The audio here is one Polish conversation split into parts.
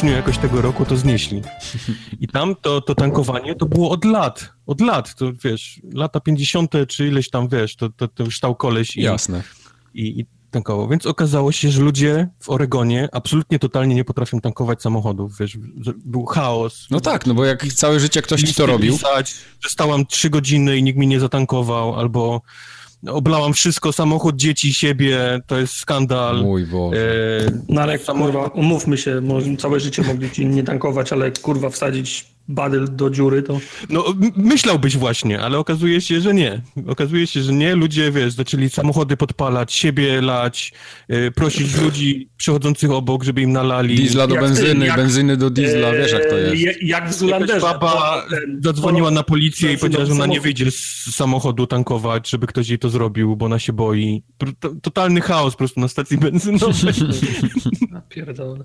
styczniu jakoś tego roku to znieśli. I tam to, to tankowanie to było od lat, od lat, to wiesz, lata 50. czy ileś tam, wiesz, to, to, to już koleś i, Jasne. i, i tankował. Więc okazało się, że ludzie w Oregonie absolutnie totalnie nie potrafią tankować samochodów, wiesz, był chaos. No tak, no bo jak całe życie ktoś ci to robił, Pisać, że stałam trzy godziny i nikt mi nie zatankował, albo oblałam wszystko, samochód, dzieci, siebie, to jest skandal. mój Boże. E, No ale Samo- kurwa, umówmy się, może całe życie mogli ci nie tankować, ale kurwa wsadzić badyl do dziury, to No, myślałbyś właśnie, ale okazuje się, że nie. Okazuje się, że nie. Ludzie, wiesz, zaczęli samochody podpalać, siebie lać, e, prosić ludzi przechodzących obok, żeby im nalali. Diesla do jak- benzyny, jak- benzyny do diesla, wiesz jak to e, jest. je- Jak w Zulanderze. baba zadzwoniła na policję i powiedziała, że ona nie wyjdzie z samochodu tankować, żeby ktoś jej to zrobił, bo ona się boi. Totalny chaos po prostu na stacji benzynowej. Ja pierdolę.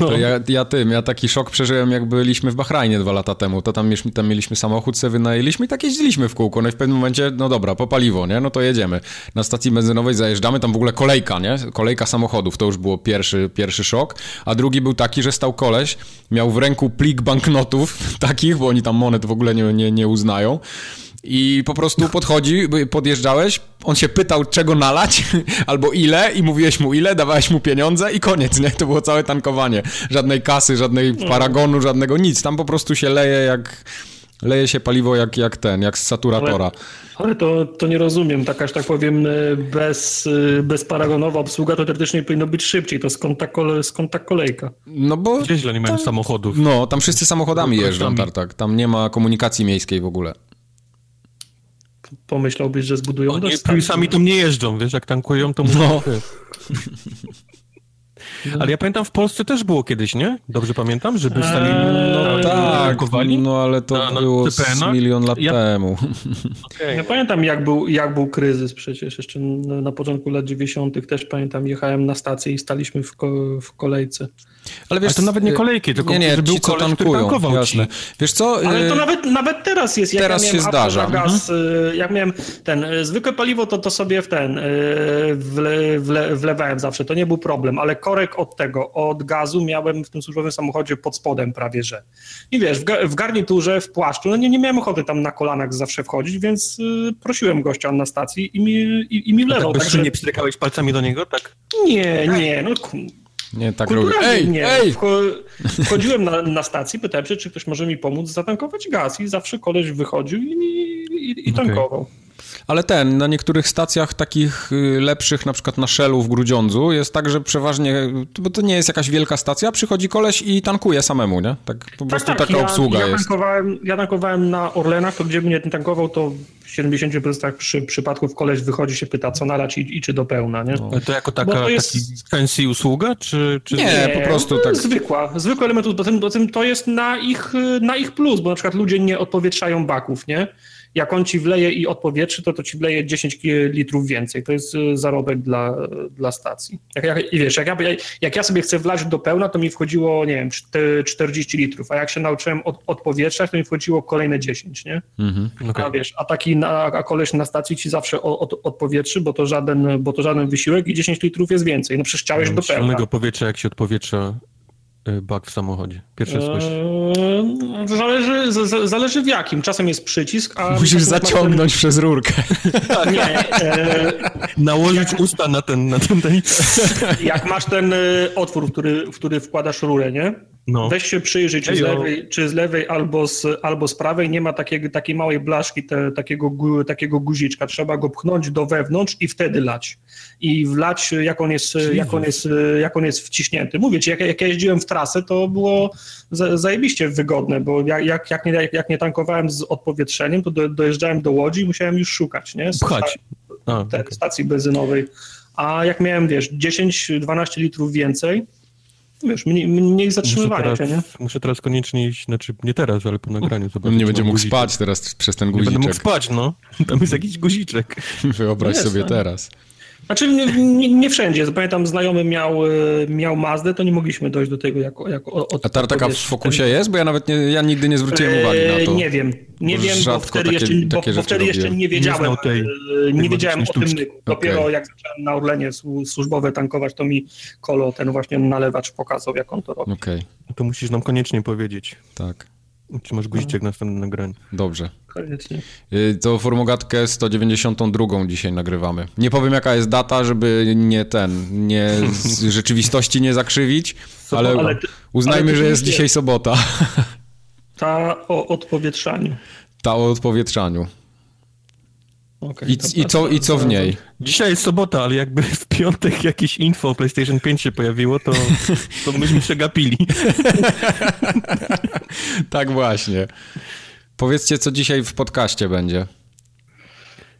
No. To ja, ja tym, ja taki szok przeżyłem, jak byliśmy w Bahrajnie dwa lata temu. To tam, mieliśmy- tam mieliśmy samochód, se wynajęliśmy i tak jeździliśmy w kółko. No i w pewnym momencie, no dobra, po paliwo, nie? No to jedziemy. Na stacji benzynowej zajeżdżamy, tam w ogóle kolejka, nie? Kolejka samochodów, to już było pierwszy, pierwszy szok. A drugi był taki, że stał koleś, miał w ręku plik banknotów takich, bo oni tam monet w ogóle nie, nie, nie uznają. I po prostu podchodzi, podjeżdżałeś, on się pytał, czego nalać, albo ile, i mówiłeś mu ile, dawałeś mu pieniądze i koniec, nie? To było całe tankowanie. Żadnej kasy, żadnej paragonu, żadnego nic. Tam po prostu się leje jak... Leje się paliwo jak, jak ten, jak z saturatora. Ale to, to nie rozumiem. Taka, że tak powiem, bez, bezparagonowa obsługa to teoretycznie powinno być szybciej. To skąd ta, kole, skąd ta kolejka? No bo... Gdzie źle nie mają samochodów. No, tam wszyscy samochodami jeżdżą, tartak. Tam nie ma komunikacji miejskiej w ogóle. Pomyślałbyś, że zbudują Oni dość sami tam nie jeżdżą, wiesz, jak tankują, to No. Ale ja pamiętam, w Polsce też było kiedyś, nie? Dobrze pamiętam, żeby stali Eee, no, Tak, no ale to Na- na było z milion lat Ja- temu. Okej. Ja pamiętam, jak był, jak był kryzys przecież. Jeszcze na, na początku lat 90. też pamiętam, jechałem na stację i staliśmy w, ko, w kolejce. Ale Ale to nawet nie y, kolejki, tylko nie, nie, że był ci, co koleś, który tankują, tankował jasne. ci. Wiesz co? Ale to y, nawet, nawet teraz jest. Jak teraz ja się zdarza. Gaz, y, jak miałem ten y, zwykłe paliwo, to, to sobie w ten y, wle, wle, wlewałem zawsze. To nie był problem, ale korek od tego, od gazu miałem w tym służbowym samochodzie pod spodem prawie, że. I wiesz, w, ga- w garniturze, w płaszczu, no nie, nie miałem ochoty tam na kolanach zawsze wchodzić, więc y, prosiłem gościa na stacji i mi, i, i mi Tak wlewał. Także, bezczynnie pstrykałeś palcami do niego, tak? nie, nie, no Nie, tak robię. Ej, nie. ej! Wcho- Wchodziłem na, na stację, pytałem się, czy ktoś może mi pomóc zatankować gaz i zawsze koleś wychodził i, i, i tankował. Ale ten, na niektórych stacjach takich y, lepszych, na przykład na Shellu w Grudziądzu, jest tak, że przeważnie, bo to nie jest jakaś wielka stacja, przychodzi koleś i tankuje samemu, nie? Tak po prostu taka ja, obsługa ja jest. Tankowałem, ja tankowałem na Orlenach, to gdzie mnie ten tankował, to w 70% przy, przypadków koleś wychodzi się pyta, co nalać i, i czy do pełna, nie? Ale to jako taka to jest- taki fancy usługa, czy... czy... Nie, po prostu no, tak. Zwykła, zwykły element, bo tym, bo tym to jest na ich, na ich plus, bo na przykład ludzie nie odpowietrzają baków, nie? Jak on ci wleje i odpowietrzy, to to ci wleje 10 ki- litrów więcej. To jest y, zarobek dla, dla stacji. Jak, jak, I wiesz, jak ja, jak ja sobie chcę wlać do pełna, to mi wchodziło, nie wiem, czte- 40 litrów, a jak się nauczyłem od, odpowietrzać, to mi wchodziło kolejne 10, nie? Mhm. Okej. A wiesz, a taki na, a koleś na stacji ci zawsze od, od, odpowietrzy, bo to, żaden, bo to żaden wysiłek i 10 litrów jest więcej. No przecież chciałeś do pełna. Silnego powietrza, jak się odpowietrza y, bak w samochodzie. Pierwsze słyszę. Eee, to zależy, z, z, zależy w jakim. Czasem jest przycisk, a... Musisz zaciągnąć przez rurkę. Ten, nie, e, Nałożyć usta na ten, na ten, ten... jak masz ten e, otwór, w który, w który wkładasz rurę, nie? No. Weź się przyjrzyj, czy z lewej, czy z lewej albo, z, albo z prawej nie ma takiego, takiej małej blaszki, te, takiego, takiego guziczka. Trzeba go pchnąć do wewnątrz i wtedy lać. I wlać, jak on jest, jak on jest, jak on jest wciśnięty. Mówię ci, jak, jak ja jeździłem w trasę, to było za- zajebiście wygodne, bo jak, jak, jak, nie, jak nie tankowałem z odpowietrzeniem, to do, dojeżdżałem do Łodzi i musiałem już szukać, nie? Pchać. A, te, okej. stacji benzynowej. A jak miałem, wiesz, 10-12 litrów więcej, wiesz, mniej, mniej Muszę zatrzymywania teraz, się, nie? muszę teraz koniecznie iść, znaczy nie teraz, ale po nagraniu zobaczyć. On nie będzie mógł guziczek. spać teraz przez ten Nie będę mógł guziczek. spać, no. Tam jest jakiś guziczek. Wyobraź No jest, sobie no. teraz. Znaczy nie, nie, wszędzie. Pamiętam, znajomy miał, e, miał Mazdę, to nie mogliśmy dojść do tego jako... jako od, A tartaka w fokusie jest? Bo ja nawet nie, ja nigdy nie zwróciłem uwagi na to. E, Nie wiem, nie Bo wiem, bo wtedy, takie- jeszcze, bo, takie bo rzeczy wtedy jeszcze nie wiedziałem, Nie tej- e, nie wiedziałem o tym magicznej myku. Dopiero Okej. jak zacząłem na Orlenie słu- służbowe tankować, to mi Kolo, ten właśnie nalewacz pokazał, jak on to robi. Okej, To musisz nam koniecznie powiedzieć. tak. Czy masz guziczek na następne nagranie? Dobrze. Koniecznie. Y, To formogatkę 192 dzisiaj nagrywamy. Nie powiem jaka jest data, żeby nie ten, nie z rzeczywistości nie zakrzywić, ale, ale ty- uznajmy, ale że jest dzisiaj sobota. Ta o odpowietrzaniu. Ta o odpowietrzaniu. Okej, I, i, co, I co w niej? Dzisiaj jest sobota, ale jakby w piątek jakieś info o PlayStation 5 się pojawiło, to, to myśmy przegapili. Tak właśnie. Powiedzcie, co dzisiaj w podcaście będzie.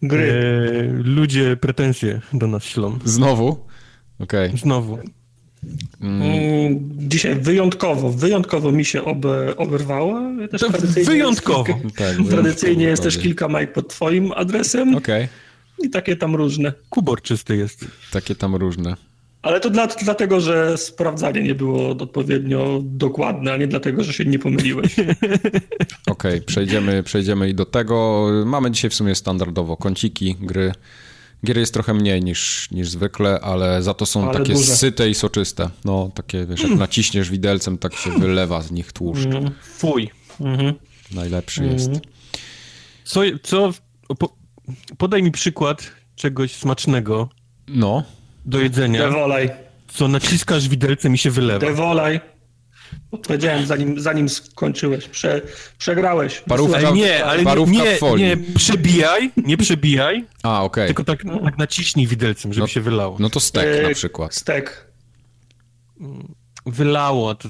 Gry. E, ludzie pretensje do nas ślą. Znowu? Okej. Znowu. Mm, Dzisiaj wyjątkowo, wyjątkowo mi się obe, oberwało. Też To tradycyjnie wyjątkowo. Jest kilka, Tak, tradycyjnie jest też kilka majk pod twoim adresem Okej. i takie tam różne. Kubor czysty jest. Takie tam różne. Ale to dla, dlatego, że sprawdzanie nie było odpowiednio dokładne, a nie dlatego, że się nie pomyliłeś. Okej, przejdziemy, przejdziemy i do tego. Mamy dzisiaj w sumie standardowo kąciki, gry. Gier jest trochę mniej niż, niż zwykle, ale za to są Ale takie duże. syte i soczyste. No, takie, wiesz, jak naciśniesz widelcem, tak się wylewa z nich tłuszcz. Fuj. Mhm. Najlepszy jest. Co, co po, podaj mi przykład czegoś smacznego No, do jedzenia, Dewolaj, co naciskasz widelcem i się wylewa. dewolaj. Powiedziałem zanim, zanim skończyłeś. Prze, przegrałeś. Parówka- Ale nie, ale nie, Parówka nie, folii. nie przebijaj, nie przebijaj, a okej. tylko tak, tak naciśnij widelcem, żeby No- się wylało. No to stek na E, przykład. Stek. Wylało. To.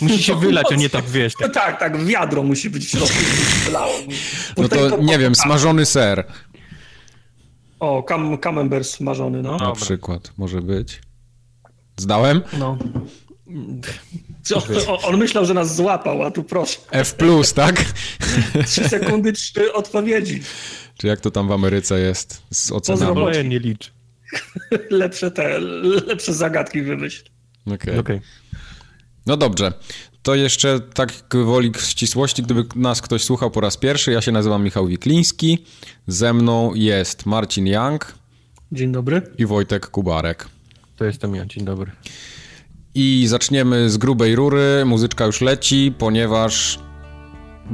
Musi się wylać, a nie tak, wiesz, No tak. tak, tak, wiadro musi być w środku. wylało. No to nie wiem, smażony ser O, kam, camembert smażony, no. na przykład może być. Zdałem? no. Co, on, myślał, że nas złapał, a tu proszę. F+, tak? Trzy sekundy, trzy odpowiedzi. Czy jak to tam w Ameryce jest z ocenami? Moje nie licz. Lepsze te, lepsze zagadki wymyśl. Okej. Okej. No dobrze. To jeszcze tak woli ścisłości, gdyby nas ktoś słuchał po raz pierwszy, ja się nazywam Michał Wikliński, ze mną jest Marcin Young Dzień dobry. i Wojtek Kubarek. To jestem ja, dzień dobry. I zaczniemy z grubej rury, muzyczka już leci, ponieważ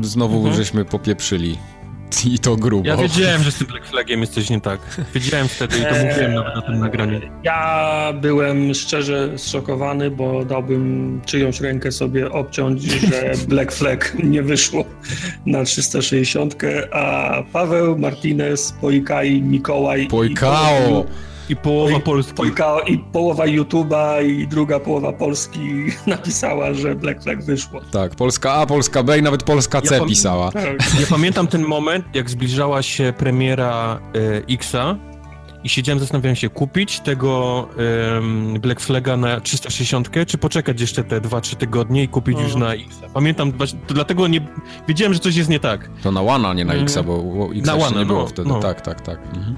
znowu żeśmy popieprzyli. I to grubo. Ja wiedziałem, że z tym Black Flagiem jest coś nie tak. Wiedziałem wtedy i to Eee, mówiłem nawet na tym nagraniu. Ja byłem szczerze zszokowany, bo dałbym czyjąś rękę sobie obciąć, że Black Flag nie wyszło na 360, a Paweł, Martinez, Pojkai, Mikołaj Pojkao! I połowa Polski. I połowa YouTube'a i druga połowa Polski napisała, że Black Flag wyszło. Tak, Polska A, Polska B i nawet Polska C Ja pisała. Tak. Ja pamiętam ten moment, jak zbliżała się premiera e, Xa i siedziałem, zastanawiałem się, kupić tego em, Black Flaga na 360, czy poczekać jeszcze te 2-3 tygodnie i kupić już Mhm. na X. Pamiętam, dlatego nie, wiedziałem, że coś jest nie tak. To na Łana, nie na Mhm. Xa, bo X Na nie było no, wtedy. no. Tak, tak, tak. Mhm.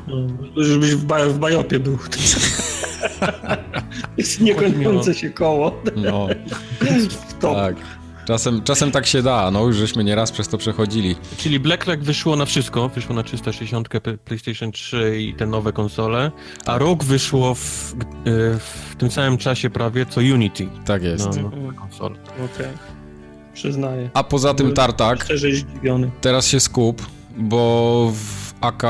No, Żebyś w, ba- w bajopie był. Jest niekończące się koło. No, W to. tak. Czasem, czasem tak się da, no już żeśmy nieraz przez to przechodzili. Czyli Black Flag wyszło na wszystko, wyszło na 360, P- PlayStation 3 i te nowe konsole, a rok wyszło w, e, w tym samym czasie prawie co Unity. Tak jest. No, no, konsole. Okej. Przyznaję. A poza tym Tartak, teraz się skup, bo w AK,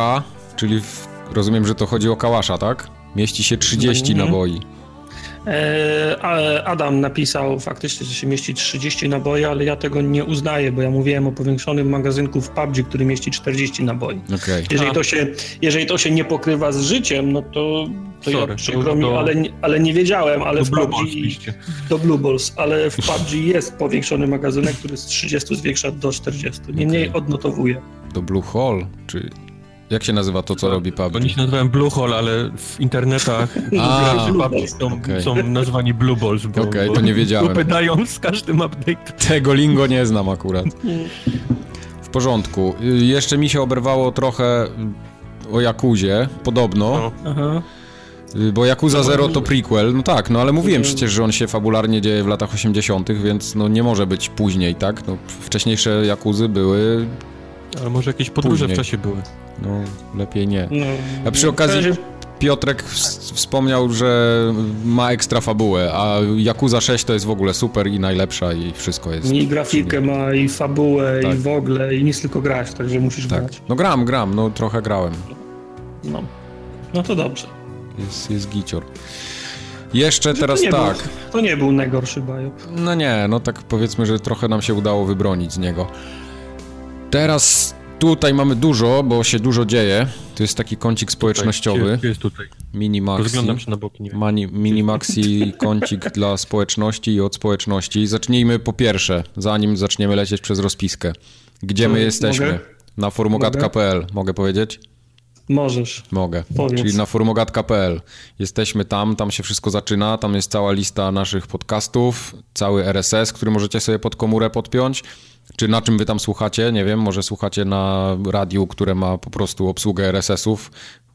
czyli w, rozumiem, że to chodzi o Kałasza, tak? Mieści się 30 Mhm. naboi. E, Adam napisał faktycznie, że się mieści 30 naboi, ale ja tego nie uznaję, bo ja mówiłem o powiększonym magazynku w PUBG, który mieści 40 naboi. Okej. Jeżeli to się, jeżeli to się nie pokrywa z życiem, no to, to Sorry, ja przykro to mi, do- ale, nie- ale nie wiedziałem, ale Do w Blue PUBG, Balls piszcie. do Blue Balls, ale w PUBG jest powiększony magazynek, który z 30 zwiększa do 40. Niemniej Okej. odnotowuję. Do Blue Hole, czy... Jak się nazywa to, co robi PUBG? Oni się nazywają Blue Hole, ale w internetach PUBG są, okej. są nazwani Blue Balls, bo, Okej, bo to nie wiedziałem. Upadają z każdym update'em. Tego lingo nie znam akurat. W porządku. Jeszcze mi się oberwało trochę y, o Jakuzie, podobno. No. Aha. Y, Bo Yakuza Zero to prequel, no tak, no ale mówiłem przecież, że on się fabularnie dzieje w latach 80., więc no nie może być później, tak? No, wcześniejsze Jakuzy były, Ale może jakieś podróże Później. w czasie były. no lepiej nie. No, A przy okazji Piotrek w- wspomniał, że ma ekstra fabułę, a Yakuza 6 to jest w ogóle super i najlepsza i wszystko jest. I grafikę ma, i fabułę, Tak. i w ogóle, i nic tylko grać, także musisz Tak. grać. No gram, gram, no trochę grałem. No. no to dobrze. Jest, jest gicior. Jeszcze Że teraz to tak. Był, to nie był najgorszy bajop. No nie, no tak powiedzmy, że trochę nam się udało wybronić z niego. Teraz tutaj mamy dużo, bo się dużo dzieje. To jest taki kącik społecznościowy. Gdzie jest tutaj? Mini Maxi. Rozglądam się na boki, nie wiem. Mani, mini Maxi kącik dla społeczności i od społeczności. Zacznijmy po pierwsze, zanim zaczniemy lecieć przez rozpiskę. Gdzie my Mogę? jesteśmy? Na formogatka.pl. Mogę powiedzieć? Możesz. Mogę. Powiedz. Czyli na forumogat.pl. Jesteśmy tam, tam się wszystko zaczyna, tam jest cała lista naszych podcastów, cały RSS, który możecie sobie pod komórę podpiąć. Czy na czym wy tam słuchacie? Nie wiem, może słuchacie na radiu, które ma po prostu obsługę RSS-ów,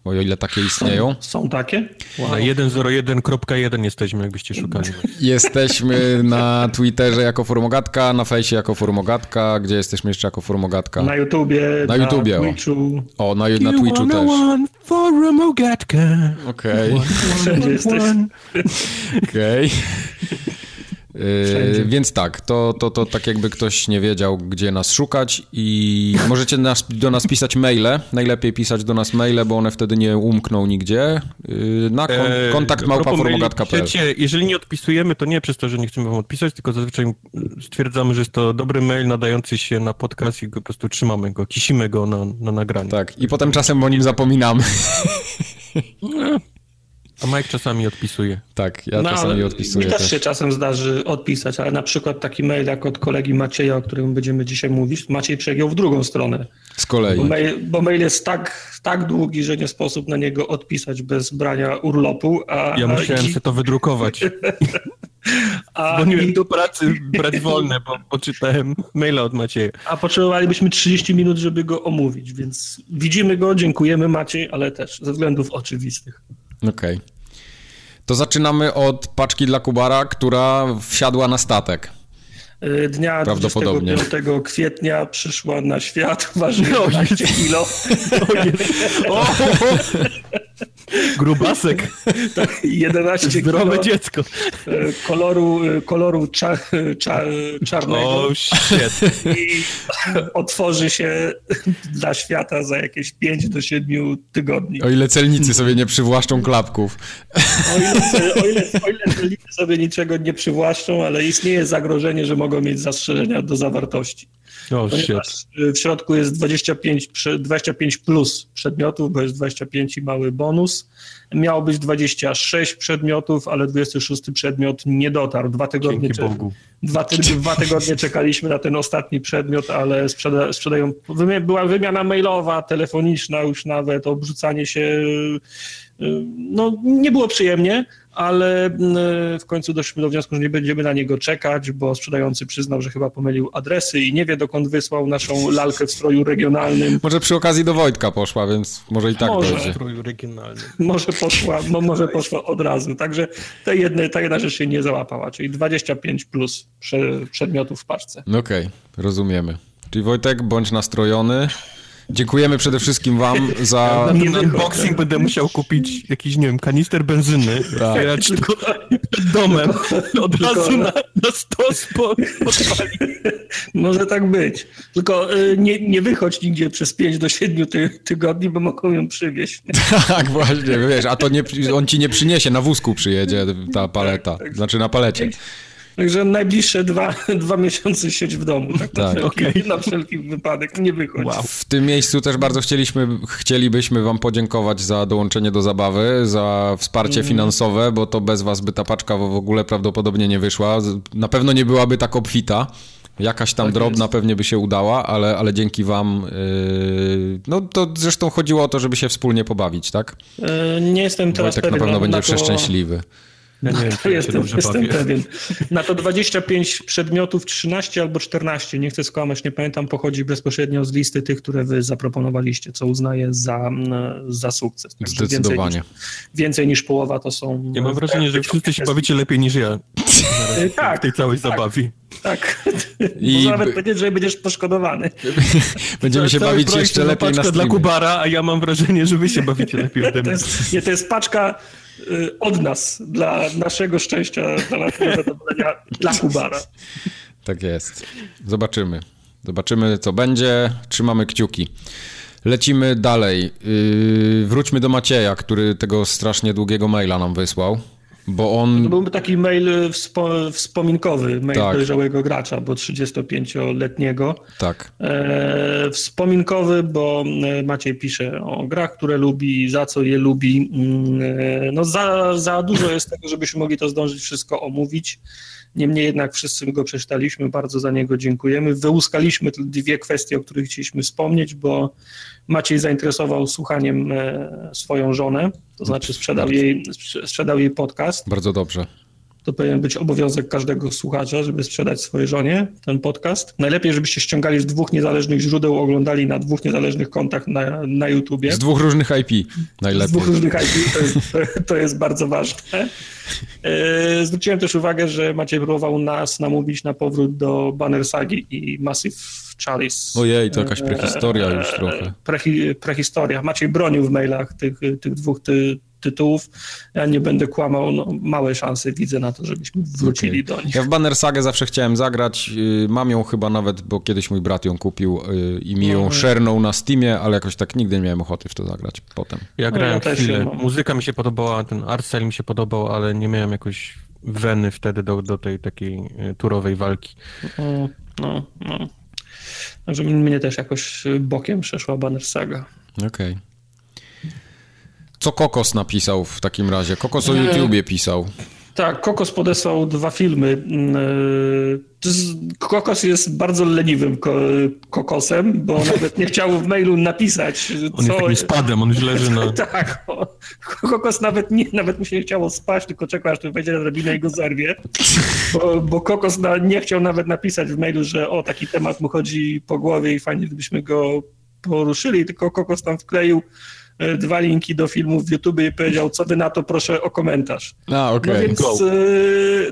o ile takie istnieją. Są takie? Wow. Na 101.1 jesteśmy, jakbyście szukali. Jesteśmy na Twitterze jako Forumogatka, na fejsie jako Forumogatka, gdzie jesteśmy jeszcze jako Forumogatka. Na YouTubie, Na YouTubie, o. Twitchu. O, na, na Twitchu też. Forumogatka. Okej. Wszędzie jesteś. Okej. Yy, Wszędzie. więc tak, to, to, to tak jakby ktoś nie wiedział, gdzie nas szukać i możecie nas, do nas pisać maile. Najlepiej pisać do nas maile, bo one wtedy nie umkną nigdzie. Yy, na kon, Eee, kontakt małpaformogatka.pl jeżeli nie odpisujemy, to nie przez to, że nie chcemy wam odpisać, tylko zazwyczaj stwierdzamy, że jest to dobry mail nadający się na podcast i go po prostu trzymamy go, kisimy go na, na nagranie. Tak, i potem czasem o nim zapominamy. A Mike czasami odpisuje. tak, ja No, czasami odpisuję Mi też też. się czasem zdarzy odpisać, ale na przykład taki mail jak od kolegi Macieja, o którym będziemy dzisiaj mówić, Maciej przegiął w drugą stronę. Z kolei. Bo mail, bo mail jest tak, tak długi, że nie sposób na niego odpisać bez brania urlopu, a, Ja musiałem i, sobie to wydrukować. a, Dzwoniłem i, do pracy brać wolne, bo poczytałem maila od Macieja. a potrzebowalibyśmy 30 minut, żeby go omówić, więc widzimy go, dziękujemy Maciej, ale też ze względów oczywistych. Okej. To zaczynamy od paczki dla Kubara, która wsiadła na statek. Y, Dnia Prawdopodobnie. 25 kwietnia przyszła na świat, waży No, 11 jest- kilo. O! Grubasek, 11 zdrowe kilo dziecko. e, koloru, e, koloru cza, cza, czarnego O, shit. i otworzy się dla świata za jakieś 5 do 7 tygodni. O ile celnicy sobie nie przywłaszczą klapków. O ile, o ile, o ile celnicy sobie niczego nie przywłaszczą, ale istnieje zagrożenie, że mogą mieć zastrzeżenia do zawartości. O, shit. Ponieważ e, w środku jest 25, prze- 25 plus przedmiotów, bo jest 25 i mały bonus. Miało być 26 przedmiotów, ale 26 przedmiot nie dotarł. Dwa tygodnie, cze- dwa, ty, dwa tygodnie czekaliśmy na ten ostatni przedmiot, ale sprzeda, sprzedają. Była wymiana mailowa, telefoniczna już nawet, obrzucanie się. No, nie było przyjemnie, ale y, w końcu doszliśmy do wniosku, że nie będziemy na niego czekać, bo sprzedający przyznał, że chyba pomylił adresy i nie wie, dokąd wysłał naszą lalkę w stroju regionalnym. Może przy okazji do Wojtka poszła, więc może i tak Może. dojdzie. Strój regionalny. Może poszła, mo, może poszła od razu. Także ta jedna, ta jedna rzecz się nie załapała, czyli 25 plus prze, przedmiotów w paczce. Okej, rozumiemy. Czyli Wojtek, bądź nastrojony. Dziękujemy przede wszystkim wam za... Na ten unboxing będę musiał kupić jakiś, nie wiem, kanister benzyny, Tak. przed domem, od tylko- razu na, na stos po. Może tak być. Tylko y, nie, nie wychodź nigdzie przez 5 do 7 ty, tygodni, bo mogą ją przywieźć. Tak, właśnie, wiesz, a to nie, on ci nie przyniesie, na wózku przyjedzie ta paleta, znaczy na palecie. Także najbliższe dwa, dwa miesiące siedź w domu. Tak, na, Tak. wszelki, Okej. na wszelki wypadek. Nie wychodź. Wow. W tym miejscu też bardzo chcieliśmy, chcielibyśmy wam podziękować za dołączenie do zabawy, za wsparcie Mm. finansowe, bo to bez was by ta paczka w ogóle prawdopodobnie nie wyszła. Na pewno nie byłaby tak obfita. Jakaś tam Tak drobna jest. pewnie by się udała, ale, ale dzięki wam, yy, no to zresztą chodziło o to, żeby się wspólnie pobawić, tak? Y, nie jestem teraz Wojtek na pewien pewno będzie to- przeszczęśliwy. Ja nie wiem, to jestem, jestem pewien. Na to 25 przedmiotów, 13 albo 14, nie chcę skłamać, nie pamiętam, pochodzi bezpośrednio z listy tych, które wy zaproponowaliście, co uznaję za, mm, za sukces. Zdecydowanie. Więcej niż, więcej niż, połowa to są... Ja mam wrażenie, że wszyscy się bawicie lepiej niż ja. Tak, w tej całej tak, zabawie. Tak. I... Można nawet powiedzieć, że będziesz poszkodowany. Będziemy się bawić jeszcze lepiej na streamie. dla Kubara, a ja mam wrażenie, że wy się bawicie lepiej ode mnie. To jest, nie, to jest paczka y, od nas, dla naszego szczęścia, dla naszego zadowolenia, dla Kubara. Tak jest. Zobaczymy. Zobaczymy, co będzie. Trzymamy kciuki. Lecimy dalej. Yy, wróćmy do Macieja, który tego strasznie długiego maila nam wysłał. Bo on... To byłby taki mail wspo wspominkowy, mail tak. dojrzałego gracza, bo 35-letniego. Tak. E, wspominkowy, bo e, Maciej pisze o grach, które lubi, za co je lubi. Mm, e, no za, za dużo jest tego, żebyśmy mogli to zdążyć wszystko omówić. Niemniej jednak wszyscy go przeczytaliśmy, bardzo za niego dziękujemy. Wyłuskaliśmy dwie kwestie, o których chcieliśmy wspomnieć, bo Maciej zainteresował słuchaniem e, swoją żonę, to znaczy sprzedał jej, sprzedał jej podcast. Bardzo dobrze. To powinien być obowiązek każdego słuchacza, żeby sprzedać swojej żonie ten podcast. Najlepiej, żebyście ściągali z dwóch niezależnych źródeł, oglądali na dwóch niezależnych kontach na, na YouTubie. Z dwóch różnych IP najlepiej. Z dwóch różnych IP, to jest, to jest bardzo ważne. E, zwróciłem też uwagę, że Maciej próbował nas namówić na powrót do Banner Sagi i Massive Chalice. Ojej, to jakaś prehistoria już trochę. Prehi, prehistoria. Maciej bronił w mailach tych, tych dwóch ty, tytułów. Ja nie będę kłamał, no, małe szanse widzę na to, żebyśmy wrócili okay. do nich. Ja w Banner Sagę zawsze chciałem zagrać. Y, mam ją chyba nawet, bo kiedyś mój brat ją kupił y, i mi ją no. szernął na Steamie, ale jakoś tak nigdy nie miałem ochoty w to zagrać potem. Ja grałem no, ja chwilę. Muzyka mi się podobała, ten art mi się podobał, ale nie miałem jakoś weny wtedy do, do tej takiej y, turowej walki. No, no. no. Także mnie też jakoś bokiem przeszła Banner Saga. Okej. Okay. Co Kokos napisał w takim razie? Kokos o YouTubie pisał. Tak, Kokos podesłał dwa filmy. Mm, e, Kokos jest bardzo leniwym kokosem, bo nawet nie chciał w mailu napisać. On co... jest spadem, on źle leży na... tak, Kokos nawet, nie, nawet mu się nie chciało spać, tylko czekał, aż tu wejdzie na drabinę i go zerwie. Bo, bo Kokos na, nie chciał nawet napisać w mailu, że o, taki temat mu chodzi po głowie i fajnie, gdybyśmy go poruszyli, tylko Kokos tam wkleił dwa linki do filmów w YouTube i powiedział, co wy na to, proszę o komentarz. A, okay. no, więc, e,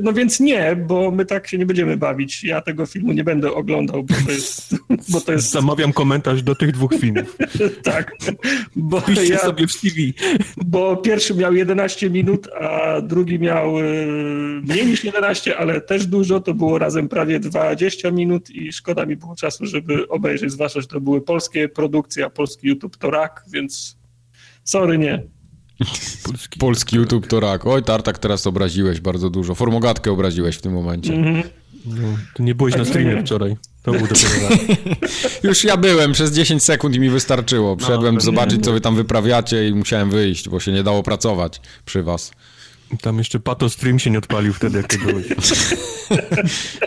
no więc nie, bo my tak się nie będziemy bawić. Ja tego filmu nie będę oglądał, bo to jest... Bo to jest... Zamawiam komentarz do tych dwóch filmów. tak. Bo Piszcie ja, sobie w CV. Bo pierwszy miał 11 minut, a drugi miał e, mniej niż 11, ale też dużo. To było razem prawie 20 minut i szkoda mi było czasu, żeby obejrzeć, zwłaszcza, że to były polskie produkcje, a polski YouTube to rak, więc Sorry, nie. Polski, Polski YouTube to rak. Oj, Tartak, teraz obraziłeś bardzo dużo. Formogatkę obraziłeś w tym momencie. Mm -hmm. no, to nie byłeś na streamie wczoraj. To był dopiero Już ja byłem przez 10 sekund i mi wystarczyło. Wszedłem no, zobaczyć, co wy tam wyprawiacie i musiałem wyjść, bo się nie dało pracować przy was. Tam jeszcze Pato Stream się nie odpalił wtedy, jak ty byłeś.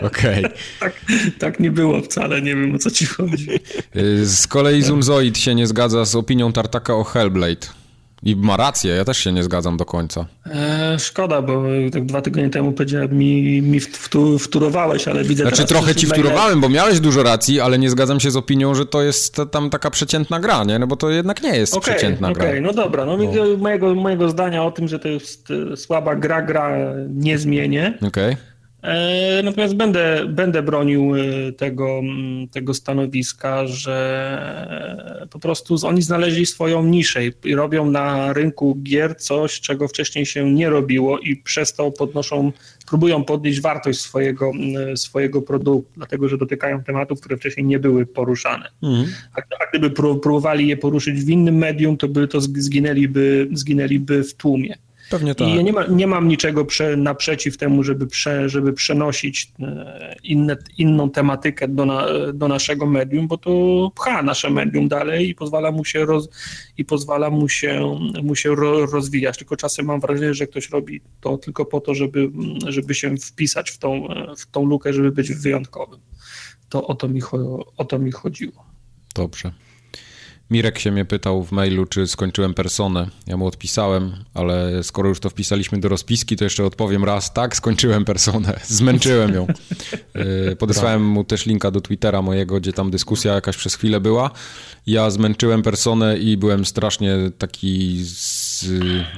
Okej. Okay. Tak, tak nie było wcale, nie wiem o co ci chodzi. Y, z kolei Zunzoid się nie zgadza z opinią Tartaka o Hellblade. I ma rację, ja też się nie zgadzam do końca. E, szkoda, bo tak dwa tygodnie temu powiedziałem, mi, mi wtórowałeś, ale widzę Znaczy trochę ci wtórowałem, bo miałeś dużo racji, ale nie zgadzam się z opinią, że to jest tam taka przeciętna gra, nie? No bo to jednak nie jest okay, przeciętna okay, gra. Okej, no dobra, no, no. Mojego, mojego zdania o tym, że to jest e, słaba gra, gra nie zmienię. Okej. Okay. E, natomiast będę, będę bronił e, tego, tego stanowiska, że po prostu oni znaleźli swoją niszę i robią na rynku gier coś, czego wcześniej się nie robiło i przez to podnoszą, próbują podnieść wartość swojego, swojego produktu, dlatego że dotykają tematów, które wcześniej nie były poruszane. Mhm. A, a, gdyby próbowali je poruszyć w innym medium, to by to zginęliby, zginęliby w tłumie. Pewnie tak. I ja nie, ma, nie mam niczego prze, naprzeciw temu, żeby, prze, żeby przenosić e, inne, inną tematykę do, na, do naszego medium, bo to pcha nasze medium dalej i pozwala mu się, roz, i pozwala mu się, mu się ro, rozwijać. Tylko czasem mam wrażenie, że ktoś robi to tylko po to, żeby, żeby się wpisać w tą, w tą lukę, żeby być wyjątkowym. To o to mi, o to mi chodziło. Dobrze. Mirek się mnie pytał w mailu, czy skończyłem personę. Ja mu odpisałem, ale skoro już to wpisaliśmy do rozpiski, to jeszcze odpowiem raz. Tak, skończyłem personę. Zmęczyłem ją. Y, podesłałem mu też linka do Twittera mojego, gdzie tam dyskusja jakaś przez chwilę była. Ja zmęczyłem personę i byłem strasznie taki z...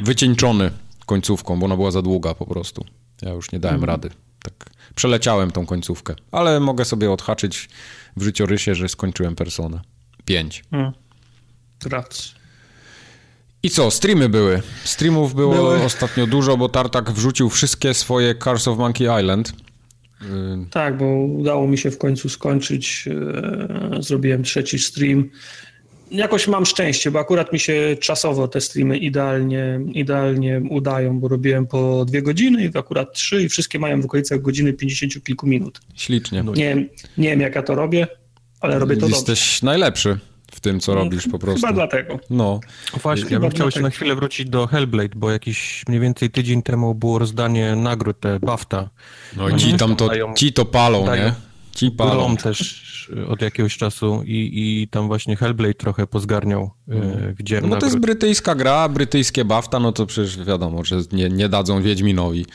wycieńczony końcówką, bo ona była za długa po prostu. Ja już nie dałem mhm. rady. Tak przeleciałem tą końcówkę, ale mogę sobie odhaczyć w życiorysie, że skończyłem personę. Pięć. Hmm. Grac. I co, streamy były. Streamów było były. ostatnio dużo, bo Tartak wrzucił wszystkie swoje Cars of Monkey Island. Tak, bo udało mi się w końcu skończyć. E, zrobiłem trzeci stream. Jakoś mam szczęście, bo akurat mi się czasowo te streamy idealnie, idealnie udają, bo robiłem po dwie godziny i akurat trzy i wszystkie mają w okolicach godziny 50 kilku minut. Ślicznie. Nie, nie wiem jak ja to robię, ale robię to Jesteś dobrze. Jesteś najlepszy w tym, co robisz po prostu. Chyba dlatego. No. Właśnie, Chyba ja bym chciał się na chwilę wrócić do Hellblade, bo jakiś mniej więcej tydzień temu było rozdanie nagród, te BAFTA. No i ci tam to, ci to palą, dają, nie? Ci palą. też od jakiegoś czasu i, i tam właśnie Hellblade trochę pozgarniał, mm. No, no to jest brytyjska gra, brytyjskie BAFTA, no to przecież wiadomo, że nie, nie dadzą Wiedźminowi.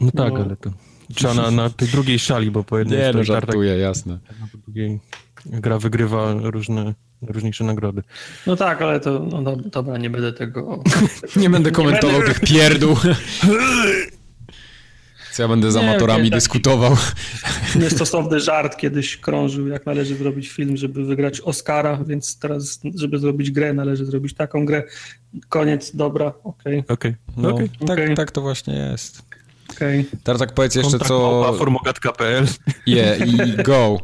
No tak, no. ale to trzeba na, na tej drugiej szali, bo po jednej Nie, no żartuję, jasne. Na drugiej gra wygrywa różne różniejsze nagrody. No tak, ale to no, no dobra, nie będę tego... nie będę komentował nie tych będę... pierdół. Co ja będę z amatorami dyskutował. Niestosowny żart kiedyś krążył, jak należy zrobić film, żeby wygrać Oscara, więc teraz, żeby zrobić grę, należy zrobić taką grę. Koniec, dobra, okej. Okay. Okay. No, okay. Tak, okay. tak to właśnie jest. Okay. Teraz tak powiedz jeszcze co... formogat.pl Yeah, i go.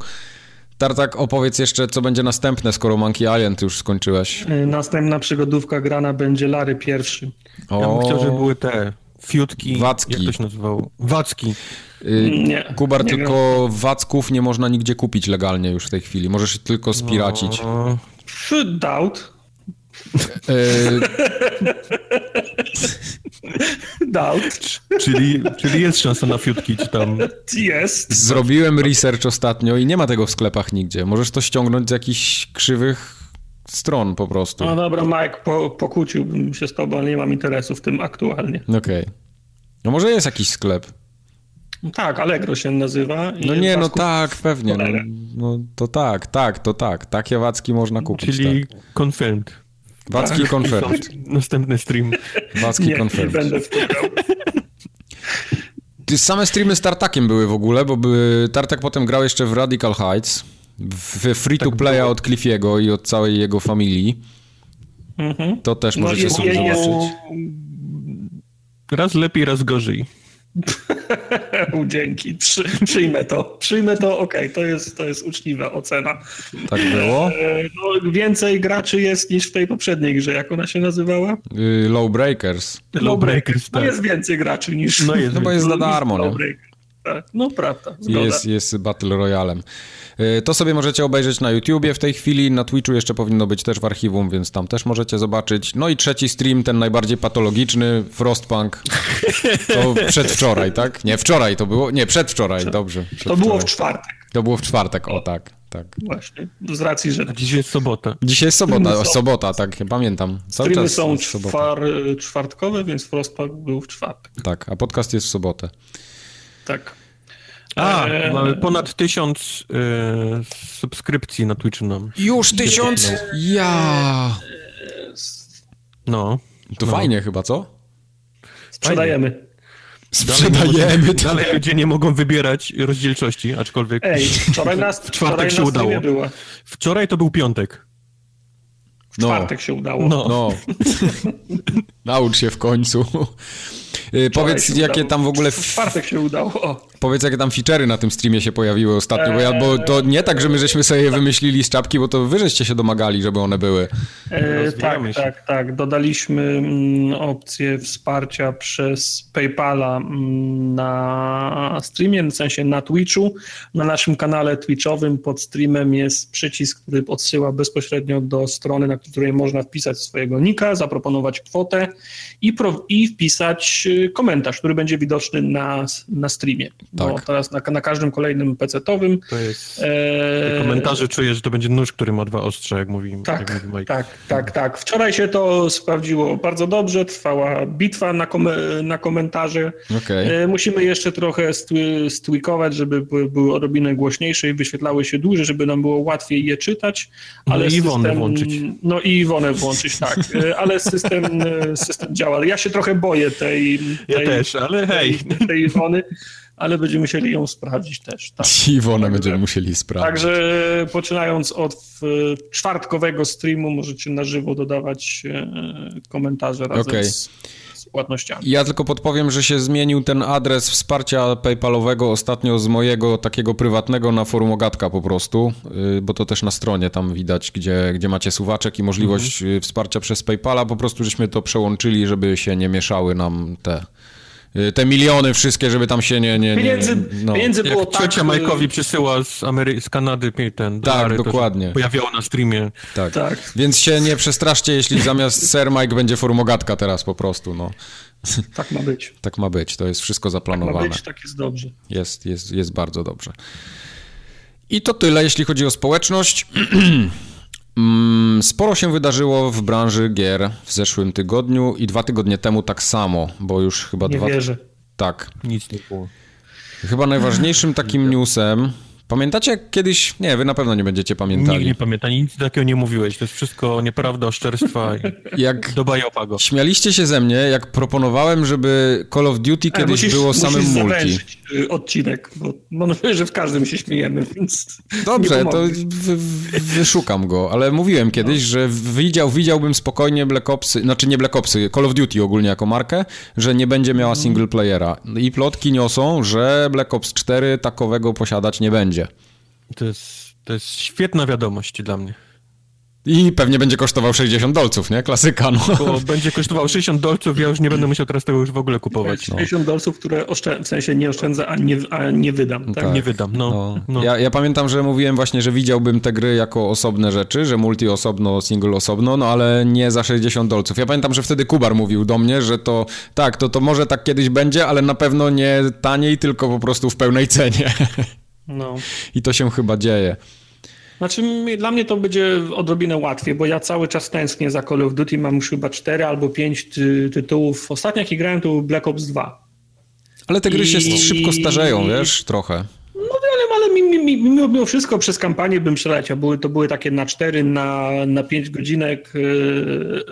Tartak, opowiedz jeszcze, co będzie następne, skoro Monkey Island już skończyłeś. Y, następna przygodówka grana będzie Lary pierwszy. O... Ja bym chciał, żeby były te fiutki. Wacki. Jak to się nazywało? Wacki. Y, nie, Kubar, nie tylko wiem. wacków nie można nigdzie kupić legalnie już w tej chwili. Możesz tylko spiracić. No... Doubt. E, Doubt. Czyli, czyli jest szansa na fiutki, czy tam... Jest. Zrobiłem research ostatnio i nie ma tego w sklepach nigdzie. Możesz to ściągnąć z jakichś krzywych stron po prostu. No dobra, Mike, po, pokłóciłbym się z tobą, ale nie mam interesu w tym aktualnie. Okej. Okay. No może jest jakiś sklep. Tak, Allegro się nazywa. No nie, no tak, pewnie. No, no, to tak, tak, to tak. Takie wacki można kupić. Czyli tak. confirmed. Wacki tak. confirmed. Następny stream. Wacki confirmed. Nie będę to Same streamy z Tartakiem były w ogóle, bo były, Tartak potem grał jeszcze w Radical Heights, w free to playa tak od Cliffiego i od całej jego familii. Mhm. To też no możecie jest, sobie zobaczyć. Raz lepiej, raz gorzej. Dzięki, Przy, przyjmę to. Przyjmę to, okej, okay, to, jest, to jest uczciwa ocena. Tak było? E, no, więcej graczy jest niż w tej poprzedniej grze, jak ona się nazywała? Y, Low Breakers. Low Breakers, no, tak. jest więcej graczy niż... No jest, no bo jest za darmo, no. Tak. No prawda, zgoda. Jest, jest Battle Royalem. Y, to sobie możecie obejrzeć na YouTubie w tej chwili, na Twitchu jeszcze powinno być też w archiwum, więc tam też możecie zobaczyć. No i trzeci stream, ten najbardziej patologiczny, Frostpunk, to przedwczoraj, tak? Nie, wczoraj to było, nie, przedwczoraj, dobrze. To było w czwartek. To było w czwartek, o tak. Tak. Właśnie, z racji, że... A dzisiaj jest sobota. Dzisiaj jest sobota, sobota, tak, pamiętam. Cały Streamy są czwar, czwartkowe, więc Frostpunk był w czwartek. Tak, a podcast jest w sobotę. Tak. A, eee... mamy ponad tysiąc e, subskrypcji na Twitchu nam. Już tysiąc? Ja. No. To no. fajnie chyba, co? Sprzedajemy. Sprzedajemy. Dalej, dalej ludzie nie mogą wybierać rozdzielczości, aczkolwiek Ej, wczoraj nas, w czwartek się udało. Wczoraj to był piątek. W no. czwartek się udało. No. no. Naucz się w końcu. Y, powiedz, jakie udało. tam w ogóle... W czwartek się udało. Powiedz, jakie tam feature'y na tym streamie się pojawiły ostatnio, bo, ja, bo to nie tak, że my żeśmy sobie je wymyślili z czapki, bo to wy żeście się domagali, żeby one były. E, tak, się. tak, tak. Dodaliśmy mm, opcję wsparcia przez PayPala mm, na streamie, w sensie na Twitchu. Na naszym kanale Twitchowym pod streamem jest przycisk, który odsyła bezpośrednio do strony, na której można wpisać swojego nika, zaproponować kwotę i, pro, i wpisać komentarz, który będzie widoczny na, na streamie. Bo tak. teraz na, na każdym kolejnym PC-towym. To jest. E... Komentarze czuję, że to będzie nóż, który ma dwa ostrze, jak mówi, tak, jak mówi Mike. Tak, tak, tak. Wczoraj się to sprawdziło bardzo dobrze. Trwała bitwa na, kom na komentarze. Okay. E, musimy jeszcze trochę stwikować, żeby były, odrobinę głośniejsze i wyświetlały się dłużej, żeby nam było łatwiej je czytać. No ale no i Iwonę włączyć. No i Iwonę włączyć, tak. E, ale system, e, system działa. Ja się trochę boję tej... tej ja też, ale hej. Tej, tej Iwony ale będziemy musieli ją sprawdzić też. Tak. Iwonę będziemy musieli sprawdzić. Także poczynając od czwartkowego streamu możecie na żywo dodawać komentarze razem okay. z płatnościami. Ja tylko podpowiem, że się zmienił ten adres wsparcia PayPalowego ostatnio z mojego takiego prywatnego na forum Ogatka po prostu, y, bo to też na stronie tam widać, gdzie, gdzie macie suwaczek i możliwość mhm. wsparcia przez PayPala. Po prostu żeśmy to przełączyli, żeby się nie mieszały nam te Y, te miliony wszystkie, żeby tam się nie... nie, nie pieniędzy, no. pieniędzy było Jak tak... ciocia Majkowi przysyła z, Amery z Kanady ten Tak, dolary, dokładnie. pojawiało na streamie. Tak. tak. Więc się nie przestraszcie, jeśli zamiast Sir Mike będzie formogatka teraz po prostu, no. Tak ma być. Tak ma być, to jest wszystko zaplanowane. Tak ma być, tak jest dobrze. Jest, jest, jest bardzo dobrze. I to tyle, jeśli chodzi o społeczność. Mm, sporo się wydarzyło w branży gier w zeszłym tygodniu i dwa tygodnie temu tak samo, bo już chyba nie dwa. Nie wierzę. Tak. Nic nie było. Chyba najważniejszym takim newsem Pamiętacie jak kiedyś, nie, wy na pewno nie będziecie pamiętali. Nikt nie pamięta, nic takiego nie mówiłeś, to jest wszystko nieprawda, oszczerstwa i jak do bajopa go. Śmialiście się ze mnie, jak proponowałem, żeby Call of Duty kiedyś musisz, było samym multi. Y, odcinek, bo mam nadzieję, że w każdym się śmiejemy, więc Dobrze, to wyszukam go, ale mówiłem kiedyś, no. że widział, widziałbym spokojnie Black Opsy, znaczy nie Black Opsy, Call of Duty ogólnie jako markę, że nie będzie miała mhm. single playera. I plotki niosą, że Black Ops 4 takowego posiadać nie będzie będzie. To jest, to jest świetna wiadomość dla mnie. I pewnie będzie kosztował 60 dolców, nie? Klasyka, no. Bo będzie kosztował 60 dolców, ja już nie będę musiał teraz tego już w ogóle kupować. 60 no. dolców, które oszczę- w sensie nie oszczędzę, a nie, a nie wydam. Tak? tak? Nie wydam, no. no. no. Ja, ja, pamiętam, że mówiłem właśnie, że widziałbym te gry jako osobne rzeczy, że multi osobno, single osobno, no ale nie za 60 dolców. Ja pamiętam, że wtedy Kubar mówił do mnie, że to tak, to, to może tak kiedyś będzie, ale na pewno nie taniej, tylko po prostu w pełnej cenie. No. I to się chyba dzieje. Znaczy, dla mnie to będzie odrobinę łatwiej, bo ja cały czas tęsknię za Call of Duty. Mam już chyba 4 albo 5 ty tytułów. Ostatnio, jaki grałem, to był Black Ops 2. Ale te gry I... się szybko starzeją, wiesz, trochę ale mimo, mimo wszystko przez kampanię bym przeleciał. Były, to były takie na 4, na, na 5 godzinek, yy,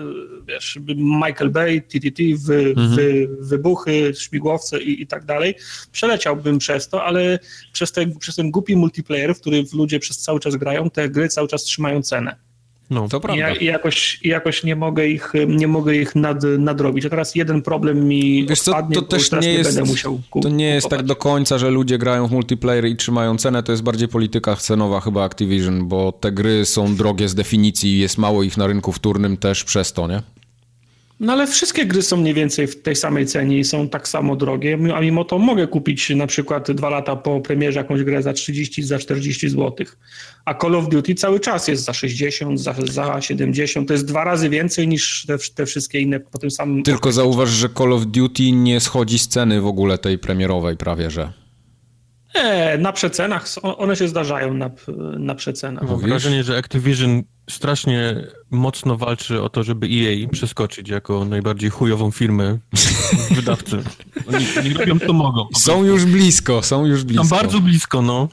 wiesz, Michael Bay, TTT, wy, mhm. wy, wybuchy, śmigłowce i, i tak dalej. Przeleciałbym przez to, ale przez, te, przez ten głupi multiplayer, w który ludzie przez cały czas grają, te gry cały czas trzymają cenę. No, to prawda. I, jakoś, jakoś nie mogę ich, nie mogę ich nad, nadrobić. A teraz jeden problem mi Wiesz odpadnie, co, to też nie, jest, będę musiał To nie jest tak do końca, że ludzie grają w multiplayer i trzymają cenę, to jest bardziej polityka cenowa chyba Activision, bo te gry są drogie z definicji i jest mało ich na rynku wtórnym też przez to, nie? No ale wszystkie gry są mniej więcej w tej samej cenie i są tak samo drogie, a mimo to mogę kupić na przykład dwa lata po premierze jakąś grę za 30, za 40 zł. A Call of Duty cały czas jest za 60, za, za 70. To jest dwa razy więcej niż te, te wszystkie inne po tym samym... Tylko zauważ, że Call of Duty nie schodzi z ceny w ogóle tej premierowej prawie, że... Nie, na przecenach, one się zdarzają na, na przecenach. Mam wrażenie, że Activision strasznie mocno walczy o to, żeby EA przeskoczyć jako najbardziej chujową firmę wydawcy. Oni, oni robią to mogą. Są już blisko, są już blisko. Tam bardzo blisko, no.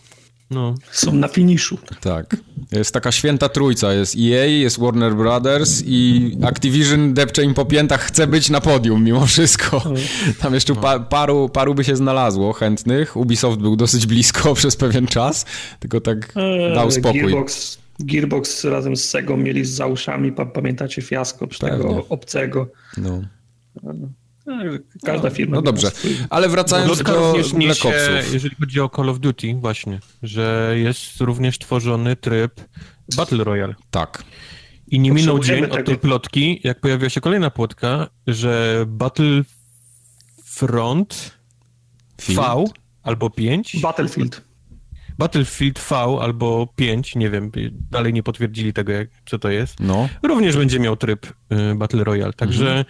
No. Są na finiszu. Tak. Jest taka święta trójca. Jest EA, jest Warner Brothers i Activision depcze im po piętach, chce być na podium mimo wszystko. No. Tam jeszcze pa, paru, paru by się znalazło chętnych. Ubisoft był dosyć blisko przez pewien czas, tylko tak eee, dał spokój. Gearbox, Gearbox razem z Sego mieli z uszami, pamiętacie fiasko przy tego obcego. No. Każda firma. No dobrze, ale wracając no, do Black Opsów. Jeżeli chodzi o Call of Duty właśnie, że jest również tworzony tryb Battle Royale. Tak. I nie minął dzień od tej plotki, jak pojawiła się kolejna plotka, że Battlefront Field? V albo 5. Battlefield. Battlefield V albo 5, nie wiem, dalej nie potwierdzili tego, jak, co to jest. No. Również będzie miał tryb y, Battle Royale. Także mhm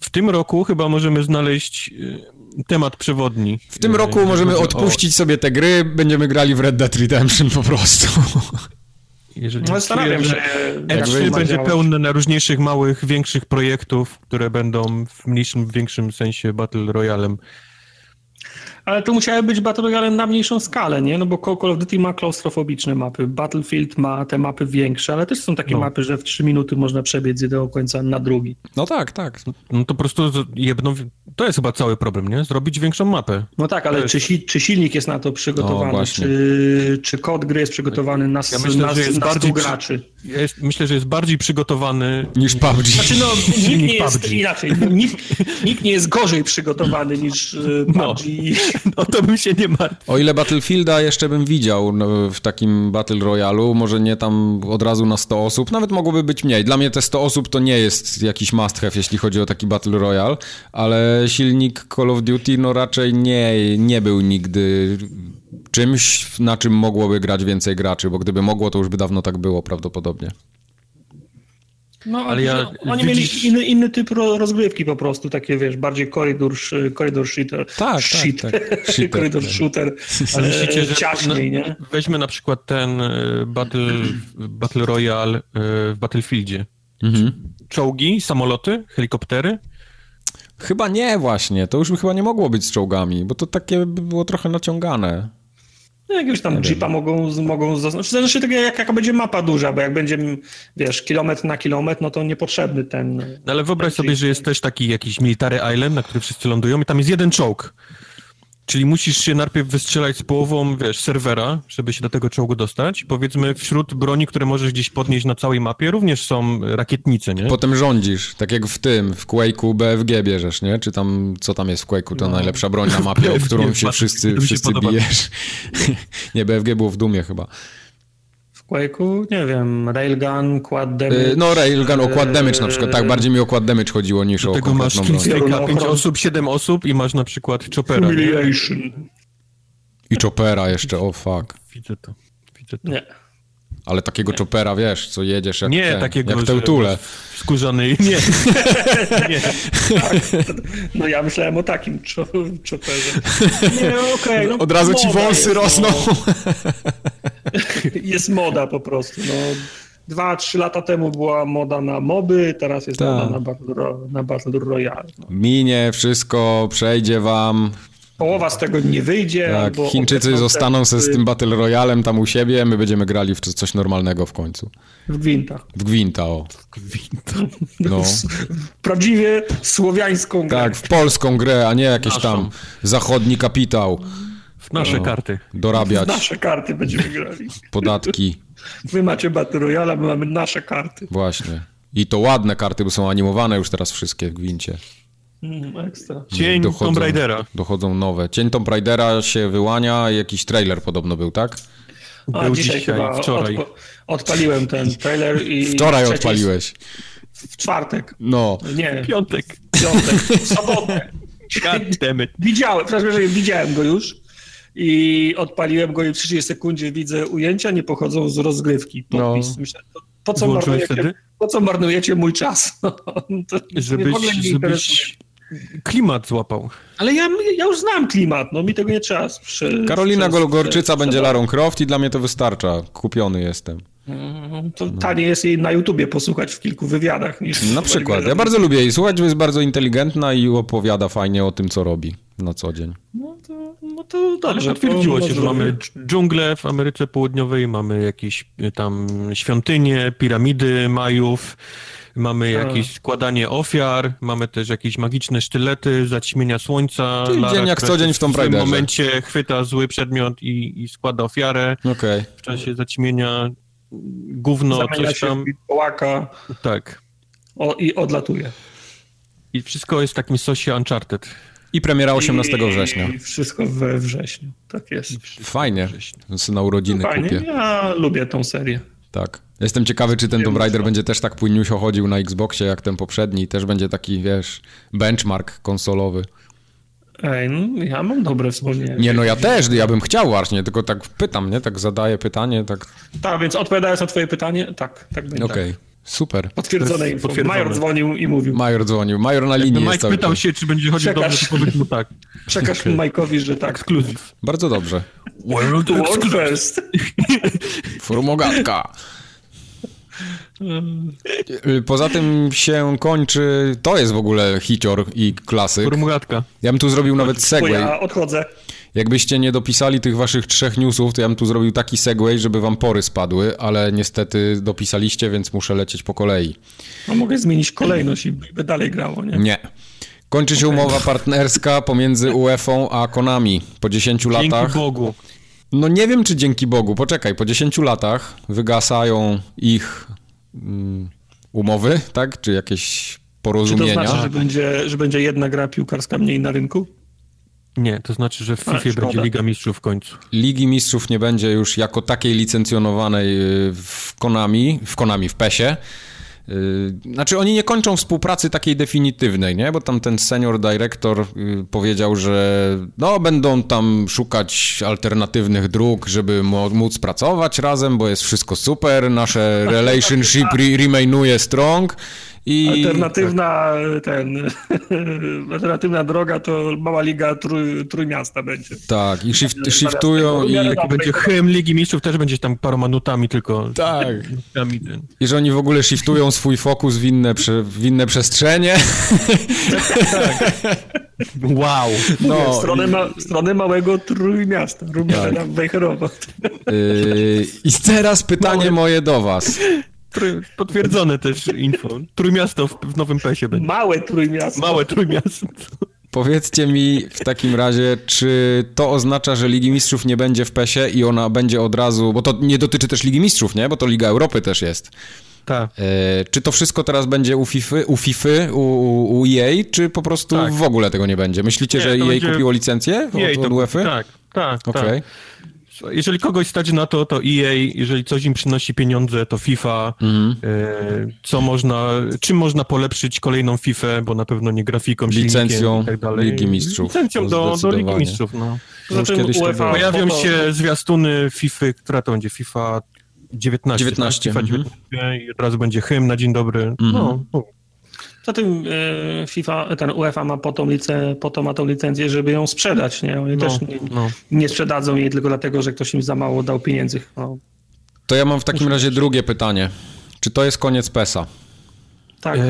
w tym roku chyba możemy znaleźć y, temat przewodni. W tym roku możemy odpuścić o... sobie te gry, będziemy grali w Red Dead Redemption po prostu. Jeżeli no, zastanawiam się. E3 będzie działać. pełne na różniejszych małych, większych projektów, które będą w mniejszym, większym sensie Battle Royalem ale to musiały być Battle Royale na mniejszą skalę, nie? No bo Call of Duty ma klaustrofobiczne mapy, Battlefield ma te mapy większe, ale też są takie no. mapy, że w 3 minuty można przebiec z jednego końca na drugi. No tak, tak. No to po prostu jedno, to jest chyba cały problem, nie? Zrobić większą mapę. No tak, ale jest... czy, czy, silnik jest na to przygotowany, no, czy, czy kod gry jest przygotowany na, ja myślę, na, że jest na bardziej graczy? Ja jest, myślę, że jest bardziej przygotowany niż PUBG. Znaczy no, nikt nie jest inaczej. Nikt, nikt nie jest gorzej przygotowany niż PUBG. No. no to bym się nie martwił. O ile Battlefielda jeszcze bym widział no, w takim Battle Royalu, może nie tam od razu na 100 osób, nawet mogłoby być mniej. Dla mnie te 100 osób to nie jest jakiś must have, jeśli chodzi o taki Battle Royale, ale silnik Call of Duty no raczej nie, nie był nigdy czymś, na czym mogłoby grać więcej graczy, bo gdyby mogło, to już by dawno tak było prawdopodobnie. No, ale ja, oni widzisz... mieli inny, inny typ rozgrywki po prostu, takie wiesz, bardziej korydur, korydur shooter. Tak, shit. tak, tak. korydur shooter. Ale myślicie, że ciaśniej, nie? Weźmy na przykład ten e, Battle, Battle Royale e, w Battlefieldzie. Mhm. Czołgi, samoloty, helikoptery? Chyba nie właśnie, to już by chyba nie mogło być z czołgami, bo to takie by było trochę naciągane. No, jakiegoś tam jeepa mogą, mogą zaznaczyć. Zależy tego, jak, jaka będzie mapa duża, bo jak będzie, wiesz, kilometr na kilometr, no to niepotrzebny ten... No ale wyobraź ten sobie, że jest też taki jakiś Military Island, na który wszyscy lądują i tam jest jeden czołg. Czyli musisz się najpierw wystrzelać z połową, wiesz, serwera, żeby się do tego czołgu dostać. Powiedzmy, wśród broni, które możesz gdzieś podnieść na całej mapie, również są rakietnice, nie? Potem rządzisz, tak jak w tym, w Quake'u BFG bierzesz, nie? Czy tam, co tam jest w Quake'u, to no. najlepsza broń na mapie, o którą się wszyscy, wszyscy bijesz. nie, BFG było w Dumie chyba. Quake'u, nie wiem, Railgun, Quad Damage. No Railgun, o Quad Damage na przykład, tak, bardziej mi o Quad Damage chodziło niż Do o tego masz Killstreaka, 5 osób, 7 osób i masz na przykład Choppera. I Choppera jeszcze, o oh, fuck. Widzę to, widzę to. Nie. Ale takiego nie. chopera, wiesz, co jedziesz jak Nie, ten, takiego, jak teutule. Skórzany, nie. nie. Tak. No ja myślałem o takim choperze. Nie, okej. Okay, no, Od razu ci wąsy jest, rosną. No. Jest moda po prostu, no. Dwa, trzy lata temu była moda na moby, teraz jest Ta. moda na Battle, na Battle Royale. No. Minie wszystko, przejdzie wam, połowa z tego nie wyjdzie. Tak, Chińczycy zostaną se z tym Battle Royalem tam u siebie, my będziemy grali w coś normalnego w końcu. W Gwinta. W Gwinta, o. W Gwinta. No. Prawdziwie słowiańską grę. Tak, w polską grę, a nie jakiś Naszą. tam zachodni kapitał. W nasze no, karty. Dorabiać. W nasze karty będziemy grali. Podatki. Wy macie Battle Royale, my mamy nasze karty. Właśnie. I to ładne karty, bo są animowane już teraz wszystkie w Gwincie. Mm, ekstra. Cień dochodzą, Tomb Raidera. Dochodzą nowe. Cień Tomb Raidera się wyłania, jakiś trailer podobno był, tak? A, był dzisiaj, dzisiaj chyba wczoraj. Odp odpaliłem ten trailer i... Wczoraj odpaliłeś. W czwartek. No. Nie. Piątek. Piątek. W sobotę. Widziałem, przepraszam, widziałem go już i odpaliłem go i w 30 sekundzie widzę ujęcia, nie pochodzą z rozgrywki. Podpis. No. Myślę, po co, marnujecie, po co marnujecie mój czas? No, żebyś, żebyś klimat złapał. Ale ja, ja już znam klimat, no mi tego nie trzeba. Przy, Karolina przez, Gorczyca będzie Larą Croft i dla mnie to wystarcza. Kupiony jestem. Mm, to tanie jest jej na YouTubie posłuchać w kilku wywiadach niż... Na przykład. Ja bardzo lubię jej słuchać, bo jest bardzo inteligentna i opowiada fajnie o tym, co robi na co dzień. No to, no to dobrze. potwierdziło się, że mamy dżunglę w Ameryce Południowej, mamy jakieś y, tam świątynie, piramidy Majów, mamy jakieś składanie ofiar, mamy też jakieś magiczne sztylety, zaćmienia słońca. Czyli Lara, dzień jak co dzień w Tomb Raiderze. W tym momencie chwyta zły przedmiot i, i składa ofiarę. Okay. W czasie zaćmienia gówno, Zamienia coś tam. Połaka. Tak. O, I odlatuje. I wszystko jest w takim sosie Uncharted. I premiera 18 I, września. I wszystko we wrześniu, tak jest. Fajnie, na urodziny no fajnie. kupię. Ja lubię tą serię. Tak. Jestem ciekawy, czy ten Tomb Raider będzie też tak płynniusio chodził na Xboxie jak ten poprzedni. Też będzie taki, wiesz, benchmark konsolowy. Ej, no ja mam dobre wspomnienia. Nie, no ja też, ja bym chciał właśnie, tylko tak pytam, nie? Tak zadaję pytanie, tak... Tak, więc odpowiadając na twoje pytanie, tak, tak będzie. Okej, okay. tak. Super. Potwierdzone info. Major dzwonił i mówił. Major dzwonił. Major na linii Mike jest pytał się, czy będzie chodził Przekaż. dobrze, to powiedz mu tak. Przekaż okay. Mike'owi, że tak. Exclusive. Bardzo dobrze. World, World first. Formogatka. Poza tym się kończy, to jest w ogóle hicior i klasyk. Formułatka. Ja bym tu zrobił nawet segway. Ja odchodzę. Jakbyście nie dopisali tych waszych trzech newsów, to ja bym tu zrobił taki segway, żeby wam pory spadły, ale niestety dopisaliście, więc muszę lecieć po kolei. No mogę zmienić kolejność i by dalej grało, nie? Nie. Kończy się okay. umowa partnerska pomiędzy UEFA a Konami po 10 latach. Dzięki Bogu. No nie wiem, czy dzięki Bogu. Poczekaj, po 10 latach wygasają ich umowy, tak? Czy jakieś porozumienia. Czy to znaczy, że będzie, że będzie jedna gra piłkarska mniej na rynku? Nie, to znaczy, że w FIFA będzie Liga Mistrzów w końcu. Ligi Mistrzów nie będzie już jako takiej licencjonowanej y, w Konami, w Konami, w PESie. Y, znaczy, oni nie kończą współpracy takiej definitywnej, nie? Bo tam ten senior director y, powiedział, że no, będą tam szukać alternatywnych dróg, żeby móc pracować razem, bo jest wszystko super, nasze relationship remainuje strong i... Alternatywna, ten, alternatywna droga to mała liga trój, Trójmiasta będzie. Tak, i shift, shiftują i... Będzie hymn Ligi Mistrzów, też będzie tam paroma nutami tylko. Tak. I że oni w ogóle shiftują swój fokus w inne, w inne przestrzenie. Tak. Wow. No, w, stronę ma, w stronę małego Trójmiasta, Rumiana tak. Wejherowa. Yy, I teraz pytanie Małe. moje do was. Potwierdzone też info. Trójmiasto w, w Nowym Pesie będzie. Małe Trójmiasto. Małe Trójmiasto. Powiedzcie mi w takim razie, czy to oznacza, że Ligi Mistrzów nie będzie w PESie i ona będzie od razu, bo to nie dotyczy też Ligi Mistrzów, nie? Bo to Liga Europy też jest. Tak. E, czy to wszystko teraz będzie u FIFA, u, FIFA, u, u EA, czy po prostu tak. w ogóle tego nie będzie? Myślicie, nie, że EA będzie... kupiło licencję EA od, od UEFA? Tak, tak, okay. tak jeżeli kogoś stać na to, to EA, jeżeli coś im przynosi pieniądze, to FIFA, mhm. e, co można, czym można polepszyć kolejną FIFA, bo na pewno nie grafiką, licencją i tak dalej. Ligi Mistrzów. Licencją do, do Ligi Mistrzów, no. Poza tym UEFA, pojawią się zwiastuny FIFA, która to będzie FIFA 19, 19. FIFA 19 mhm. i od razu będzie hymn na dzień dobry. Mhm. No, no. Poza tym e, FIFA, ten UEFA ma po, tą licę, po to ma tą licencję, żeby ją sprzedać, nie? Oni no, też nie, no. nie, sprzedadzą jej tylko dlatego, że ktoś im za mało dał pieniędzy. No. To ja mam w takim razie drugie pytanie. Czy to jest koniec PESA? Tak. E,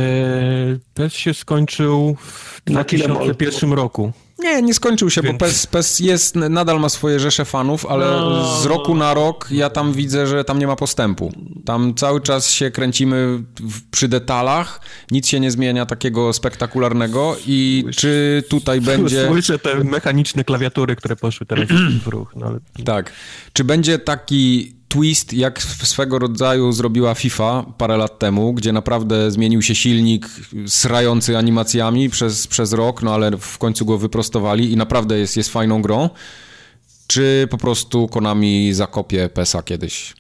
PES się skończył w 2001 roku. Nie, nie skończył się, Więc... bo PES, PES jest, nadal ma swoje rzesze fanów, ale no... z roku na rok ja tam widzę, że tam nie ma postępu. Tam cały czas się kręcimy w, przy detalach, nic się nie zmienia takiego spektakularnego i Słysz... czy tutaj będzie... Słyszę te mechaniczne klawiatury, które poszły teraz w ruch. No ale... Tak. Czy będzie taki twist, jak swego rodzaju zrobiła FIFA parę lat temu, gdzie naprawdę zmienił się silnik srający animacjami przez, przez rok, no ale w końcu go wyprostowali i naprawdę jest, jest fajną grą. Czy po prostu Konami zakopie PESA kiedyś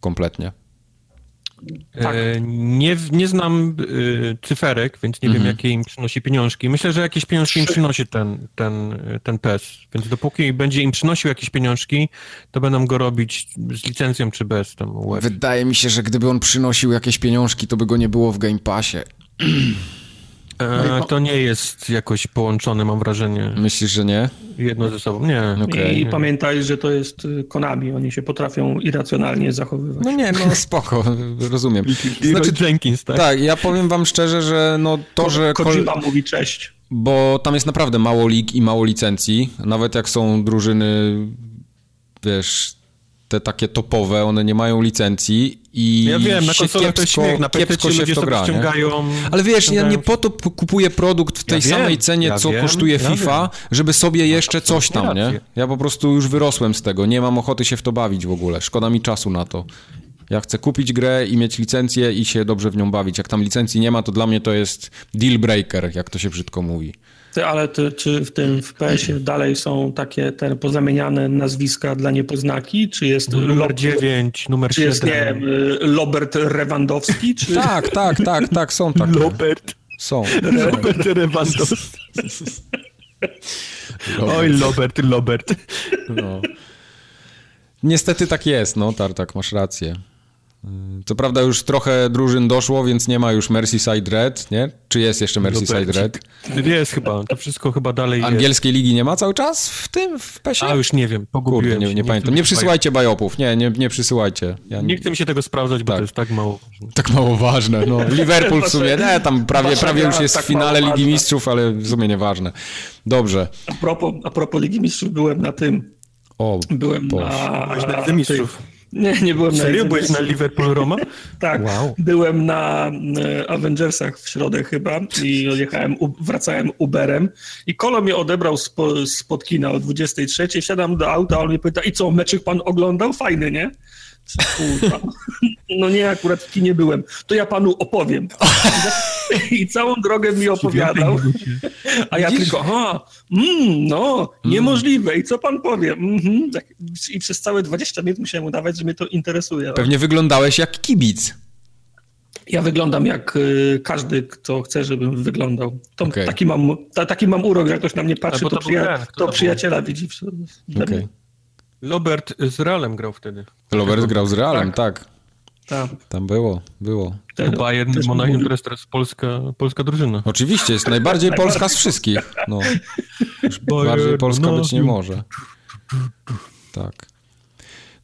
kompletnie? Tak. E, nie, nie znam y, cyferek, więc nie mhm. wiem, jakie im przynosi pieniążki. Myślę, że jakieś pieniążki im przynosi ten, ten, ten PES. Więc dopóki będzie im przynosił jakieś pieniążki, to będą go robić z licencją czy bez. Tam Wydaje mi się, że gdyby on przynosił jakieś pieniążki, to by go nie było w Game Passie. E, to nie jest jakoś połączone, mam wrażenie. Myślisz, że nie? Jedno ze sobą, nie. Okay. I pamiętaj, że to jest y, Konami, oni się potrafią irracjonalnie zachowywać. No nie, no spoko, rozumiem. Znaczy, Jenkins, tak? Tak, ja powiem wam szczerze, że no to, że... Kojima mówi cześć. Bo tam jest naprawdę mało lig i mało licencji, nawet jak są drużyny, wiesz, te takie topowe, one nie mają licencji i Ja wiem, na konsolę to śmiech, na się ludzie to gra, ściągają... Ale wiesz, ja nie po to kupuję produkt w tej ja samej wiem, cenie, ja co wiem, kosztuje FIFA, żeby sobie jeszcze coś tam, nie? Ja po prostu już wyrosłem z tego, nie mam ochoty się w to bawić w ogóle, szkoda mi czasu na to. Ja chcę kupić grę i mieć licencję i się dobrze w nią bawić. Jak tam licencji nie ma, to dla mnie to jest deal breaker, jak to się brzydko mówi. Ty, ale ty, czy w tym w PS-ie dalej są takie te pozamieniane nazwiska dla niepoznaki? Czy jest numer Lob... 9, numer czy 7? jest, nie y, Lobert Rewandowski? Czy... Tak, tak, tak, tak, są takie. Lobert. Są. Robert Rewandowski. Oj, Lobert, Lobert. No. Niestety tak jest, no, Tartak, masz rację. Co prawda już trochę drużyn doszło, więc nie ma już Merseyside Red, nie? Czy jest jeszcze Merseyside Red? Jest chyba, to wszystko chyba dalej jest. Angielskiej ligi nie ma cały czas w tym, w PESie? A już nie wiem, pogubiłem Kurde, nie, się. nie pamiętam. Nie przysyłajcie bajopów, nie, nie, nie przysyłajcie. Ja Nie chcę mi się tego sprawdzać, bo Tak. to jest tak mało. Tak mało ważne. No, Liverpool w sumie, nie, tam prawie, prawie już jest tak w finale mało Ligi. Mistrzów, ale w sumie nieważne. Dobrze. A propos, a propos Ligi Mistrzów, byłem na tym, O, byłem Boże. na... Byłeś na Mistrzów. Nie, nie byłem na Serio? Byłeś na. Liverpool Roma? Tak, Wow. byłem na e, Avengersach w środę chyba i jechałem, wracałem Uberem i Kolo mnie odebrał spo, spod kina o 23, siadam do auta, on mnie pyta, i co, meczyk pan oglądał? Fajny, nie? Kurwa. No nie, akurat w kinie byłem. To ja panu opowiem. I całą drogę mi opowiadał, a ja tylko, aha, mm, no, niemożliwe. I co pan powie? Mhm. Tak. I przez całe 20 minut musiałem udawać, że mnie to interesuje. Pewnie wyglądałeś jak kibic. Ja wyglądam jak y, każdy, kto chce, żebym wyglądał. To, Okej. taki, mam, ta, taki mam urok, że jak ktoś na mnie patrzy, to, to przyja- to przyjaciela widzi. w- we Robert z Realem grał wtedy. Robert grał z Realem, tak. Tak. Tam było, było. Te- Bayern Monachium to jest teraz polska, polska drużyna. Oczywiście, jest najbardziej polska z wszystkich. No, już bardziej polska być nie może. Tak.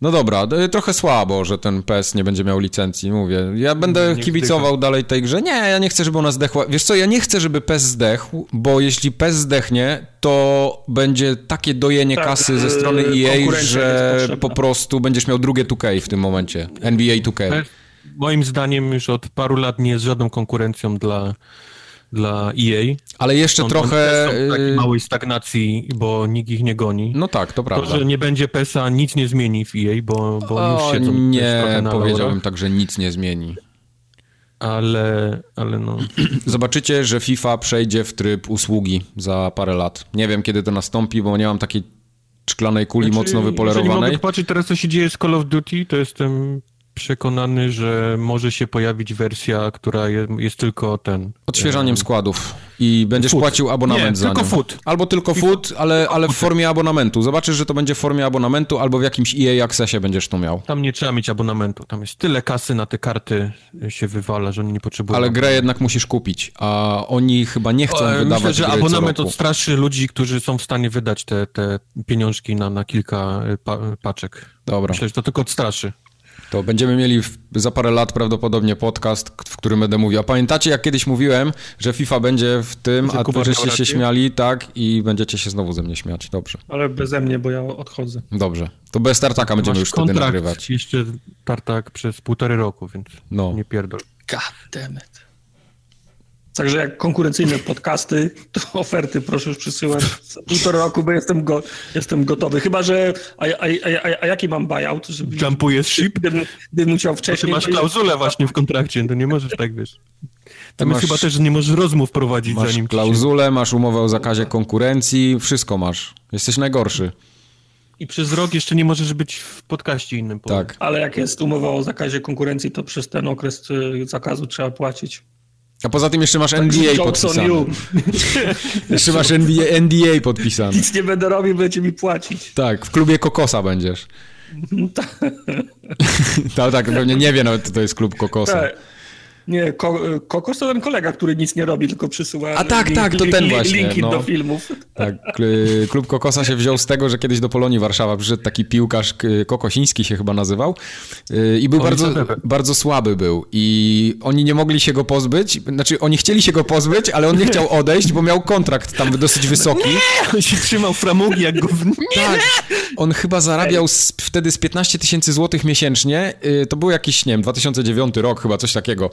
No dobra, trochę słabo, że ten PES nie będzie miał licencji, mówię. Ja będę Nie kibicował dalej tej grze. Nie, ja nie chcę, żeby ona zdechła. Wiesz co, ja nie chcę, żeby PES zdechł, bo jeśli PES zdechnie, to będzie takie dojenie Tak, kasy ze yy, strony EA, że po prostu będziesz miał drugie 2K w tym momencie. NBA 2K. PES Moim zdaniem już od paru lat nie jest żadną konkurencją dla, dla EA. Ale jeszcze Są- trochę... Są w takiej yy, małej stagnacji, bo nikt ich nie goni. No tak, to To, prawda. że nie będzie PESA nic nie zmieni w EA, bo, bo już O, siedzą też nie, na powiedziałbym laurach, tak, że nic nie zmieni. ale, ale no... Zobaczycie, że FIFA przejdzie w tryb usługi za parę lat. Nie wiem, kiedy to nastąpi, bo nie mam takiej szklanej kuli Znaczy, mocno Jeżeli wypolerowanej. mogę patrzeć teraz, co się dzieje z Call of Duty, to jestem przekonany, że może się pojawić wersja, która je, jest tylko ten... Odświeżaniem składów i będziesz Food. płacił abonament Nie, za tylko nią. food. Albo tylko food, ale, ale w formie abonamentu. Zobaczysz, że to będzie w formie abonamentu, albo w jakimś EA Accessie będziesz to miał. Tam nie trzeba mieć abonamentu. Tam jest tyle kasy na te karty się wywala, że oni nie potrzebują. Ale grę jednak musisz kupić, a oni chyba nie chcą E, wydawać Myślę, że abonament odstraszy ludzi, którzy są w stanie wydać te, te pieniążki na, na kilka e, pa, paczek. Dobra. Myślę, że to tylko odstraszy. To będziemy mieli w, za parę lat prawdopodobnie podcast, w którym będę mówił. A pamiętacie, jak kiedyś mówiłem, że FIFA będzie w tym, a wy żeście się śmiali, tak? I będziecie się znowu ze mnie śmiać. Dobrze, Ale beze mnie, bo ja odchodzę. dobrze. To bez tartaka będziemy Masz już wtedy kontrakt nagrywać. jeszcze tartak przez półtorej roku, więc No. nie pierdol. God damn it. Także jak konkurencyjne podcasty, to oferty proszę już przysyłać. Za półtora roku, bo jestem, go, jestem gotowy. Chyba, że... A, a, a, a, a jaki mam buyout? Żeby, Jumpujesz ship? gdybym, gdybym musiał Ty wcześniej... masz klauzulę właśnie w kontrakcie, to nie możesz tak, wiesz. Tam masz- jest chyba też, że nie możesz rozmów prowadzić, Masz zanim się... klauzulę, masz umowę o zakazie konkurencji, wszystko masz. Jesteś najgorszy. I przez rok jeszcze nie możesz być w podcaście innym. powiem. Tak. Ale jak jest umowa o zakazie konkurencji, to przez ten okres y, zakazu trzeba płacić. A poza tym jeszcze masz NDA Jokes on podpisane. you. Jeszcze masz NBA, NDA podpisane. Nic nie będę robił, będziecie mi płacić. Tak, w klubie Kokosa będziesz. Tak, tak, pewnie nie wie nawet, to jest klub Kokosa. Tak. Nie, ko Kokos to ten kolega, który nic nie robi, tylko przysyła A tak, tak, to ten właśnie, linki no. do filmów. Tak, kl- klub Kokosa się wziął z tego, że kiedyś do Polonii Warszawa przyszedł taki piłkarz, Kokosiński się chyba nazywał yy, i był bardzo, bardzo słaby był i oni nie mogli się go pozbyć, znaczy oni chcieli się go pozbyć, ale on nie chciał odejść, bo miał kontrakt tam dosyć wysoki. On się trzymał framugi jak gówno. Tak, on chyba zarabiał z, wtedy z 15 tysięcy złotych miesięcznie, yy, to był jakiś, nie wiem, 2009 rok chyba, coś takiego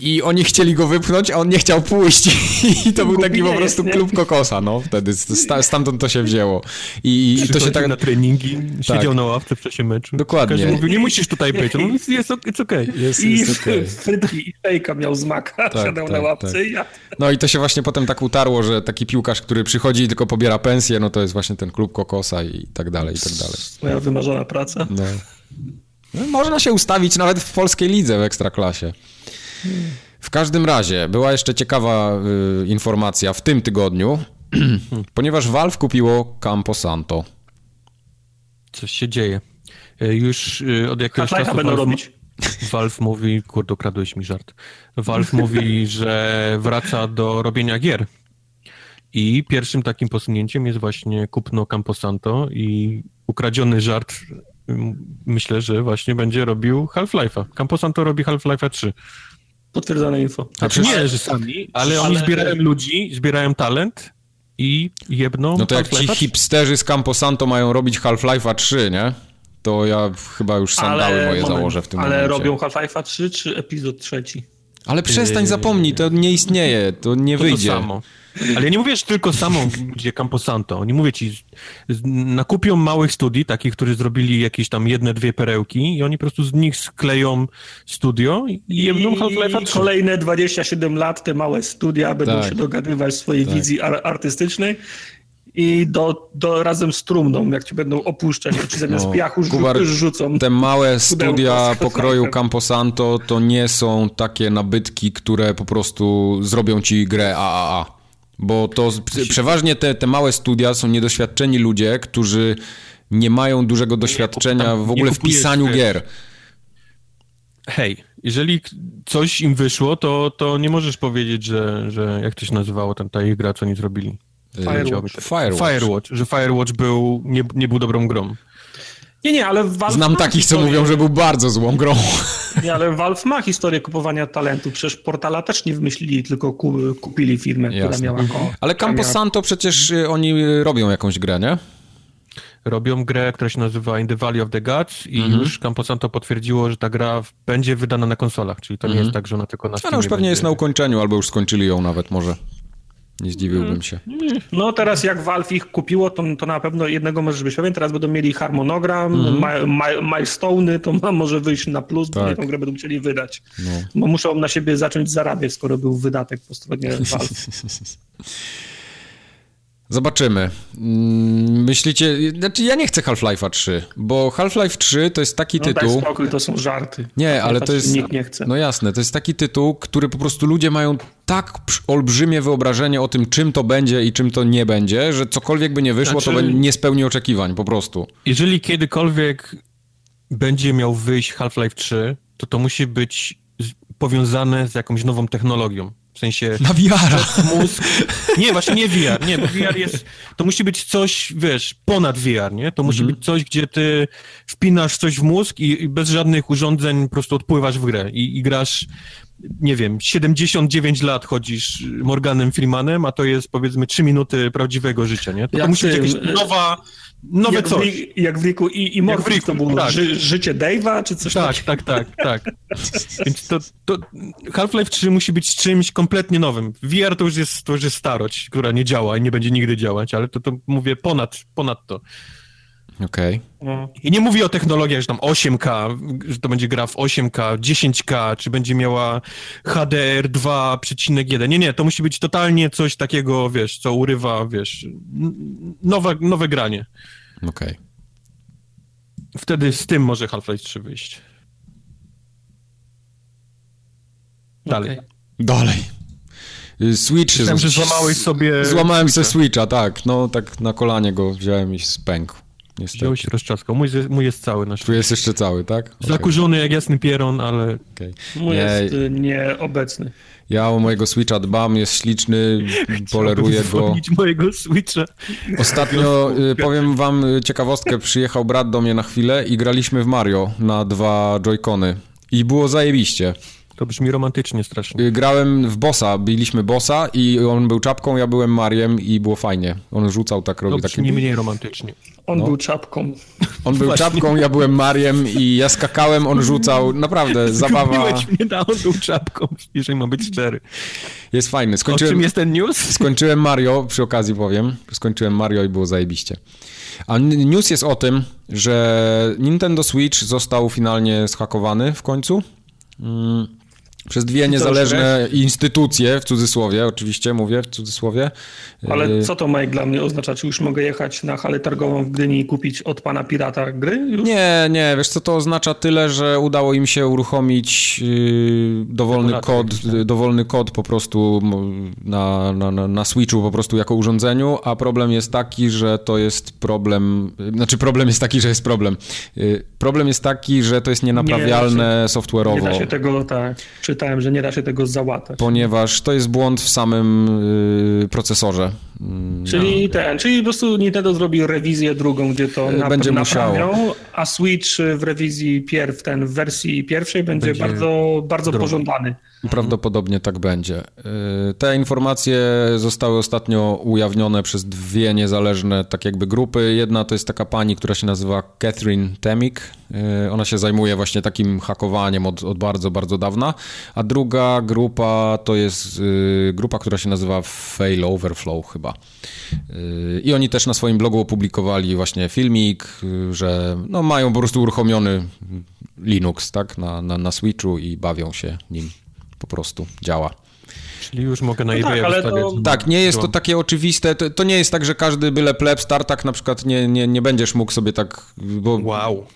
i oni chcieli go wypchnąć, a on nie chciał pójść i to był taki po prostu klub Kokosa, no wtedy, sta, stamtąd to się wzięło i, i to się tak... na treningi, siedział na ławce w czasie meczu. Dokładnie. Każdy mówił, nie musisz tutaj być. On mówi, jest, ok- jest okej. Jest, I jest i szejka miał z maka, Tak, siadał tak, na łapce tak. i ja... No i to się właśnie potem tak utarło, że taki piłkarz, który przychodzi i tylko pobiera pensję, no to jest właśnie ten klub Kokosa i tak dalej, i tak dalej. Moja wymarzona praca. No. No, można się ustawić nawet w polskiej lidze w Ekstraklasie. W każdym razie była jeszcze ciekawa y, informacja w tym tygodniu, ponieważ Valve kupiło Campo Santo. Coś się dzieje. E, Już e, od jakiegoś Half-Life'a czasu... będą Valve- robić. Valve mówi, kurde, ukradłeś mi żart. Valve mówi, że wraca do robienia gier. I pierwszym takim posunięciem jest właśnie kupno Camposanto i ukradziony żart myślę, że właśnie będzie robił Half-Life'a. Camposanto robi Half-Life'a 3. Potwierdzone info. Znaczy nie, że sami, ale oni zbierają ludzi, zbierają talent i jedną No to jak ci hipsterzy z Camposanto mają robić Half-Life'a 3, nie? To ja chyba już sandały ale, moje moment, założę w tym ale momencie. Ale robią Half-Life'a 3 czy epizod trzeci? Ale przestań, zapomnij, to nie istnieje, to nie to wyjdzie. To samo. Ale ja nie mówię, że tylko samą gdzie Camposanto. Nie mówię ci, nakupią małych studii, takich, którzy zrobili jakieś tam jedne, dwie perełki i oni po prostu z nich skleją studio i jedną Half-Life'a I kolejne 27 lat te małe studia będą tak. się dogadywać w swojej tak. wizji artystycznej i do, do, razem z trumną, jak ci będą opuszczać, czy zamiast no, piachu Kubar, rzucą. Te małe studia pokroju Camposanto to nie są takie nabytki, które po prostu zrobią ci grę AAA. Bo to przeważnie te, te małe studia są niedoświadczeni ludzie, którzy nie mają dużego doświadczenia w ogóle w pisaniu gier. Hej, jeżeli coś im wyszło, to, to nie możesz powiedzieć, że, że jak to się nazywało tam ta ich gra, co oni zrobili. Firewatch. Firewatch. Firewatch, że Firewatch był, nie, nie był dobrą grą. Nie, nie, ale Valve Znam takich, historię. co mówią, że był bardzo złą grą. Nie, ale Valve ma historię kupowania talentu. Przecież Portala też nie wymyślili, tylko kupili firmę, Jasne. która miała... Ko, ale Campo miała... Santo przecież y, oni y, robią jakąś grę, nie? Robią grę, która się nazywa In the Valley of the Gods i mhm. już Camposanto potwierdziło, że ta gra będzie wydana na konsolach, czyli to nie mhm. jest tak, że ona tylko na Steamie Ona już pewnie będzie... jest na ukończeniu, albo już skończyli ją nawet może. Nie zdziwiłbym się. No teraz jak Valve ich kupiło, to, to na pewno jednego możesz być pewien. Teraz będą mieli harmonogram, mm. milestone'y, to może wyjść na plus, tak. bo tę grę będą chcieli wydać. No. Bo muszą na siebie zacząć zarabiać, skoro był wydatek po stronie Valve. Zobaczymy. Mm, myślicie, znaczy ja nie chcę Half-Life'a 3, bo Half-Life 3 to jest taki no, tytuł... Daj spokój, to są żarty. Nie, ale to jest... Nikt nie chce. No jasne, to jest taki tytuł, który po prostu ludzie mają tak olbrzymie wyobrażenie o tym, czym to będzie i czym to nie będzie, że cokolwiek by nie wyszło, znaczy, to nie spełni oczekiwań po prostu. Jeżeli kiedykolwiek będzie miał wyjść Half-Life 3, to to musi być powiązane z jakąś nową technologią. W sensie... Na VR. Mózg. Nie, właśnie nie VR, nie, bo VR jest... To musi być coś, wiesz, ponad VR, nie? To musi mhm. być coś, gdzie ty wpinasz coś w mózg i, i, bez żadnych urządzeń po prostu odpływasz w grę i, i grasz nie wiem, 79 lat chodzisz Morganem Freemanem, a to jest powiedzmy 3 minuty prawdziwego życia, nie? To, to musi być jakaś nowa, nowe jak coś. W, jak w Riku i, i Riku, to było tak. ży, życie Dave'a, czy coś tak, takiego? Tak, tak, tak, Więc to, to Half-Life 3 musi być czymś kompletnie nowym. VR to już jest, to już jest starość, która nie działa i nie będzie nigdy działać, ale to, to mówię ponad, ponad to. Okej. Okay. I nie mówię o technologiach, że tam 8K, że to będzie gra w 8K, 10K, czy będzie miała HDR 2,1. Nie, nie, to musi być totalnie coś takiego, wiesz, co urywa, wiesz, nowe, nowe granie. Okej. Okay. Wtedy z tym może Half-Life 3 wyjść. Dalej. Okay. Dalej. Switch... Myślałem, że złamałeś sobie... Złamałem sobie Switcha, tak. No, tak na kolanie go wziąłem i spękł niestety. Wziął się rozczaskał. Mój, mój jest cały na Tu jest jeszcze cały, tak? Okay. Zakurzony jak jasny pieron, ale... Okay. Mój nie, jest y, nieobecny. Ja o mojego Switcha dbam, jest śliczny, poleruję go. mojego Switcha. Ostatnio, y, powiem wam ciekawostkę, przyjechał brat do mnie na chwilę i graliśmy w Mario na dwa Joy-Cony. I było zajebiście. To brzmi romantycznie strasznie. Y, grałem w bossa, biliśmy bossa i on był czapką, ja byłem Mariem i było fajnie. On rzucał tak, robił takie... nie mniej romantycznie. On no. był czapką. On był Właśnie. czapką, ja byłem Mariem i ja skakałem, on rzucał. Naprawdę, zabawa. mnie, da, on był czapką, jeżeli mam być szczery. Jest fajny. Skończyłem, o czym jest ten news? Skończyłem Mario, przy okazji powiem. Skończyłem Mario i było zajebiście. A news jest o tym, że Nintendo Switch został finalnie schakowany w końcu. Mm Przez dwie niezależne instytucje, w cudzysłowie, oczywiście mówię w cudzysłowie. Ale y, co to ma dla mnie oznaczać? Już mogę jechać na halę targową w Gdyni i kupić od pana pirata gry? Już? Nie, nie, wiesz co to oznacza tyle, że udało im się uruchomić yy, dowolny kod, tak. dowolny kod po prostu na, na, na Switchu po prostu jako urządzeniu, a problem jest taki, że to jest problem, znaczy problem jest taki, że jest problem. Yy, problem jest taki, że to jest nienaprawialne nie, software'owo. Nie da się tego, tak, czytałem, że nie da się tego załatać. Ponieważ to jest błąd w samym yy, procesorze. Mm, czyli no. ten, czyli po prostu Nintendo zrobi rewizję drugą, gdzie to na, będzie musiało. a Switch w rewizji pierw, ten w wersji pierwszej będzie, będzie bardzo, bardzo pożądany. Prawdopodobnie tak będzie. Y, te informacje zostały ostatnio ujawnione przez dwie niezależne tak jakby grupy. Jedna to jest taka pani, która się nazywa Catherine Temik. Y, ona się zajmuje właśnie takim hakowaniem od, od bardzo, bardzo dawna. A druga grupa to jest y, grupa, która się nazywa Fail Overflow chyba. I oni też na swoim blogu opublikowali właśnie filmik, że no mają po prostu uruchomiony Linux tak, na, na, na Switchu i bawią się nim po prostu działa. Czyli już mogę na no eBay tak, to... Tak, nie jest to takie oczywiste. To, to, nie jest tak, że każdy byle pleb, startak na przykład nie, nie, nie będziesz mógł sobie tak... Bo... Wow.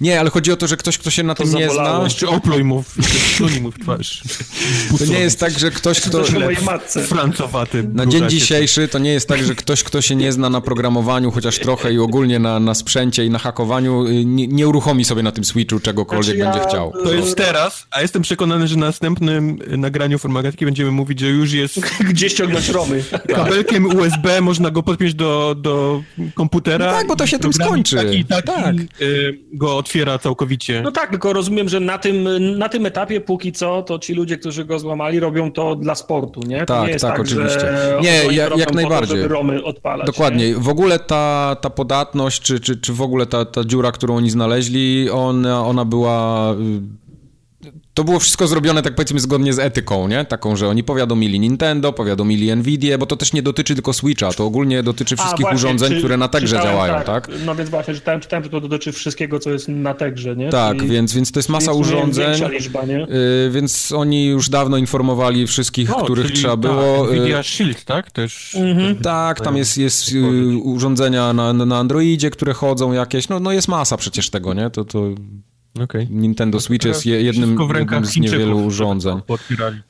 Nie, ale chodzi o to, że ktoś, kto się na to tym nie zna... Jeszcze opluj mu, mu w twarz. To nie jest tak, że ktoś, kto... Francowaty. Na dzień dzisiejszy to nie jest tak, że ktoś, kto się nie zna na programowaniu, chociaż trochę i ogólnie na, na sprzęcie i na hakowaniu, y, nie, nie uruchomi sobie na tym Switchu czegokolwiek znaczy ja... będzie chciał. To jest teraz, a jestem przekonany, że na następnym nagraniu Formagatki będziemy mówić, że już jest... Gdzie ściągnąć romy. Kabelkiem USB można go podpiąć do, do komputera. No tak, bo to się tym skończy. Taki, taki tak. Y, go otwiera całkowicie. No tak, tylko rozumiem, że na tym, na tym etapie póki co, to ci ludzie, którzy go złamali, robią to dla sportu, nie? To tak, nie tak, tak oczywiście. Nie, ja, jak najbardziej. To, romy odpalać. Dokładnie. Nie? W ogóle ta, ta podatność, czy, czy, czy w ogóle ta, ta dziura, którą oni znaleźli, ona, ona była to było wszystko zrobione, tak powiedzmy, zgodnie z etyką, nie? Taką, że oni powiadomili Nintendo, powiadomili Nvidia, bo to też nie dotyczy tylko Switcha, to ogólnie dotyczy wszystkich A, właśnie, urządzeń, czy, które na Tegrze działają, tak, tak, No więc właśnie, czytałem, czytałem, że to dotyczy wszystkiego, co jest na Tegrze, nie? Tak, czyli, więc, więc to jest masa urządzeń, liczba, nie? Yy, więc oni już dawno informowali wszystkich, no, których trzeba tak, było. Nvidia Shield, tak? Też. Mhm. Tak, tam jest, jest yy, urządzenia na, na Androidzie, które chodzą jakieś, no, no jest masa przecież tego, nie? To, to Okay. Nintendo Switch jest jednym, jednym z niewielu urządzeń.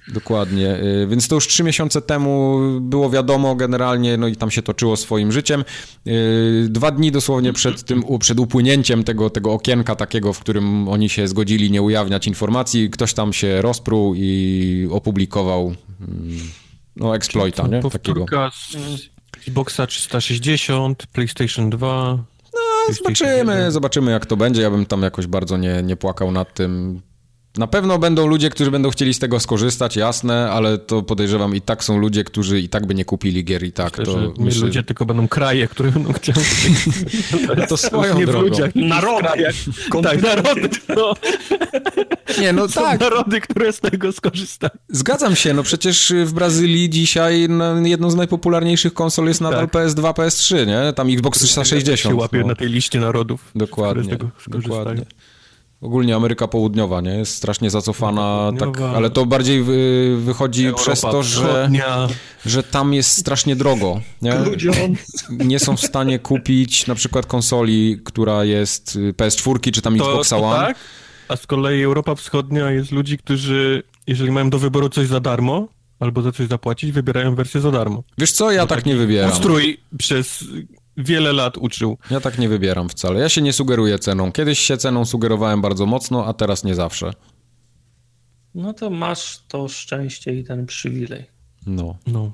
Dokładnie. Y, więc to już trzy miesiące temu było wiadomo generalnie, no i tam się toczyło swoim życiem. Y, dwa dni dosłownie przed tym, przed upłynięciem tego, tego okienka takiego, w którym oni się zgodzili nie ujawniać informacji, ktoś tam się rozpruł i opublikował mm, no exploita, nie? Takiego. z Xboxa 360, PlayStation 2, zobaczymy, zobaczymy jak to będzie. Ja bym tam jakoś bardzo nie, nie płakał nad tym. Na pewno będą ludzie, którzy będą chcieli z tego skorzystać, jasne, ale to podejrzewam i tak są ludzie, którzy i tak by nie kupili gier i tak. Myślę, to nie myślę... ludzie, tylko będą kraje, które będą chciały. to swoją nie drogą. W ludziach, narody. Tak, narody. No. Nie, no są tak. narody, które z tego skorzystają. Zgadzam się, no przecież w Brazylii dzisiaj jedną z najpopularniejszych konsol jest nadal tak. PS2, PS3, nie? Tam Xbox 360. się łapie no. na tej liście narodów, Dokładnie, dokładnie. Ogólnie Ameryka Południowa, nie? Jest strasznie zacofana, tak, ale to bardziej wy, wychodzi Europa przez to, że, że tam jest strasznie drogo. Nie? nie są w stanie kupić na przykład konsoli, która jest y, PS4 czy tam to, Xbox One. Tak? A z kolei Europa Wschodnia jest ludzi, którzy, jeżeli mają do wyboru coś za darmo, albo za coś zapłacić, wybierają wersję za darmo. Wiesz co, ja tak nie wybieram. Ustrój przez wiele lat uczył. Ja tak nie wybieram wcale. Ja się nie sugeruję ceną. Kiedyś się ceną sugerowałem bardzo mocno, a teraz nie zawsze. No to masz to szczęście i ten przywilej. No. No.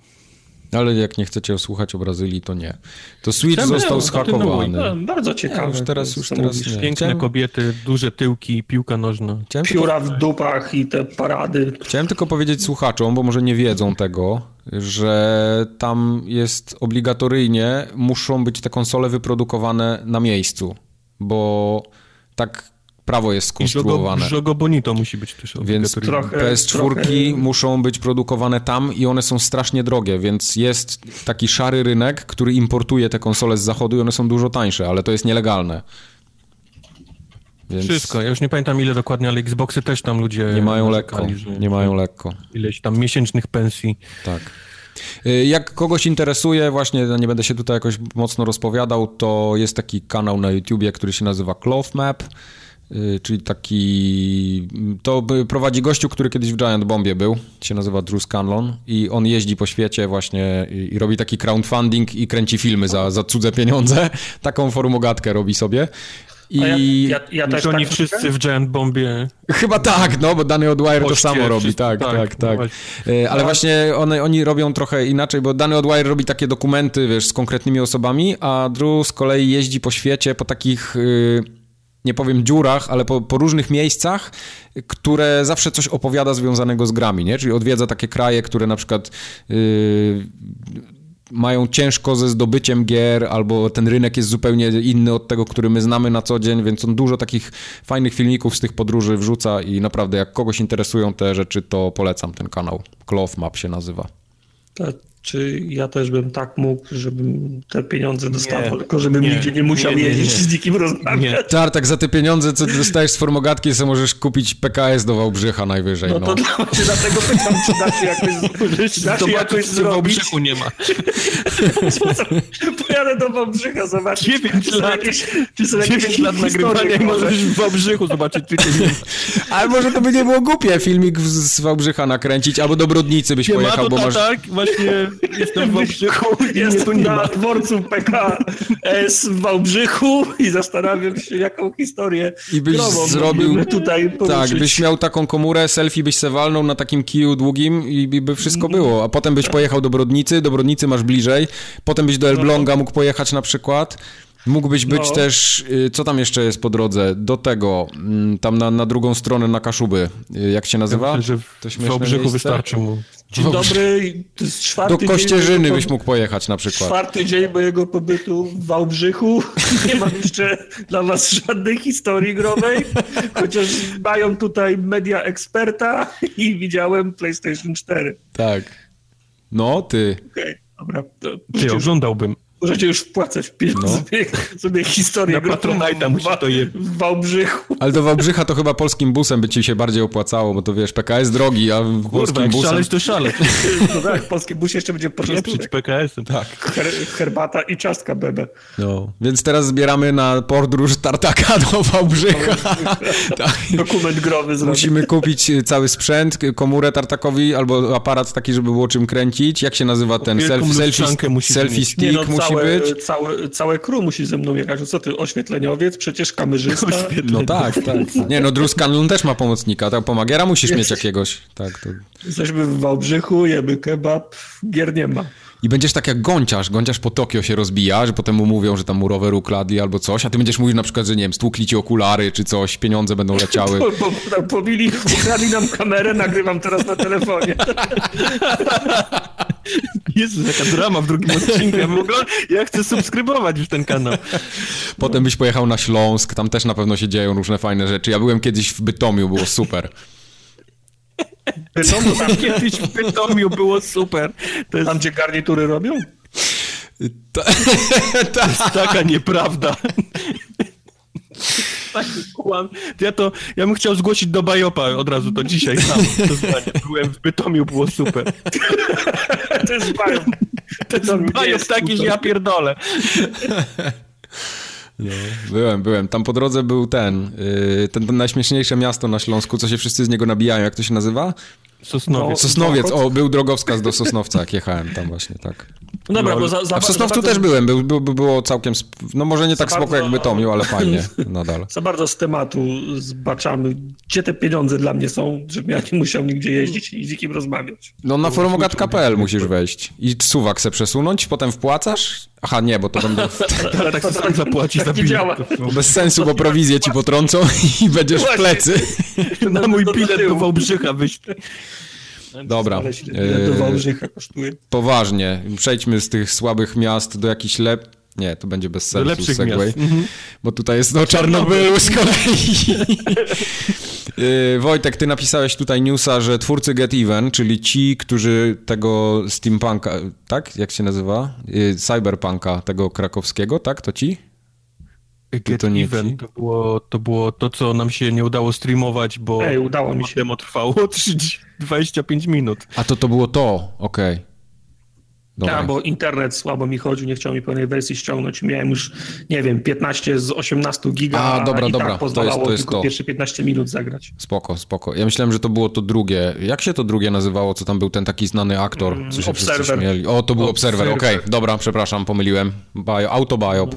Ale jak nie chcecie słuchać o Brazylii, to nie. To Switch został schakowany. No, bardzo ciekawe. już teraz, już teraz nie. Piękne Chciałem... kobiety, duże tyłki, piłka nożna. Chciałem Pióra tylko... w dupach i te parady. Chciałem tylko powiedzieć słuchaczom, bo może nie wiedzą tego, że tam jest obligatoryjnie, muszą być te konsole wyprodukowane na miejscu, bo tak prawo jest skonstruowane. Żogo Bonito musi być też Więc trochę, PS4 trochę... muszą być produkowane tam i one są strasznie drogie, więc jest taki szary rynek, który importuje te konsole z zachodu i one są dużo tańsze, ale to jest nielegalne. Więc... Wszystko, ja już nie pamiętam ile dokładnie, ale Xboxy też tam ludzie... Nie mają lekko, nie mają lekko. Ileś tam miesięcznych pensji. Tak. Y, jak kogoś interesuje, właśnie nie będę się tutaj jakoś mocno rozpowiadał, to jest taki kanał na YouTubie, który się nazywa Cloth Map, czyli taki... To prowadzi gościu, który kiedyś w Giant Bombie był, się nazywa Drew Scanlon i on jeździ po świecie właśnie i, i robi taki crowdfunding i kręci filmy za, za cudze pieniądze. Taką formogatkę robi sobie. I ja, ja, ja też oni tak wszyscy w Giant Bombie. Chyba tak, no, bo Dany Odwire to samo robi, tak, tak, tak. tak. No ale właśnie one, oni robią trochę inaczej, bo Dany Odwire robi takie dokumenty, wiesz, z konkretnymi osobami, a Drew z kolei jeździ po świecie, po takich... Yy, nie powiem dziurach, ale po, po, różnych miejscach, które zawsze coś opowiada związanego z grami, nie? Czyli odwiedza takie kraje, które na przykład yy, mają ciężko ze zdobyciem gier, albo ten rynek jest zupełnie inny od tego, który my znamy na co dzień, więc on dużo takich fajnych filmików z tych podróży wrzuca i naprawdę jak kogoś interesują te rzeczy, to polecam ten kanał. Cloth Map się nazywa. Czy ja też bym tak mógł, żebym te pieniądze dostawał, nie, tylko żebym nie, nigdzie nie musiał nie, jeździć z nikim rozmawiać. Tartak, za te pieniądze, co dostajesz z formogatki, sobie możesz kupić PKS do Wałbrzycha najwyżej. No, no. to dla, dlatego pytam, czy da się jakoś, da się jakoś zrobić. Wałbrzychu nie ma. Pojadę do Wałbrzycha zobaczyć. 9 lat, jakieś, czy są jakieś 9 lat nagrywania i możesz w Wałbrzychu zobaczyć Ale może to by nie było głupie filmik z Wałbrzycha nakręcić, albo do Brodnicy byś pojechał, bo masz... Tak, właśnie Jestem w Wałbrzychu. Jestem na dworcu PKS w Wałbrzychu i zastanawiam się, jaką historię I byś zrobił tutaj poruszyć. Tak, byś miał taką komórę, selfie byś se walnął na takim kiju długim i by wszystko było. A potem byś pojechał do Brodnicy, do Brodnicy masz bliżej, potem byś do Elbląga mógł pojechać na przykład. Mógłbyś być no. też, y, co tam jeszcze jest po drodze, do tego, mm, tam na, na drugą stronę, na Kaszuby, y, jak się nazywa? Ja myślę, że w Wałbrzychu wystarczy mu. Dzień dobry, to jest czwarty Do Kościerzyny byś mógł pojechać na przykład. Czwarty dzień mojego pobytu w Wałbrzychu. Nie mam jeszcze dla was żadnej historii growej, chociaż mają tutaj media eksperta i widziałem PlayStation 4. Tak. No, ty. Okej, okay, dobra. To ty, oglądałbym. Możecie już wpłacać pieniądze no. sobie, sobie historię Na Patronite'a musi to je... w Wałbrzychu. Ale do Wałbrzycha to chyba polskim busem by ci się bardziej opłacało, bo to wiesz, PKS drogi, a Kurwa, polskim busem... szaleć to szaleć. No tak, polski bus jeszcze będzie początkunek. PKS-em, tak. Her herbata i ciastka bebe. No, więc teraz zbieramy na podróż Tartaka do Wałbrzycha. tak. Dokument growy zrobić. Musimy kupić cały sprzęt, komórę Tartakowi albo aparat taki, żeby było czym kręcić. Jak się nazywa ten selfie, selfie, selfie stick? Nie, no, musi całe, być. Całe, całe crew musi ze mną jechać. No co ty, oświetleniowiec, przecież kamerzysta. No tak, tak. Nie no, Drew Scanlon też ma pomocnika, tak pomagiera musisz Jest. mieć jakiegoś. Tak, to... Jesteśmy w Wałbrzychu, jemy kebab, gier nie ma. I będziesz tak jak gąciarz, gąciarz po Tokio się rozbija, że potem mu mówią, że tam mu rower ukradli albo coś, a ty będziesz mówił na przykład, że nie wiem, stłukli ci okulary czy coś, pieniądze będą leciały. Po, po, pobili, ukradli nam kamerę, nagrywam teraz na telefonie. Jezus, jaka drama w drugim odcinku. Ja, w ogóle, ja chcę subskrybować już ten kanał. Potem byś pojechał na Śląsk, tam też na pewno się dzieją różne fajne rzeczy. Ja byłem kiedyś w Bytomiu, było super. Bytomu tam kiedyś w Bytomiu było super. To jest... Tam, gdzie garnitury robią? Ta... to jest taka nieprawda. Taki kłam. Ja to, ja bym chciał zgłosić do Bajopa od razu to dzisiaj sam. To zdanie. Byłem w Bytomiu, było super. To jest Bajop. To jest Bajop taki, że ja pierdolę. No, byłem, byłem. Tam po drodze był ten, yy, ten, ten najśmieszniejsze miasto na Śląsku, co się wszyscy z niego nabijają. Jak to się nazywa? Sosnowiec. No, Sosnowiec, o, był drogowskaz do Sosnowca, jak jechałem tam właśnie, tak. No dobra, bo za, za, A w Sosnowcu też byłem, był, był, było całkiem, no może nie tak spoko bardzo, jak Bytomiu, ale fajnie nadal. Za bardzo z tematu zbaczamy, gdzie te pieniądze dla mnie są, żebym ja nie musiał nigdzie jeździć i z nikim rozmawiać. No na forumogat.pl musisz wejść i suwak se przesunąć, potem wpłacasz, aha nie, bo to będą... ale tak, tak, tak zapłaci za działa. Bez sensu, bo prowizję ci potrącą i będziesz w plecy. Na mój bilet do Wałbrzycha wyślij. Dobra. Do Wałbrzycha kosztuje. Poważnie, przejdźmy z tych słabych miast do jakichś lep... Nie, to będzie bez sensu lepszych segway, mhm. bo tutaj jest no Czarnobyl z kolei. E, Wojtek, ty napisałeś tutaj newsa, że twórcy Get Even, czyli ci, którzy tego steampunka, tak? Jak się nazywa? E, cyberpunka tego krakowskiego, tak? To ci? Get to nie Even ci? to było, to było to, co nam się nie udało streamować, bo Ej, udało mi się. demo trwało 30, 25 minut. A to to było to, okej. Dobra. Tak, bo internet słabo mi chodził, nie chciał mi pełnej wersji ściągnąć. Miałem już, nie wiem, 15 z 18 giga, A, dobra, i dobra, tak to jest- pozwalało to jest tylko to. pierwsze 15 minut zagrać. Spoko, spoko. Ja myślałem, że to było to drugie. Jak się to drugie nazywało, co tam był ten taki znany aktor, co się wszyscy Observer. śmieli? O, to był Observer, Observer. okej. Dobra, przepraszam, pomyliłem. Bio, autobiop.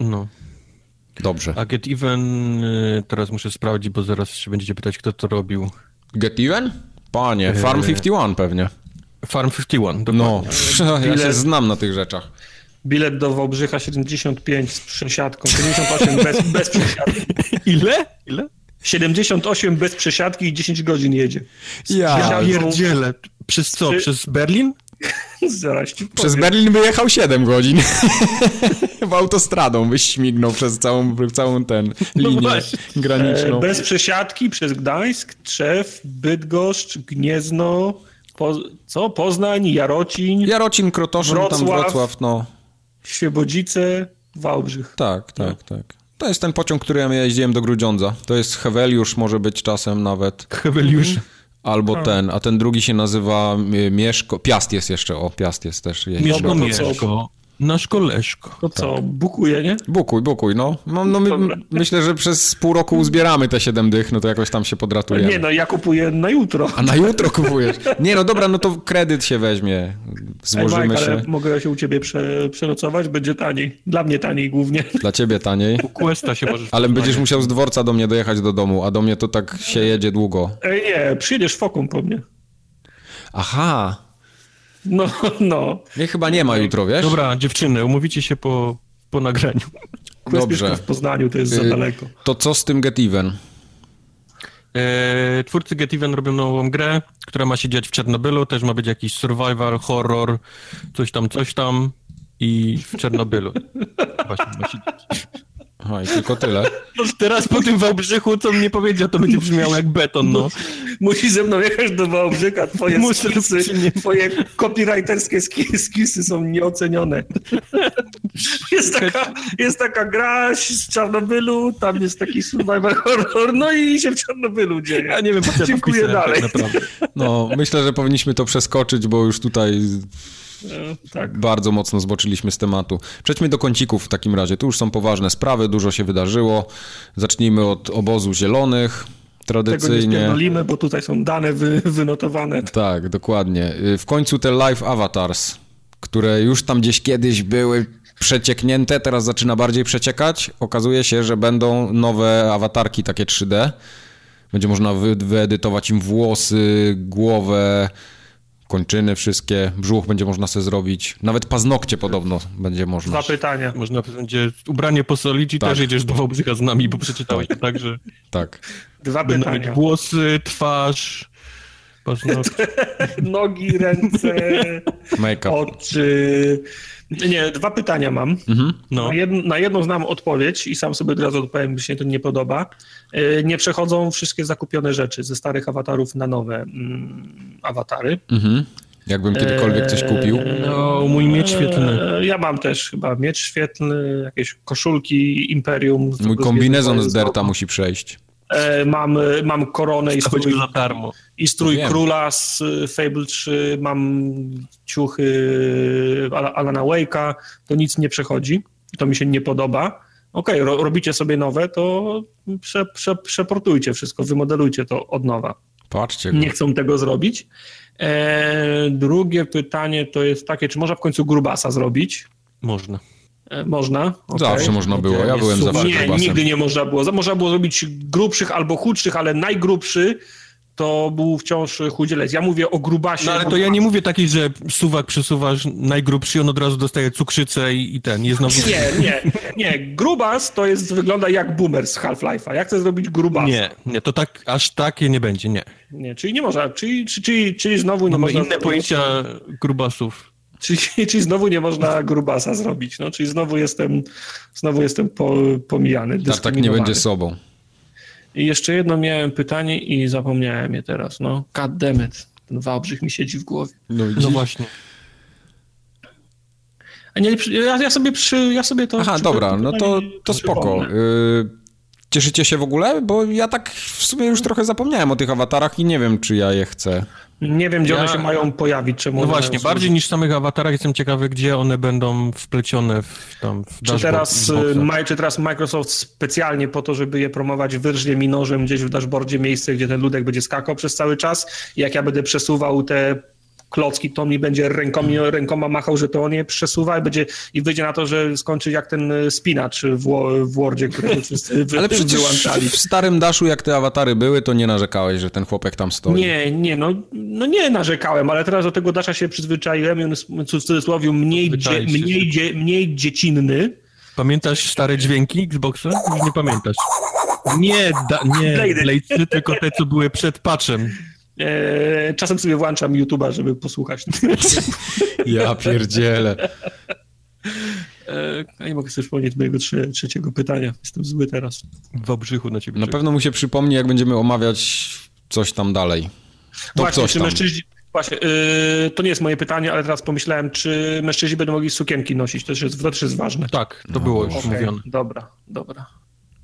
No. Dobrze. A Get Even y, teraz muszę sprawdzić, bo zaraz się będziecie pytać, kto to robił. Get Even? Panie, Farm 51 pewnie. Farm 51, dokładnie. No, ja się Bilet- znam na tych rzeczach. Bilet do Wałbrzycha 75 z przesiadką, 78 bez, bez przesiadki. Ile? Ile? 78 bez przesiadki i 10 godzin jedzie. Ja. Ja pierdzielę. Przez co? Czy- Przez Berlin? Zaraz ci Przez. Berlin wyjechał 7 godzin. w autostradą byś śmignął przez całą, całą ten linię właśnie. E, graniczną. Bez przesiadki przez Gdańsk, Trzew, Bydgoszcz, Gniezno, po, co? Poznań, Jarocin, Jarocin, Krotoszyn, tam Wrocław. Wrocław, no. Świebodzice, Wałbrzych. Tak, tak, tak. To jest ten pociąg, którym ja jeździłem do Grudziądza. To jest Heweliusz, może być czasem nawet. Heweliusz. Albo ten, a ten drugi się nazywa y, Mieszko. Piast jest jeszcze, o, Piast jest też. Mieszko, no? Mieszko. Nasz koleżko. To co, bukuje, nie? Bukuj, bukuj, no. no, no my, myślę, że przez pół roku uzbieramy te 7 dych, no to jakoś tam się podratujemy. Nie no, ja kupuję na jutro. A na jutro kupujesz? Nie, no dobra, no to kredyt się weźmie. Ej, Złożymy Mike, się. ale mogę się u ciebie prze, przenocować? Będzie taniej. Dla mnie taniej głównie. Dla ciebie taniej. Questa się możesz Ale będziesz musiał z dworca do mnie dojechać do domu, a do mnie to tak się jedzie długo. Ej, nie, przyjedziesz foką po mnie. Aha. No, no. Mnie chyba nie ma jutro, wiesz? Dobra, dziewczyny, umówicie się po, po nagraniu. Dobrze. w Poznaniu, to jest za Y, daleko. To co z tym Get Even? E, twórcy Get Even robią nową grę, która ma się dziać w Czernobylu, też ma być jakiś survival, horror, coś tam, coś tam i w Czernobylu. Właśnie ma się dziać. Aha, i tylko tyle. No, Teraz po tym Wałbrzychu, co mnie powiedział, to będzie brzmiało jak beton, no. Musisz ze mną jechać do Wałbrzycha, twoje Muszę, skisy, nie? twoje copywriterskie ski- skisy są nieocenione. Jest taka, jest taka gra z Czarnobylu, tam jest taki survival horror, no i się w Czarnobylu dzieje. Ja nie wiem, po co ja Dziękuję pisałem, dalej. Tak naprawdę. No, myślę, że powinniśmy to przeskoczyć, bo już tutaj Tak. bardzo mocno zboczyliśmy z tematu. Przejdźmy do kącików w takim razie. Tu już są poważne sprawy, dużo się wydarzyło. Zacznijmy od obozu zielonych. Tego nie Tradycyjnie. spierdolimy, bo tutaj są dane wy, wynotowane. Tak, dokładnie. Y, W końcu te live avatars, które już tam gdzieś kiedyś były przecieknięte, teraz zaczyna bardziej przeciekać. Okazuje się, że będą nowe awatarki takie 3D. Będzie można wy- wyedytować im włosy, głowę, kończyny wszystkie, brzuch będzie można sobie zrobić. Nawet paznokcie podobno będzie można. Dwa pytania. Można będzie ubranie posolić i Tak. też jedziesz do Wałbrzycha z nami, bo przeczytałeś to tak, że Tak. Dwa będą mieć pytania. włosy, twarz, paznokcie. Nogi, ręce, Make-up. oczy. Nie, dwa pytania mam. No. Na, jedno, na jedno znam odpowiedź i sam sobie od razu odpowiem, by się to nie podoba. Yy, Nie przechodzą wszystkie zakupione rzeczy ze starych awatarów na nowe mm, awatary. Mhm. Jakbym kiedykolwiek coś kupił. No, mój miecz świetlny. Eee, Ja mam też chyba miecz świetlny, jakieś koszulki Imperium. Mój kombinezon z Derta musi przejść. Eee, Mam, mam koronę i strój, i strój króla z y, Fable 3, mam ciuchy Ala- Alana Wake'a, to nic nie przechodzi, to mi się nie podoba. Okej, ro, robicie sobie nowe, to prze, prze, przeportujcie wszystko, wymodelujcie to od nowa. Patrzcie. Nie chcą tego zrobić. Eee, drugie pytanie to jest takie, czy można w końcu grubasa zrobić? Można. Można. okej. Zawsze można było. Ja Jest byłem super. zawsze Nie, nigdy nie można było. Za- Można było zrobić grubszych albo chudszych, ale najgrubszy to był wciąż chudzielec. Ja mówię o grubasie. No ale to ja nie mówię takiej, że suwak przesuwasz najgrubszy i on od razu dostaje cukrzycę i, i ten, jest znowu... Nie, nie, nie. Grubas to jest, wygląda jak boomer z Half-Life'a. Ja chcę zrobić grubas. Nie, nie, to tak, aż takie nie będzie, nie. nie czyli nie można, czyli, czyli, czyli, czyli znowu nie Mamy można... inne pojęcia grubasów. Czyli, czyli znowu nie można grubasa zrobić. No, czyli znowu jestem, znowu jestem po, pomijany, Tak, tak nie będzie sobą. I jeszcze jedno miałem pytanie i zapomniałem je teraz. No, god damn it. Ten Wałbrzych mi siedzi w głowie. No, No właśnie. Nie, ja, ja, sobie przy, ja sobie to... Aha, dobra, no to, to spoko. Y, cieszycie się w ogóle? Bo ja tak w sumie już trochę zapomniałem o tych awatarach i nie wiem, czy ja je chcę. Nie wiem, gdzie ja... one się mają pojawić. Czemu no właśnie, bardziej niż w samych awatarach jestem ciekawy, gdzie one będą wplecione w, tam, w czy teraz, czy teraz Microsoft specjalnie po to, żeby je promować, wyrżnie mi nożem gdzieś w dashboardzie miejsce, gdzie ten ludek będzie skakał przez cały czas i jak ja będę przesuwał te klocki, to mi będzie rękoma, rękoma machał, że to on je przesuwa i, będzie, i wyjdzie na to, że skończy jak ten e, spinacz w, w Wordzie, który wszyscy wy, Ale przecież wyłączali. w starym Daszu, jak te awatary były, to nie narzekałeś, że ten chłopek tam stoi. Nie, nie, no, no nie narzekałem, ale teraz do tego Dasza się przyzwyczaiłem i on jest w cudzysłowie mniej, dzie, mniej, dzie, mniej dziecinny. Pamiętasz stare dźwięki Xboxa? Nie pamiętasz. Nie, da, nie Blade, tylko te, co były przed patchem. E, czasem sobie włączam YouTube'a, żeby posłuchać. Ja pierdzielę. E, nie mogę sobie przypomnieć mojego trze trzeciego pytania. Jestem zły teraz. W obrzychu na ciebie. Na pewno mu się przypomni, jak będziemy omawiać coś tam dalej. To Właśnie, coś czy tam. mężczyźni... Właśnie, yy, to nie jest moje pytanie, ale teraz pomyślałem, czy mężczyźni będą mogli sukienki nosić. To też jest, to też jest ważne. Tak, to no. było już okay, mówione. Dobra, dobra.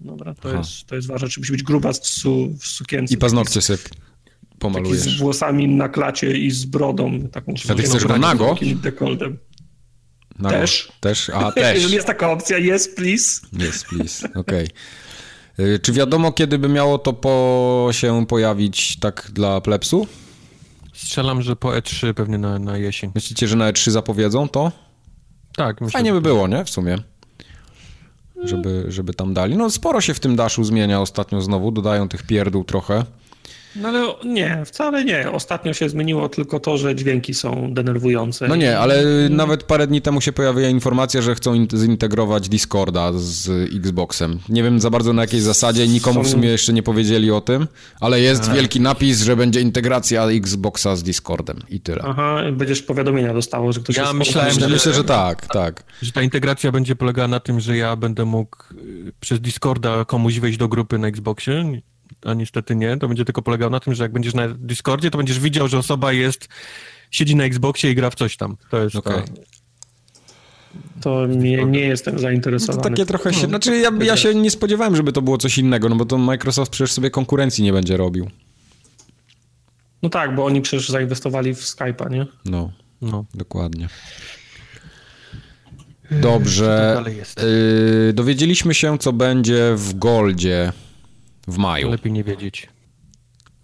Dobra, to, jest, to jest ważne. Czy musi być gruba w, su, w sukience. I paznokcie sobie pomalujesz. Taki z włosami na klacie i z brodą. Taką A ty chcesz go nago? Dekoldem. Nago. Też? Też? A, też. Jeżeli jest taka opcja, yes, please. Yes, please, okej. Okay. Czy wiadomo, kiedy by miało to po się pojawić tak dla plepsu? Strzelam, że po E3 pewnie na, na jesień. Myślicie, że na E3 zapowiedzą to? Tak. Myślę, Fajnie by było, nie? W sumie. Żeby, żeby tam dali. No sporo się w tym daszu zmienia ostatnio znowu, dodają tych pierdół trochę. No ale nie, wcale nie. Ostatnio się zmieniło tylko to, że dźwięki są denerwujące. No nie, ale nawet parę dni temu się pojawiła informacja, że chcą zintegrować Discorda z Xboxem. Nie wiem za bardzo na jakiej zasadzie, nikomu w sumie jeszcze nie powiedzieli o tym, ale jest wielki napis, że będzie integracja Xboxa z Discordem i tyle. Aha, będziesz powiadomienia dostało, że ktoś ja myślałem, że, Myślę, że tak, tak. Że ta integracja będzie polegała na tym, że ja będę mógł y, przez Discorda komuś wejść do grupy na Xboxie a niestety nie. To będzie tylko polegało na tym, że jak będziesz na Discordzie, to będziesz widział, że osoba jest, siedzi na Xboxie i gra w coś tam. To jest okay. to. To nie, nie jestem zainteresowany. No to takie trochę się. No, znaczy, ja, ja się nie spodziewałem, żeby to było coś innego, no bo to Microsoft przecież sobie konkurencji nie będzie robił. No tak, bo oni przecież zainwestowali w Skype'a, nie? No, no. dokładnie. Dobrze. Yy, dowiedzieliśmy się, co będzie w Goldzie w maju. Lepiej nie wiedzieć.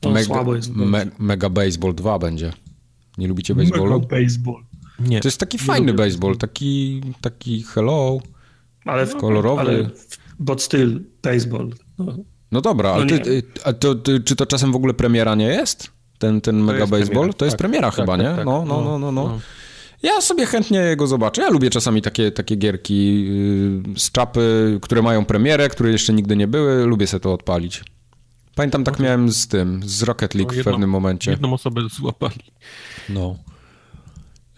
No, mega, słabo jest. Me, Mega Baseball 2 będzie. Nie lubicie baseballu? Mega Baseball. Nie. To jest taki nie fajny baseball, taki, taki hello, ale kolorowy. Ale, but still baseball. No, no dobra, no ale ty, a to, ty, czy to czasem w ogóle premiera nie jest? Ten, ten to Mega Baseball? Premiera. To jest tak, premiera tak, chyba, tak, nie? Tak, no, no, no, no, no. Ja sobie chętnie go zobaczę. Ja lubię czasami takie, takie gierki y, z czapy, które mają premierę, które jeszcze nigdy nie były. Lubię sobie to odpalić. Pamiętam, tak miałem z tym, z Rocket League no, w pewnym momencie. Jedną osobę złapali. No.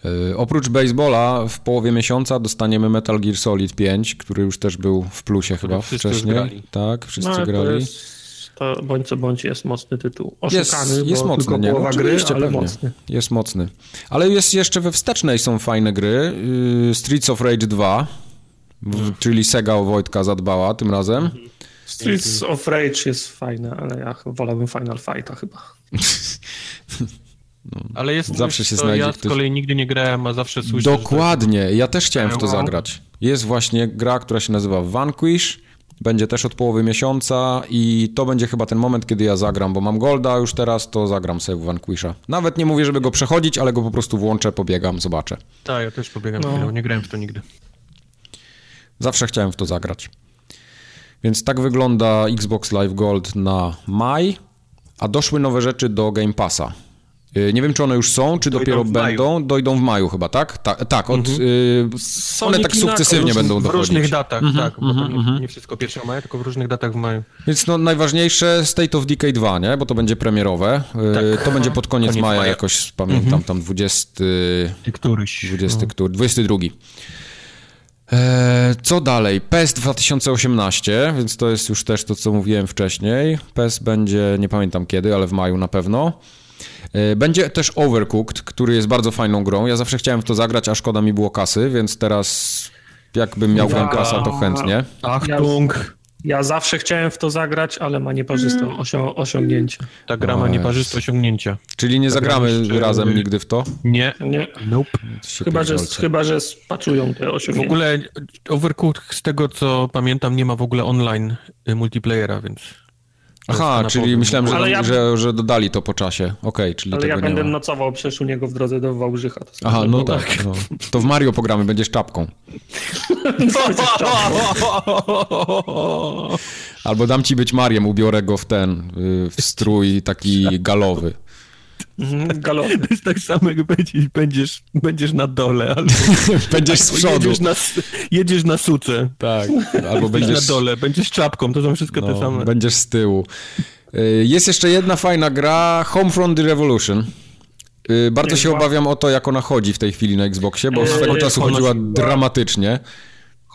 Yy, oprócz baseballa w połowie miesiąca dostaniemy Metal Gear Solid 5, który już też był w plusie chyba wcześniej. Grali. Tak, wszyscy no, grali. To jest to bądź co bądź jest mocny tytuł. Oszukany, jest, jest mocny, tylko nie? połowa no, gry, ale pewnie. mocny. Jest mocny. Ale jest jeszcze we wstecznej są fajne gry. Y, Streets of Rage 2, hmm. czyli Sega o Wojtka zadbała tym razem. Streets of Rage jest fajne, ale ja wolałbym Final Fighta chyba. No, ale jest zawsze się znajdzie ja z kolei nigdy nie grałem, a zawsze słyszę. Dokładnie, ja też chciałem w to zagrać. Jest właśnie gra, która się nazywa Vanquish będzie też od połowy miesiąca i to będzie chyba ten moment, kiedy ja zagram, bo mam Golda już teraz, to zagram sobie w Vanquisha. Nawet nie mówię, żeby go przechodzić, ale go po prostu włączę, pobiegam, zobaczę. Tak, ja też pobiegam no. chwilę, nie grałem w to nigdy. Zawsze chciałem w to zagrać. Więc tak wygląda Xbox Live Gold na maj, a doszły nowe rzeczy do Game Passa. Y, nie wiem, czy one już są, czy dojdą dopiero będą. Dojdą w maju chyba, tak? Ta, tak, od, mhm. y, one tak sukcesywnie będą dochodzić. W różnych datach, mhm, tak. Mhm, nie, mhm. nie, wszystko 1 maja, tylko w różnych datach w maju. Więc no, najważniejsze State of Decay 2, nie? Bo to będzie premierowe. Y, tak. To będzie pod koniec, koniec maja, maja, jakoś pamiętam, mhm. tam 20... Któryś. 20, no. który, 22. E, co dalej? PES 2018, więc to jest już też to, co mówiłem wcześniej. PES będzie, nie pamiętam kiedy, ale w maju na pewno. E, będzie też Overcooked, który jest bardzo fajną grą. Ja zawsze chciałem w to zagrać, a szkoda mi było kasy, więc teraz jakbym miał Game Passa, to chętnie. Achtung! Ja zawsze chciałem w to zagrać, ale ma nieparzyste osią osiągnięcie. Ta gra ma nieparzyste osiągnięcia. Czyli nie zagramy jeszcze... razem nigdy w to? Nie. Nie. Nope. Chyba że, chyba, że spaczują te osiągnięcia. W ogóle Overcooked, z tego co pamiętam, nie ma w ogóle online y, multiplayera, więc... Aha, czyli myślałem, że, ja... że, że, dodali to po czasie. Okej, okay, czyli Ale ja będę ma. nocował przecież u niego w drodze do Wałbrzycha. Aha, no tak. No. To w Mario pogramy, będziesz czapką. Albo dam ci być Mariem, ubiorę go w ten, y, w strój taki galowy. Mhm, galowy. To jest tak samo, jak będziesz, będziesz, będziesz na dole, albo będziesz z przodu. Jedziesz na, jedziesz na suce. Tak, albo będziesz na dole, będziesz czapką, to są wszystko no, te same. Będziesz z tyłu. Y, jest jeszcze jedna fajna gra, Homefront The Revolution. Y, bardzo się obawiam o to, jak ona chodzi w tej chwili na Xboxie, bo swego czasu chodziła dramatycznie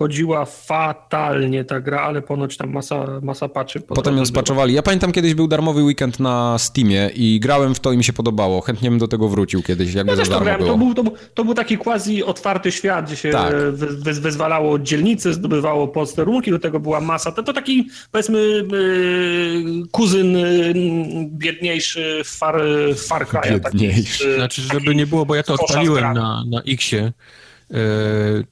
chodziła fatalnie ta gra, ale ponoć tam masa, masa patchy. Potem ją spaczowali. Ja pamiętam kiedyś był darmowy weekend na Steamie i grałem w to i mi się podobało. Chętnie bym do tego wrócił kiedyś, jakby ja to grałem. To był, to, był, to był taki quasi otwarty świat, gdzie się tak. wy, wyzwalało dzielnice, zdobywało posterunki, do tego była masa. To, to taki powiedzmy yy, kuzyn yy, biedniejszy Far, Far Cry. Biedniejszy. Taki, znaczy, żeby nie było, bo ja to odpaliłem na, na Xie E,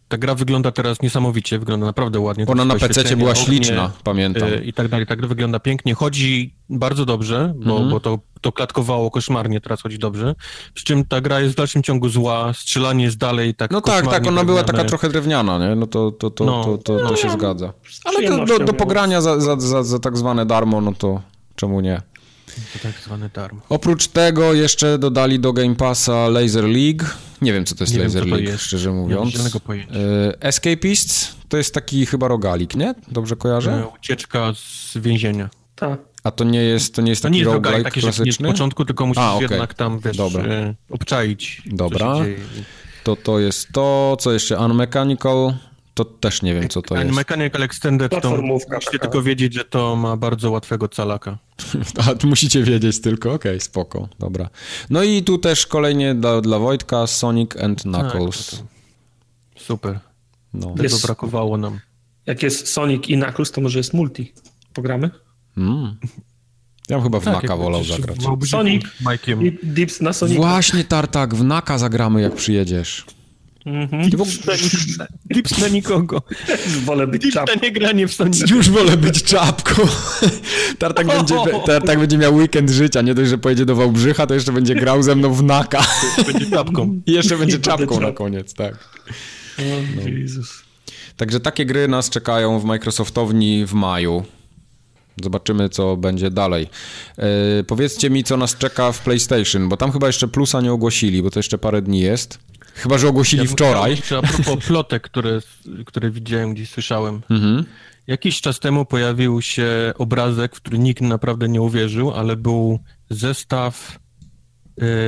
ta gra wygląda teraz niesamowicie, wygląda naprawdę ładnie. Ona na PC była ognie, śliczna, pamiętam. E, I tak dalej. Ta gra wygląda pięknie. Chodzi bardzo dobrze, bo, mm -hmm. bo to, to klatkowało koszmarnie, teraz chodzi dobrze. Przy czym ta gra jest w dalszym ciągu zła, strzelanie jest dalej tak No tak, tak, ona była taka trochę drewniana, nie? No to, to, to, no. to, to, to, się zgadza. Ale to, do, do pogrania za, za, za, za tak zwane darmo, no to czemu nie? To tak zwane darmo. Oprócz tego jeszcze dodali do Game Passa Laser League. Nie wiem, co to jest nie Laser wiem, League, jest. szczerze mówiąc. Nie mam pojęcia. E, Escapists to jest taki chyba rogalik, nie? Dobrze kojarzę? E, ucieczka z więzienia. Tak. A to nie jest, to nie jest to taki nie jest roguelike taki, klasyczny? Nie początku, tylko musisz A, okay. jednak tam, wiesz, Dobra. E, obczaić, Dobra. To to jest to, co jeszcze? Unmechanical to też nie wiem, co to jest. Mechanical Extended to musicie tylko wiedzieć, że to ma bardzo łatwego calaka. A, musicie wiedzieć tylko, okej, okay, spoko, dobra. No i tu też kolejnie dla, dla Wojtka Sonic and tak, Knuckles. Tak, Super. No. Tego jest, brakowało nam. Jak jest Sonic i Knuckles, to może jest multi. Pogramy? Mm. Ja bym chyba w tak, Naka wolał zagrać. Sonic i Dips na Sonic. Właśnie, Tartak, w Naka zagramy, jak przyjedziesz. Mhm. Gips na nikogo. Wolę być Gips czapką. nie granie w Sonic. Już wolę być czapką. Tartak będzie, Tartak będzie miał weekend życia. Nie dość, że pojedzie do Wałbrzycha, to jeszcze będzie grał ze mną w Naka. Będzie czapką. I jeszcze będzie czapką na koniec, tak. no. Jezus. Także takie gry nas czekają w Microsoftowni w maju. Zobaczymy, co będzie dalej. Yy, powiedzcie mi, co nas czeka w PlayStation, bo tam chyba jeszcze plusa nie ogłosili, bo to jeszcze parę dni jest. Chyba, że ogłosili ja wczoraj. Chciał, a propos plotek, które, które widziałem, gdzieś słyszałem. Mhm. Jakiś czas temu pojawił się obrazek, w który nikt naprawdę nie uwierzył, ale był zestaw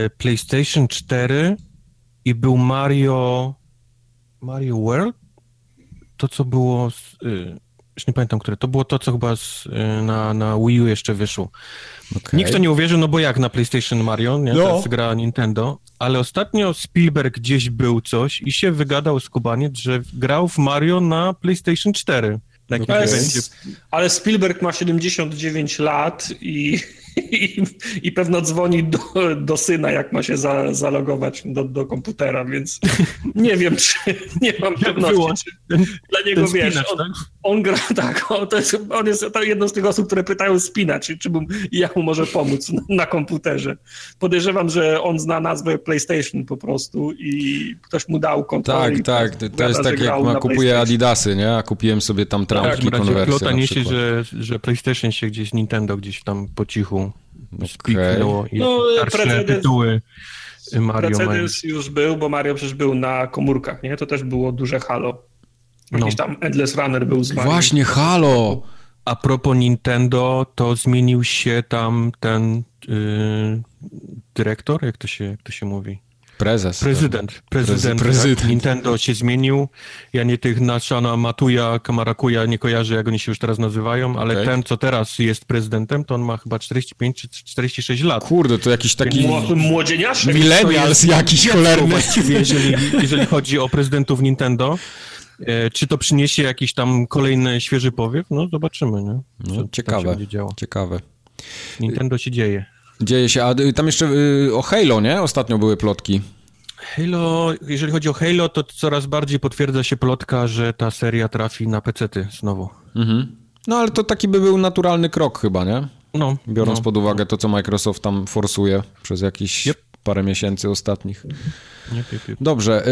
y, PlayStation 4 i był Mario Mario World? To, co było z, y, już nie pamiętam, które. To było to, co chyba z, y, na, na Wii U jeszcze wyszło. Okay. Nikt to nie uwierzył, no bo jak na PlayStation Mario, nie? No. Jest gra Nintendo. Ale ostatnio Spielberg gdzieś był coś i się wygadał z Kubaniec, że grał w Mario na PlayStation 4. Ale, ale Spielberg ma 79 lat i i, i pewno dzwoni do, do syna, jak ma się za, zalogować do, do komputera, więc nie wiem, czy nie mam pewności, czy dla niego, wiesz, on, tak? on, gra, tak, on, to jest, on jest jedną z tych osób, które pytają spinacz, czy, czy bym, jak mu może pomóc na, na, komputerze. Podejrzewam, że on zna nazwę PlayStation po prostu i ktoś mu dał kontrolę. Tak, tak, to, to jest tak jak ma, kupuje Adidasy, nie? A kupiłem sobie tam trampki, tak, konwersje Plota niesie, że, że PlayStation się gdzieś, Nintendo gdzieś tam po cichu spiknęło okay. i no, precedens, tytuły Mario Precedens już był, bo Mario przecież był na komórkach, nie? To też było duże halo. Jakiś no. tam Endless Runner był z Mario. Właśnie, halo! A propos Nintendo, to zmienił się tam ten yy, dyrektor, jak to się, jak to się mówi? Prezes. Prezydent. Prezydent. prezydent. Tak, Nintendo się zmienił. Ja nie tych Nashana Matuya, Kamarakuya nie kojarzę, jak oni się już teraz nazywają, ale Okej. ten, co teraz jest prezydentem, to on ma chyba 45 czy 46 lat. Kurde, to jakiś taki Mło- Młodzieniaszek. millennials jakiś cholerny. Właściwie, jeżeli, jeżeli chodzi o prezydentów Nintendo. E, czy to przyniesie jakiś tam kolejny świeży powiew? No zobaczymy, nie? Co No, tam się ciekawe, ciekawe. Nintendo się dzieje. Dzieje się, a y, tam jeszcze y, o Halo, nie? Ostatnio były plotki. Halo, jeżeli chodzi o Halo, to coraz bardziej potwierdza się plotka, że ta seria trafi na PC-ty znowu. Mhm. No ale to taki by był naturalny krok chyba, nie? No, Biorąc no, pod uwagę to, co Microsoft tam forsuje przez jakieś Yep. parę miesięcy ostatnich. Dobrze,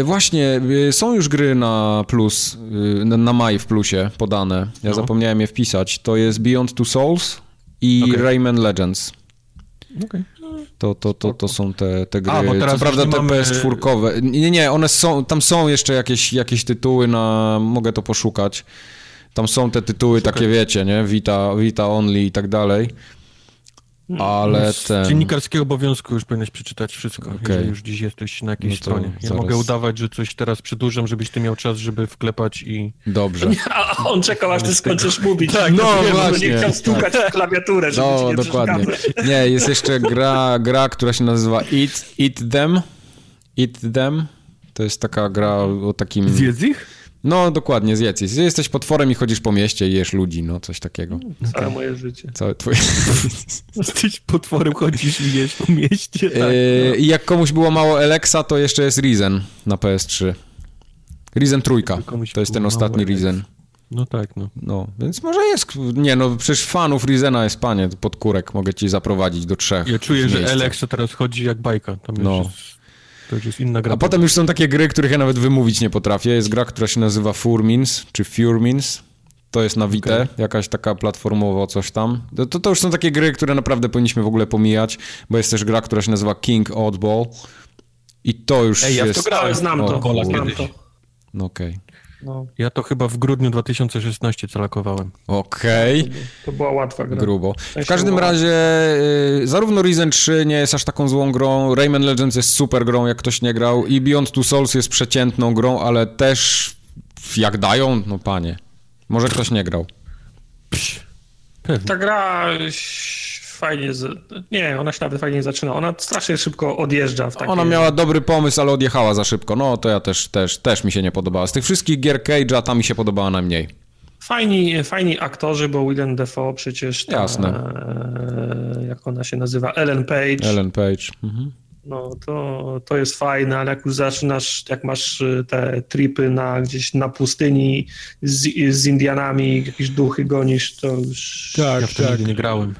y, właśnie, są już gry na plus, na, maj w plusie podane. Ja No. zapomniałem je wpisać. To jest Beyond Two Souls i Okej. Rayman Legends. Okej. To, to, to, to są te, te gry. A, bo teraz Co prawda te nie mamy- PS4. Nie, nie, one są, tam są jeszcze jakieś, jakieś tytuły na, mogę to poszukać. Tam są te tytuły takie, wiecie, nie? Vita, Vita Only i tak dalej. Ale Z ten... dziennikarskiego obowiązku już powinieneś przeczytać wszystko, Okej. jeżeli już dziś jesteś na jakiejś No stronie. Ja zaraz. mogę udawać, że coś teraz przedłużam, żebyś ty miał czas, żeby wklepać i... Dobrze. A on czekał, aż ty skończysz mówić. Tak, no Wiem, bo właśnie. Nie chciał stukać w klawiaturę, żeby ci No, nie dokładnie. przeszkadzać. Nie, jest jeszcze gra, gra, która się nazywa Eat, Eat Them. Eat Them. To jest taka gra o takim... Zjedz ich? No, dokładnie, zjedz. je. Jesteś potworem i chodzisz po mieście i jesz ludzi, no, coś takiego. Całe moje życie. Całe twoje... Jesteś potworem, chodzisz i jesz po mieście. Tak. Yy, I jak komuś było mało Alexa, to jeszcze jest Risen na PS3. Risen trójka. To jest ten ostatni. Risen. No tak, no. No, więc może jest... Nie, no, przecież fanów Risena jest, panie, pod kurek. Mogę ci zaprowadzić do trzech Ja czuję, że. Alexa teraz chodzi jak bajka. Tam już No. jest, to już jest inna gra. A potem już są takie gry, których ja nawet wymówić nie potrafię. Jest gra, która się nazywa Furmins, czy Furmins. To jest na Vita, Okej. jakaś taka platformowo coś tam. To, to, to już są takie gry, które naprawdę powinniśmy w ogóle pomijać, bo jest też gra, która się nazywa King Oddball. I to już Ej, ja w to jest... grałem. Znam O, to, Bola znam to. No Okej. No, Ja to chyba w grudniu 2016 calakowałem. Okej, to była łatwa gra. grubo. W każdym razie y, zarówno Risen 3 nie jest aż taką złą grą, Rayman Legends jest super grą, jak ktoś nie grał i Beyond Two Souls jest przeciętną grą, ale też jak dają, no panie. Może ktoś nie grał. Pewnie. Ta gra fajnie... Z... Nie, ona się nawet fajnie nie zaczyna. Ona strasznie szybko odjeżdża w takie... Ona miała dobry pomysł, ale odjechała za szybko. No to ja też, też, też mi się nie podobała. Z tych wszystkich gier Cage'a ta mi się podobała najmniej. Fajni, fajni aktorzy, bo Willem Dafoe przecież... Ta, Jasne. e, Jak ona się nazywa? Ellen Page. Ellen Page. Mhm. No to, to jest fajne, ale jak już zaczynasz, jak masz y, te tripy na, gdzieś na pustyni z, z Indianami, jakieś duchy gonisz, to już... ja w to nigdy nie grałem.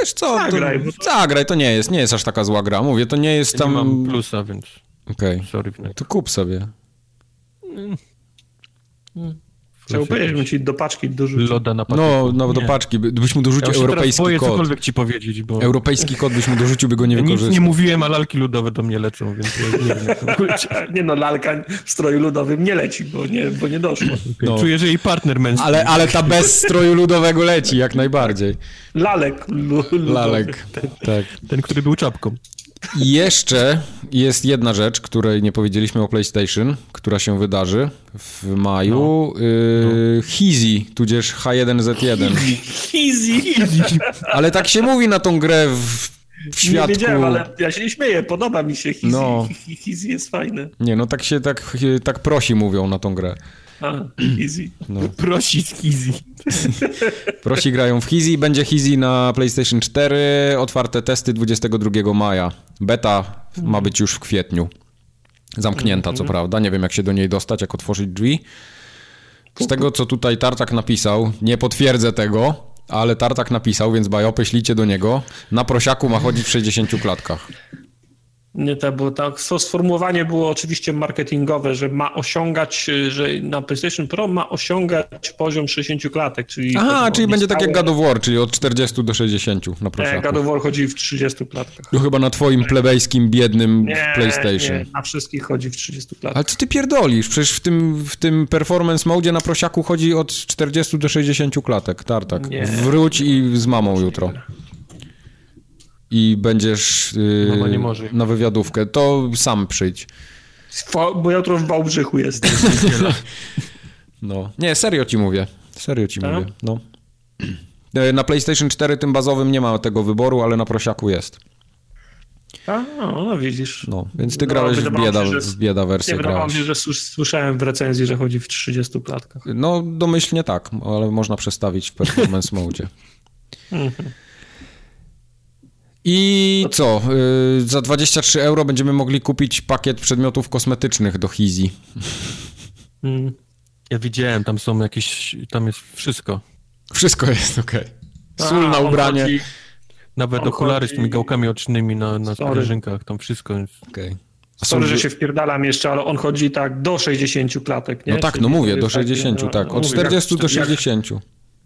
Wiesz co, to, Zagraj, bo to- zagraj, to nie jest, nie jest aż taka zła gra. Mówię, to nie jest Ja nie tam... mam plusa, więc Okej. Wnet. to kup sobie. Chciałbym powiedzieć, bym ci do paczki dorzucił. Loda na patyku. No, no do Nie. paczki, by- byś mu Ja dorzucił teraz europejski boję kod. cokolwiek ci powiedzieć, bo Europejski kod byś mu dorzucił, by go nie ja nic wykorzystał. nie mówiłem, a lalki ludowe do mnie lecą, więc ja nie wiem. Nie no, lalka w stroju ludowym nie leci, bo nie, bo nie doszło. No. Czuję, że jej partner męski. Ale, ale ta bez stroju ludowego leci, jak najbardziej. Lalek lu, ludowy. Lalek, tak. Ten, który był czapką. I jeszcze jest jedna rzecz, której nie powiedzieliśmy o PlayStation, która się wydarzy w maju. No. Yy, Hizi, tudzież H1Z1. Easy. Ale tak się mówi na tą grę w, w Nie świadku. wiedziałem, ale ja się nie śmieję, podoba mi się Easy. No. Easy jest fajny. Nie, no tak się tak, tak prosi mówią na tą grę. A. No. Prosi z Easy. Prosi grają w Hizi, będzie Hizi na PlayStation 4, otwarte testy 22 maja. Beta ma być już w kwietniu. Zamknięta, co prawda, nie wiem jak się do niej dostać, jak otworzyć drzwi. Z tego, co tutaj Tartak napisał, nie potwierdzę tego, ale Tartak napisał, więc bajopy ślicie do niego. Na prosiaku ma chodzić w 60 klatkach. Nie, to było tak, to sformułowanie było oczywiście marketingowe, że ma osiągać, y, że na PlayStation Pro ma osiągać poziom 60 klatek, czyli... Aha, czyli będzie tak jak stałe- God of War, czyli od 40 do 60 na Nie. God of War chodzi w 30 klatkach. To chyba na twoim plebejskim, biednym Nie, PlayStation. nie, na wszystkich chodzi w 30 klatkach. Ale co ty pierdolisz? Przecież w tym, w tym performance mode na prosiaku chodzi od 40 do 60 klatek, tartak. Nie. Wróć i z mamą jutro. I będziesz yy, nie może. na wywiadówkę, to sam przyjdź. Bo jutro w Wałbrzychu jest. no. Nie, serio ci mówię. Serio ci tak? mówię. No. E, na PlayStation 4 tym bazowym nie ma tego wyboru, ale na prosiaku jest. A, no, no widzisz. No, więc ty no, grałeś w bieda, się, że, w bieda wersję. Nie, wydawało mi się, że słyszałem w recenzji, że chodzi w 30 klatkach. No, domyślnie tak, ale można przestawić w performance mode. I co? Y, za 23 euro będziemy mogli kupić pakiet przedmiotów kosmetycznych do Hizi. Mm. Ja widziałem, tam są jakieś, tam jest wszystko. Wszystko jest, okej. Okay. Sól na ubranie. Chodzi, Nawet okulary chodzi... z tymi gałkami ocznymi na, na sprężynkach, tam wszystko jest. Okej. Okay. Sorry, że się wpierdalam jeszcze, ale on chodzi tak do 60 klatek, nie? No tak, no mówię, do 60, taki, tak. Od 40 do 60.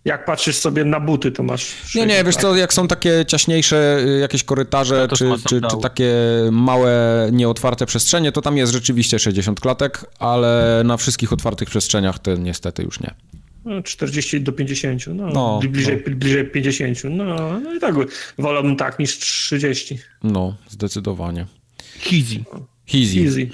Jak, patrzysz sobie na buty, to masz... Nie, nie, wiesz co, jak są takie ciaśniejsze y, jakieś korytarze, no czy, czy, czy, takie małe, nieotwarte przestrzenie, to tam jest rzeczywiście 60 klatek, ale na wszystkich otwartych przestrzeniach to niestety już nie. No, 40 do 50, no, no bliżej, no. bliżej 50, no, no i tak wolałbym tak niż 30. No, zdecydowanie. Easy. Easy. Easy.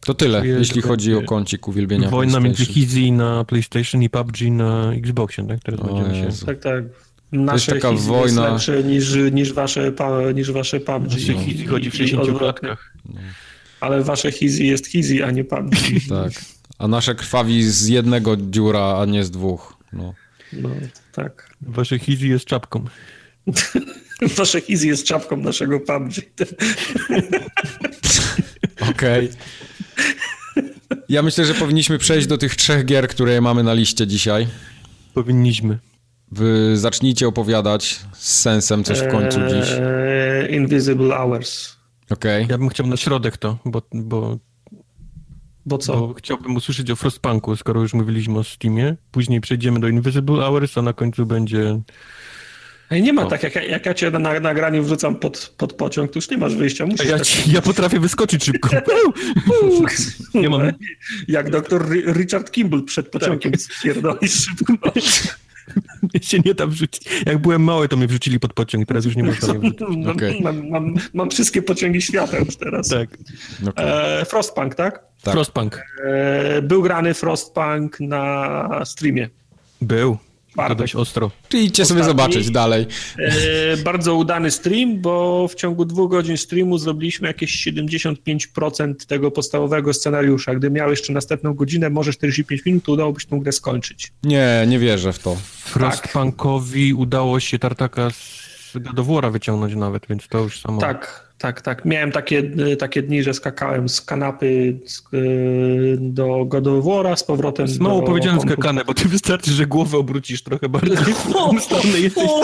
To tyle, jeśli chodzi o kącik uwielbienia Wojna między Hizi na PlayStation i PUBG na Xboxie, tak? Teraz będziemy się... Tak, tak. Nasze taka wojna... jest lepsze niż, niż, wasze, niż wasze PUBG. Nasze no. Chodzi w 60 klatkach. No. Ale wasze Hizi jest Hizi, a nie PUBG. tak. A nasze krwawi z jednego dziura, a nie z dwóch. No, no tak. Wasze Hizi jest czapką. Wasze Hizi jest czapką naszego PUBG. Okej. Okay. Ja myślę, że powinniśmy przejść do tych trzech gier, które mamy na liście dzisiaj. Powinniśmy. Wy zacznijcie opowiadać z sensem coś w końcu dziś. Eee, Invisible Hours. Okej. Okay. Ja bym chciał na środek to, bo, bo bo co? Bo chciałbym usłyszeć o Frostpunku, skoro już mówiliśmy o Steamie. Później przejdziemy do Invisible Hours, a na końcu będzie nie ma tak, jak, jak ja cię na nagraniu wrzucam pod, pod pociąg, to już nie masz wyjścia. Musisz ja, tak... ci, ja potrafię wyskoczyć szybko. nie mam... Jak doktor Richard Kimball przed pociągiem tak. spierdolisz szybko. Mnie się nie da wrzucić. Jak byłem mały, to mnie wrzucili pod pociąg, teraz już nie można mnie wrzucić. Okay. Mam, mam, mam, wszystkie pociągi świata już teraz. Tak. Okay. E, Frostpunk, tak? tak. Frostpunk. E, był grany Frostpunk na streamie. Był. Bardzo dość ostro. Czyli idźcie sobie zobaczyć dalej. E, bardzo udany stream, bo w ciągu dwóch godzin streamu zrobiliśmy jakieś 75% tego podstawowego scenariusza. Gdy miał jeszcze następną godzinę, może 45 minut, to udałoby się tę grę skończyć. Nie, nie wierzę w to. Frostpunkowi tak. udało się tartaka z Godowora wyciągnąć nawet, więc to już samo... Tak, tak, tak. Miałem takie, takie dni, że skakałem z kanapy y, do godowora z powrotem z Mało powiedziałem skakane, bo ty wystarczy, że głowę obrócisz trochę bardziej. O, jesteś. O,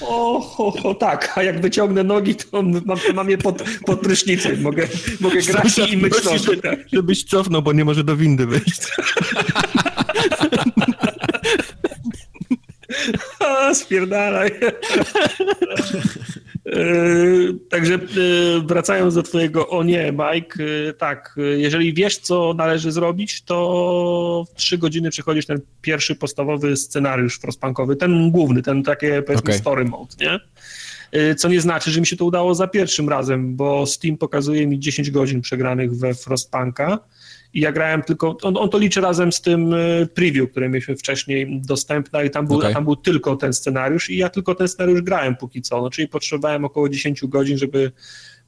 o, o, tak, a jak wyciągnę nogi, to mam, mam je pod, pod prysznicem. Mogę, mogę grać i myśleć. Tak. Żebyś cofnął, bo nie może do windy wejść. A, spierdalaj. Yy, także yy, wracając do twojego o nie, Mike, yy, tak, jeżeli wiesz, co należy zrobić, to w trzy godziny przechodzisz ten pierwszy podstawowy scenariusz frostpunkowy, ten główny, ten takie powiedzmy okay. story mode, nie? Co nie znaczy, że mi się to udało za pierwszym razem, bo Steam pokazuje mi 10 godzin przegranych we Frostpunka, i ja grałem tylko, on, on, to liczy razem z tym e, preview, które mieliśmy wcześniej dostępne i tam był, okay. tam był tylko ten scenariusz i ja tylko ten scenariusz grałem póki co, no, czyli potrzebowałem około 10 godzin, żeby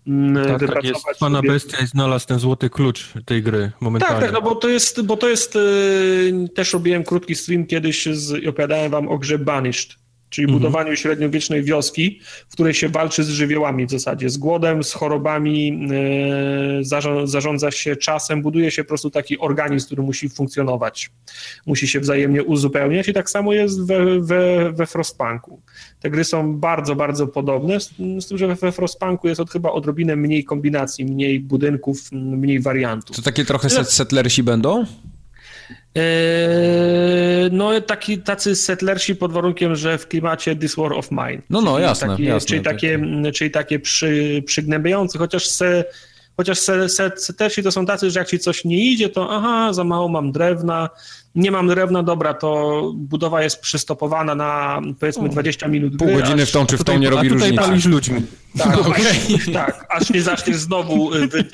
mm, tak, tak jest. Pana sobie... Bestia i znalazł ten złoty klucz tej gry momentalnie. Tak, tak, no bo to jest, bo to jest, yy, też robiłem krótki stream kiedyś z, i opowiadałem wam o grze Banished czyli mhm. budowaniu średniowiecznej wioski, w której się walczy z żywiołami w zasadzie, z głodem, z chorobami, yy, zarządza się czasem, buduje się po prostu taki organizm, który musi funkcjonować, musi się wzajemnie uzupełniać i tak samo jest we, we, we Frostpunku. Te gry są bardzo, bardzo podobne, z, z tym, że we Frostpunku jest od chyba odrobinę mniej kombinacji, mniej budynków, mniej wariantów. To takie trochę set settlersi będą? Eee, no taki, tacy settlersi pod warunkiem, że w klimacie This War of Mine. No, no, jasne, taki, jasne. Czyli takie, czyli takie przy, przygnębiające, chociaż se, chociaż se, se, setlersi to są tacy, że jak ci coś nie idzie, to aha, za mało mam drewna, nie mam drewna, dobra, to budowa jest przystopowana na powiedzmy 20 minut Pół gry, godziny w tą czy w tą nie robi różnicy. tutaj palisz ludźmi. Tak, okay. tak, aż nie zaczniesz znowu y, wy,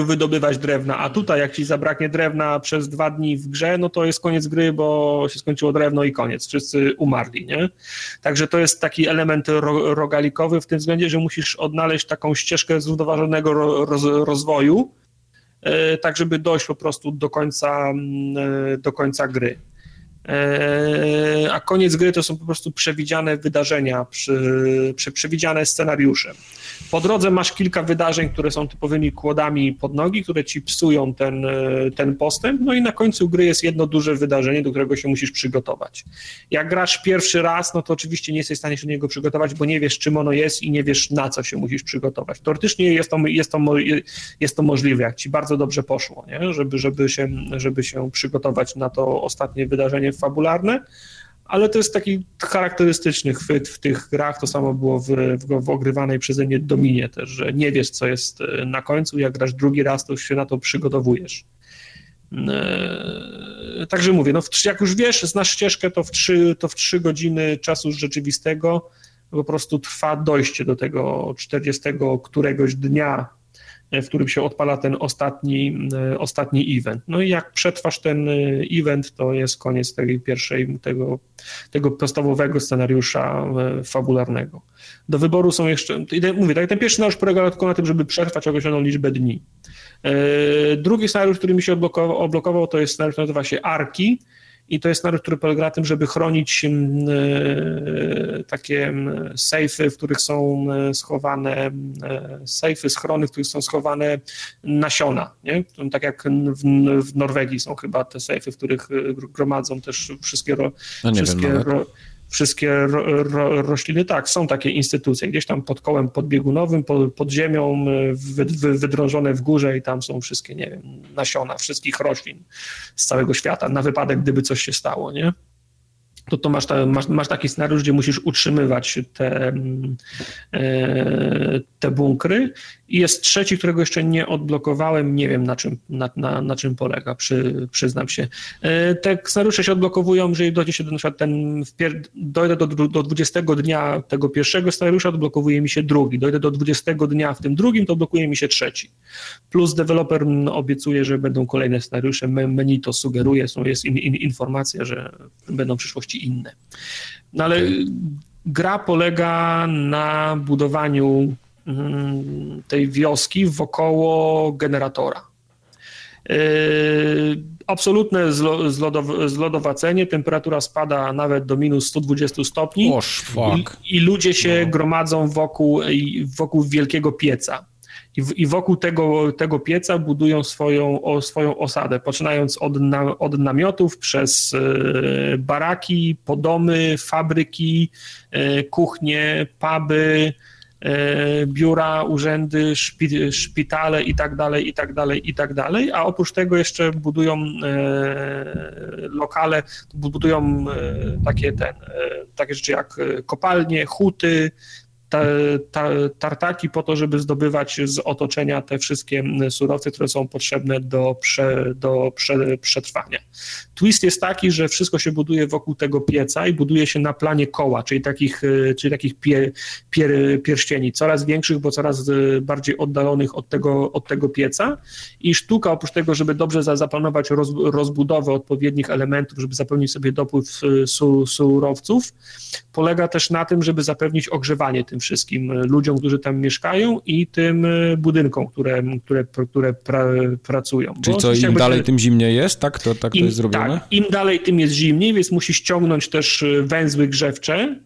w wydobywać drewna, a tutaj jak ci zabraknie drewna przez dwa dni w grze, no to jest koniec gry, bo się skończyło drewno i koniec, wszyscy umarli, nie? Także to jest taki element ro, rogalikowy w tym względzie, że musisz odnaleźć taką ścieżkę zrównoważonego roz, rozwoju, tak żeby dojść po prostu do końca, mm, e, do końca gry. E, a koniec gry to są po prostu przewidziane wydarzenia, przy, przewidziane scenariusze. Po drodze masz kilka wydarzeń, które są typowymi kłodami pod nogi, które ci psują ten, ten postęp, no i na końcu gry jest jedno duże wydarzenie, do którego się musisz przygotować. Jak grasz pierwszy raz, no to oczywiście nie jesteś w stanie się do niego przygotować, bo nie wiesz, czym ono jest i nie wiesz, na co się musisz przygotować. Teoretycznie jest to, jest to, jest to możliwe, jak ci bardzo dobrze poszło, nie? Żeby, żeby, się, żeby się przygotować na to ostatnie wydarzenie fabularne, ale to jest taki charakterystyczny chwyt w tych grach. To samo było w, w, w ogrywanej przeze mnie Dominie też, że nie wiesz, co jest e, na końcu. Jak grasz drugi raz, to już się na to przygotowujesz. Eee, także mówię, no w, jak już wiesz, znasz ścieżkę, to w, trzy, to w trzy godziny czasu rzeczywistego po prostu trwa dojście do tego 40 któregoś dnia w którym się odpala ten ostatni, e, ostatni event. No i jak przetrwasz ten e, event, to jest koniec tej pierwszej, tego, tego podstawowego scenariusza e, fabularnego. Do wyboru są jeszcze, mówię, tak, ten pierwszy scenariusz polega tylko na tym, żeby przetrwać określoną liczbę dni. Drugi scenariusz, który mi się odblokował, odblokował to jest scenariusz, który nazywa się Arki, i to jest naród, który polega na tym, żeby chronić e, takie sejfy, w których są e, schowane, e, sejfy, schrony, w których są schowane nasiona, nie? Tak jak w, w Norwegii są chyba te sejfy, w których gromadzą też wszystkie, ro, no wszystkie ro, wszystkie ro, ro, rośliny, tak, są takie instytucje, gdzieś tam pod kołem podbiegunowym, pod, pod ziemią, wy, wy, wydrążone w górze i tam są wszystkie, nie wiem, nasiona wszystkich roślin z całego świata, na wypadek, gdyby coś się stało, nie? To, to masz, ta, masz, masz, taki scenariusz, gdzie musisz utrzymywać te, e, te bunkry. I jest trzeci, którego jeszcze nie odblokowałem, nie wiem na czym, na, na, na czym polega, przy, przyznam się. E, te scenariusze się odblokowują, jeżeli dojdzie się do, na przykład ten, dojdę do, do 20 dnia tego pierwszego scenariusza, odblokowuje mi się drugi. Dojdę do 20 dnia w tym drugim, to odblokuje mi się trzeci. Plus deweloper obiecuje, że będą kolejne scenariusze, menu to sugeruje, są, jest in, in, informacja, że będą w przyszłości inne. No ale okay. gra polega na budowaniu mm, tej wioski wokoło generatora. Yy, absolutne zlodowacenie, temperatura spada nawet do minus 120 stopni oh, i, i, ludzie się no. gromadzą wokół, wokół wielkiego pieca i, wokół tego, tego pieca budują swoją, o, swoją osadę, poczynając od, na, od namiotów przez e, baraki, podomy, fabryki, e, kuchnie, puby, e, biura, urzędy, szpi, szpitale i tak dalej, i tak dalej, i tak dalej, a oprócz tego jeszcze budują lokale, budują takie, ten, takie rzeczy jak kopalnie, huty, ta, ta, tartaki po to, żeby zdobywać z otoczenia te wszystkie surowce, które są potrzebne do, prze, do prze, przetrwania. Twist jest taki, że wszystko się buduje wokół tego pieca i buduje się na planie koła, czyli takich, czyli takich pie, pier, pierścieni, coraz większych, bo coraz bardziej oddalonych od tego, od tego pieca i sztuka oprócz tego, żeby dobrze zaplanować roz, rozbudowę odpowiednich elementów, żeby zapewnić sobie dopływ su, surowców, polega też na tym, żeby zapewnić ogrzewanie tym tym wszystkim ludziom, którzy tam mieszkają i tym e, budynkom, które, które, które pra, pracują. Czyli Bo co, im dalej, tym zimniej jest? Tak to, tak im, to jest zrobione? Tak, im dalej, tym jest zimniej, więc musi ściągnąć też e, węzły grzewcze,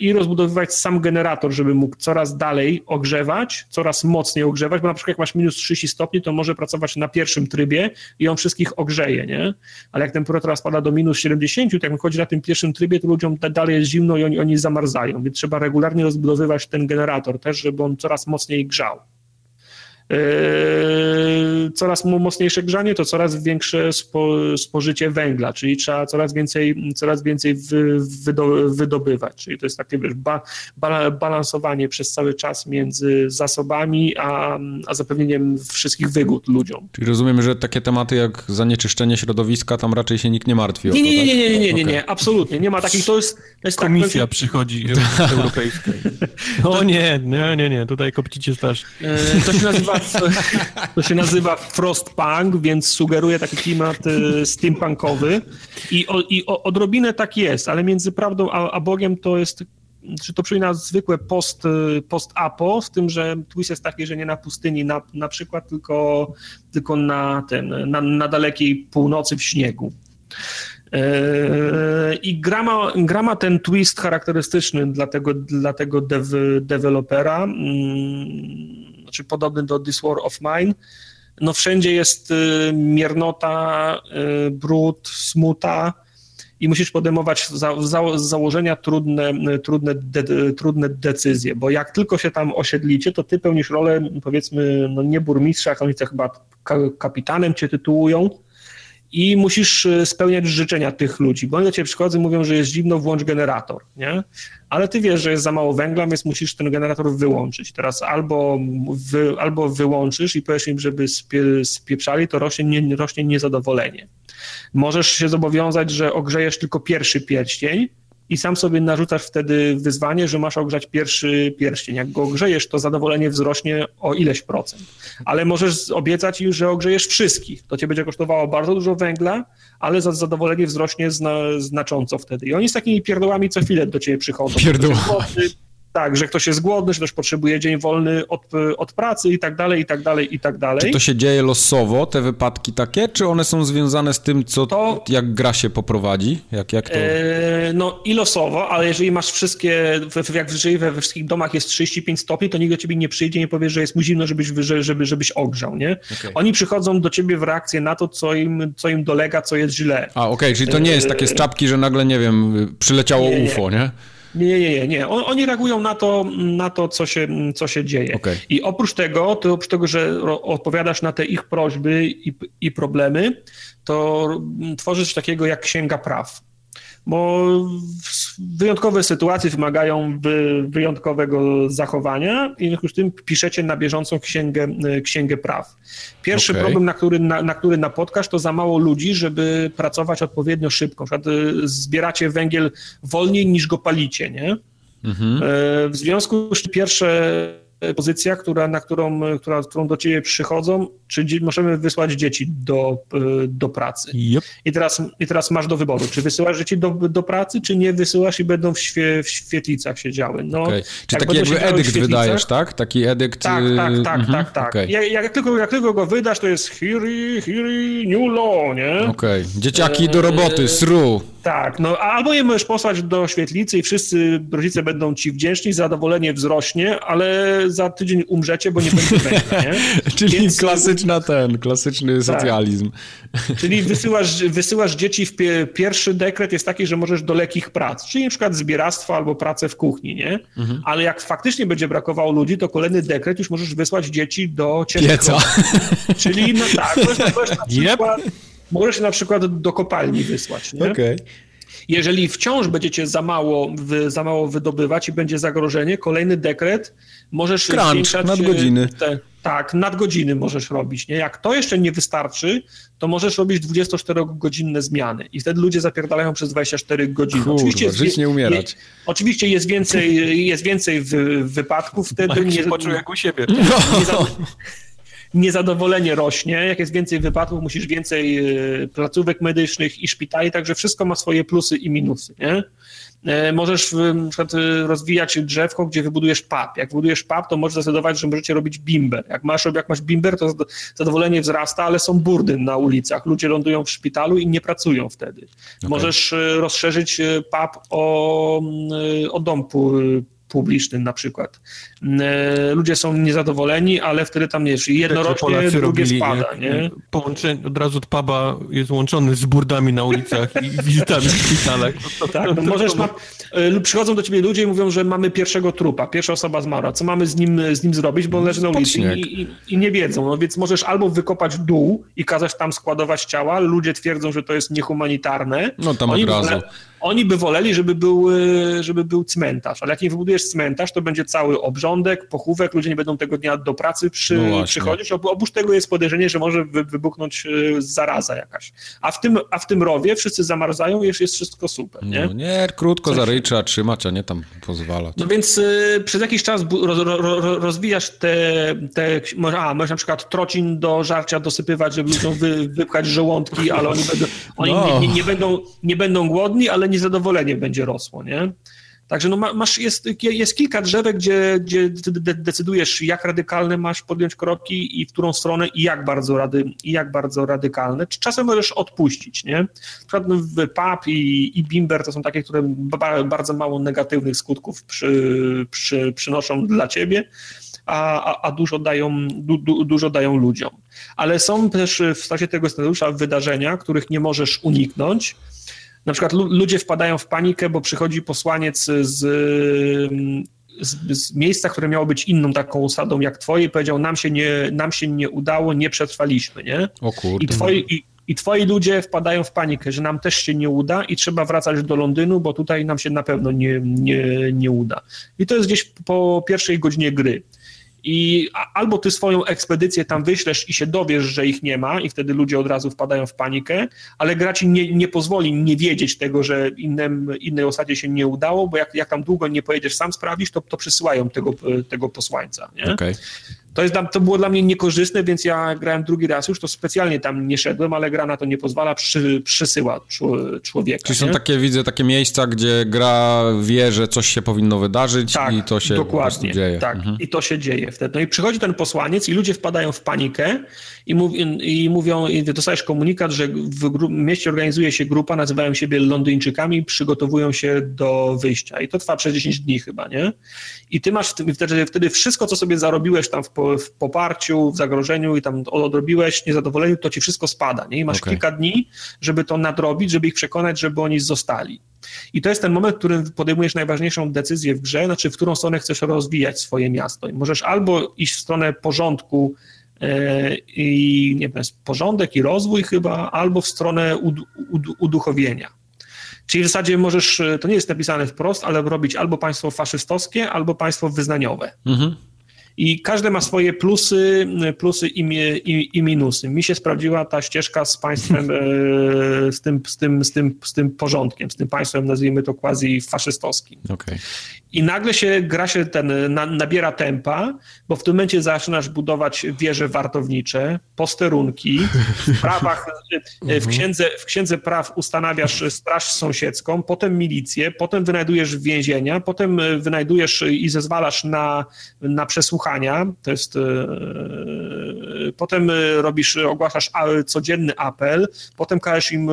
i rozbudowywać sam generator, żeby mógł coraz dalej ogrzewać, coraz mocniej ogrzewać, bo na przykład jak masz minus 30 stopni, to może pracować na pierwszym trybie i on wszystkich ogrzeje, nie? Ale jak temperatura spada do minus 70, to jak chodzi na tym pierwszym trybie, to ludziom dalej jest zimno i oni, oni zamarzają, więc trzeba regularnie rozbudowywać ten generator też, żeby on coraz mocniej grzał. Yy, coraz mocniejsze grzanie to coraz większe spo, spożycie węgla, czyli trzeba coraz więcej, coraz więcej wy, wydobywać. Czyli to jest takie wiesz, ba, ba, balansowanie przez cały czas między zasobami a, a zapewnieniem wszystkich wygód ludziom. Czyli rozumiemy, że takie tematy jak zanieczyszczenie środowiska tam raczej się nikt nie martwi. Nie, nie, nie, nie, nie, nie, nie, nie, absolutnie. Nie ma takich, to jest... To jest tak, Komisja tak, przychodzi europejska. O nie, nie, nie, nie, tutaj kopcicie strasznie. To się nazywa to się nazywa Frostpunk, więc sugeruje taki klimat y, steampunkowy i, o, i odrobinę tak jest, ale między prawdą a, a Bogiem to jest czy to przypomina zwykłe post, y, post-apo, z tym, że twist jest taki, że nie na pustyni na, na przykład, tylko, tylko na, ten, na, na dalekiej północy w śniegu. Yy, I gra ma, gra ma ten twist charakterystyczny dla tego, dla tego dewelopera. Znaczy podobny do This War of Mine, no wszędzie jest y, miernota, y, brud, smuta i musisz podejmować za, za, z założenia trudne, trudne, de, trudne decyzje, bo jak tylko się tam osiedlicie, to ty pełnisz rolę, powiedzmy, no nie burmistrza, to chyba kapitanem cię tytułują, i musisz e, spełniać życzenia tych ludzi, bo oni do ciebie przychodzą mówią, że jest zimno, włącz generator, nie? Ale ty wiesz, że jest za mało węgla, więc musisz ten generator wyłączyć. Teraz albo, wy, albo wyłączysz i powiesz im, żeby spie, spieprzali, to rośnie, nie, rośnie niezadowolenie. Możesz się zobowiązać, że ogrzejesz tylko pierwszy pierścień, i sam sobie narzucasz wtedy wyzwanie, że masz ogrzać pierwszy pierścień. Jak go ogrzejesz, to zadowolenie wzrośnie o ileś procent. Ale możesz obiecać już, że ogrzejesz wszystkich. To cię będzie kosztowało bardzo dużo węgla, ale za zadowolenie wzrośnie zna, znacząco wtedy. I oni z takimi pierdołami co chwilę do ciebie przychodzą. Pierdoła. Tak, że ktoś jest głodny, że też potrzebuje dzień wolny od, od pracy i tak dalej, i tak dalej, i tak dalej. Czy to się dzieje losowo, te wypadki takie, czy one są związane z tym, co, to, jak gra się poprowadzi? Jak, jak to... E, no i losowo, ale jeżeli masz wszystkie, jak jeżeli we, we wszystkich domach jest 35 stopni, to nikt do ciebie nie przyjdzie, nie powie, że jest mu zimno, żebyś, żeby, żebyś ogrzał, nie? Okay. Oni przychodzą do ciebie w reakcję na to, co im, co im dolega, co jest źle. A, okej, okay, czyli to nie jest takie z czapki, że nagle, nie wiem, przyleciało nie, UFO, nie? Nie, nie, nie, nie. Oni reagują na to, na to co, się, co się dzieje. Okay. I oprócz tego, to oprócz tego, że odpowiadasz na te ich prośby i, i problemy, to tworzysz takiego jak księga praw bo wyjątkowe sytuacje wymagają wyjątkowego zachowania i w związku z tym piszecie na bieżącą księgę, księgę praw. Pierwszy okay. problem, na który, na, na który napotkasz, to za mało ludzi, żeby pracować odpowiednio szybko. Na przykład y, zbieracie węgiel wolniej niż go palicie, nie? Mhm. E, w związku z tym pierwsze pozycja, która, na którą, która, którą do ciebie przychodzą, czy możemy wysłać dzieci do, do pracy. Yep. I, teraz, I teraz masz do wyboru, czy wysyłasz dzieci do, do pracy, czy nie wysyłasz i będą w, świe, w świetlicach siedziały. No, okay. Czy taki jakby edykt wydajesz, tak? Taki edykt... Tak, tak, tak, mhm. tak, tak. Okay. Jak, jak, tylko, jak tylko go wydasz, to jest Hiri, Hiri, New Law, nie? Okej. Okay. Dzieciaki do roboty, sru. Tak, no albo je możesz posłać do świetlicy i wszyscy rodzice będą ci wdzięczni, zadowolenie wzrośnie, ale za tydzień umrzecie, bo nie będzie węgla, nie? Czyli Więc... klasyczna ten, klasyczny tak. socjalizm. Czyli wysyłasz, wysyłasz dzieci w pie... pierwszy dekret jest taki, że możesz do lekkich prac, czyli na przykład zbieractwo albo pracę w kuchni, nie? Mhm. Ale jak faktycznie będzie brakowało ludzi, to kolejny dekret już możesz wysłać dzieci do ciężkiego. Czyli no tak, to jest na przykład... Yep Możesz na przykład do kopalni wysłać. Nie? Okay. Jeżeli wciąż będziecie za mało, wy, za mało wydobywać i będzie zagrożenie, kolejny dekret możesz Crunch, zwiększać... nadgodziny. Te, tak, nadgodziny możesz robić. Nie? Jak to jeszcze nie wystarczy, to możesz robić 24-godzinne zmiany i wtedy ludzie zapierdalają przez 24 godziny. Kurwa, oczywiście jest, żyć nie umierać. Je, oczywiście jest więcej, jest więcej wy, wypadków wtedy. Nie, poczuł jak u siebie. No. Nie, za, niezadowolenie rośnie, jak jest więcej wypadków, musisz więcej e, placówek medycznych i szpitali, także wszystko ma swoje plusy i minusy, nie? E, możesz na przykład e, rozwijać drzewko, gdzie wybudujesz pub. Jak wybudujesz pub, to możesz zdecydować, że możecie robić bimber. Jak masz, jak masz bimber, to zadowolenie wzrasta, ale są burdy na ulicach. Ludzie lądują w szpitalu i nie pracują wtedy. Okay. Możesz rozszerzyć pub o, o dom publicznym na przykład. E, ludzie są niezadowoleni, ale wtedy tam wiesz, jedno rośnie, drugie spada. Nie? Połączenie, od razu od puba jest łączony z burdami na ulicach i wizytami w szpitalach. Tak, no możesz ma, e, przychodzą do ciebie ludzie i mówią, że mamy pierwszego trupa, pierwsza osoba zmarła, co mamy z nim, z nim zrobić, bo on leży na ulicy i, i, i, nie wiedzą, no więc możesz albo wykopać dół i kazać tam składować ciała, ludzie twierdzą, że to jest niehumanitarne. No tam od razu. Oni by woleli, żeby był, żeby był cmentarz, ale jak nie wybudujesz cmentarz, to będzie cały obrządek, pochówek, ludzie nie będą tego dnia do pracy przy, no przychodzić. Oprócz tego jest podejrzenie, że może wybuchnąć e, zaraza jakaś. A w tym, a w tym rowie wszyscy zamarzają i jest wszystko super, nie? No nie, krótko za ryj trzeba trzymać, a nie tam pozwalać. No więc y, przez jakiś czas roz, roz, rozwijasz te, te a, możesz na przykład trocin do żarcia dosypywać, żeby ludziom wy, wypchać żołądki, ale oni, będą, oni no. nie, nie, nie, będą, nie będą głodni, ale niezadowolenie będzie rosło, nie? Także no masz, jest, jest kilka drzewek, gdzie, gdzie decydujesz, jak radykalne masz podjąć kroki i w którą stronę i jak bardzo, rady, i jak bardzo radykalne. Czasem możesz odpuścić, nie? Na przykład no, PAP i, i Bimber to są takie, które bardzo mało negatywnych skutków przy, przy, przynoszą dla ciebie, a, a, dużo, dają, du, dużo dają ludziom. Ale są też w trakcie tego scenariusza wydarzenia, których nie możesz uniknąć, na przykład ludzie wpadają w panikę, bo przychodzi posłaniec z, z, z, miejsca, które miało być inną taką osadą jak twoje i powiedział, nam się nie, nam się nie udało, nie przetrwaliśmy, nie? O kurde. I twoi, i, i twoi ludzie wpadają w panikę, że nam też się nie uda i trzeba wracać do Londynu, bo tutaj nam się na pewno nie, nie, nie uda. I to jest gdzieś po pierwszej godzinie gry. I albo ty swoją ekspedycję tam wyślesz i się dowiesz, że ich nie ma, i wtedy ludzie od razu wpadają w panikę, ale gra ci nie, nie pozwoli nie wiedzieć tego, że innym, innej osadzie się nie udało, bo jak, jak tam długo nie pojedziesz sam sprawić, to, to przysyłają tego, tego posłańca. Nie? Okay. To, jest, to było dla mnie niekorzystne, więc ja grałem drugi raz już, to specjalnie tam nie szedłem, ale gra na to nie pozwala, przy, przysyła człowieka. Czyli są nie? takie, widzę, takie miejsca, gdzie gra wie, że coś się powinno wydarzyć tak, i to się dokładnie, dzieje. Tak, mhm. i to się dzieje wtedy. No i przychodzi ten posłaniec i ludzie wpadają w panikę i, mów, i mówią, i dostajesz komunikat, że w mieście organizuje się grupa, nazywają siebie Londyńczykami, przygotowują się do wyjścia. I to trwa przez 10 dni chyba, nie? I ty masz wtedy, wtedy wszystko, co sobie zarobiłeś tam w w poparciu, w zagrożeniu i tam odrobiłeś, niezadowoleniu, to ci wszystko spada, nie? I masz okay. kilka dni, żeby to nadrobić, żeby ich przekonać, żeby oni zostali. I to jest ten moment, w którym podejmujesz najważniejszą decyzję w grze, znaczy w którą stronę chcesz rozwijać swoje miasto. I możesz albo iść w stronę porządku e, i nie wiem, porządek i rozwój chyba, albo w stronę ud, ud, uduchowienia. Czyli w zasadzie możesz, to nie jest napisane wprost, ale robić albo państwo faszystowskie, albo państwo wyznaniowe. Mhm i każde ma swoje plusy, plusy i, i, i, minusy. Mi się sprawdziła ta ścieżka z państwem, e, z tym, z, tym, z, tym, z tym porządkiem, z tym państwem, nazwijmy to quasi faszystowskim. Okay. I nagle się gra się ten, na, nabiera tempa, bo w tym momencie zaczynasz budować wieże wartownicze, posterunki, w prawach, w mhm. księdze, w księdze praw ustanawiasz straż sąsiedzką, potem milicję, potem wynajdujesz więzienia, potem wynajdujesz i zezwalasz na, na to jest yy, potem robisz, ogłaszasz codzienny apel, potem każesz im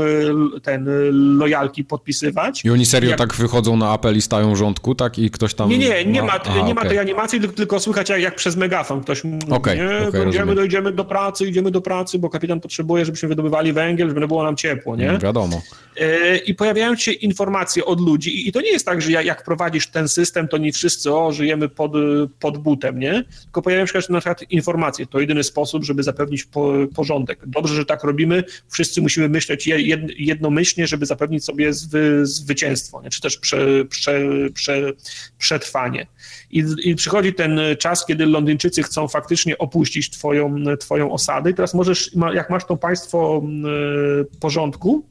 ten lojalki podpisywać. I oni serio jak... tak wychodzą na apel i stają w rządku, tak? I ktoś tam... Nie, nie, nie ma, Aha, nie ma tej animacji, tylko słychać jak, jak przez megafon ktoś mówi, okay, nie, okay, będziemy, dojdziemy do pracy, idziemy do pracy, bo kapitan potrzebuje, żebyśmy wydobywali węgiel, żeby było nam ciepło, nie? Mm, wiadomo. E, I pojawiają się informacje od ludzi i to nie jest tak, że jak prowadzisz ten system, to nie wszyscy, o, żyjemy pod, pod butem, nie? Tylko pojawiają się na przykład informacje, to jedyny sposób, żeby zapewnić po, porządek. Dobrze, że tak robimy, wszyscy musimy myśleć jednomyślnie, żeby zapewnić sobie zwy, zwycięstwo, nie? czy też prze, prze, prze, przetrwanie. I, I, przychodzi ten czas, kiedy Londyńczycy chcą faktycznie opuścić twoją, twoją osadę i teraz możesz, jak masz to państwo porządku,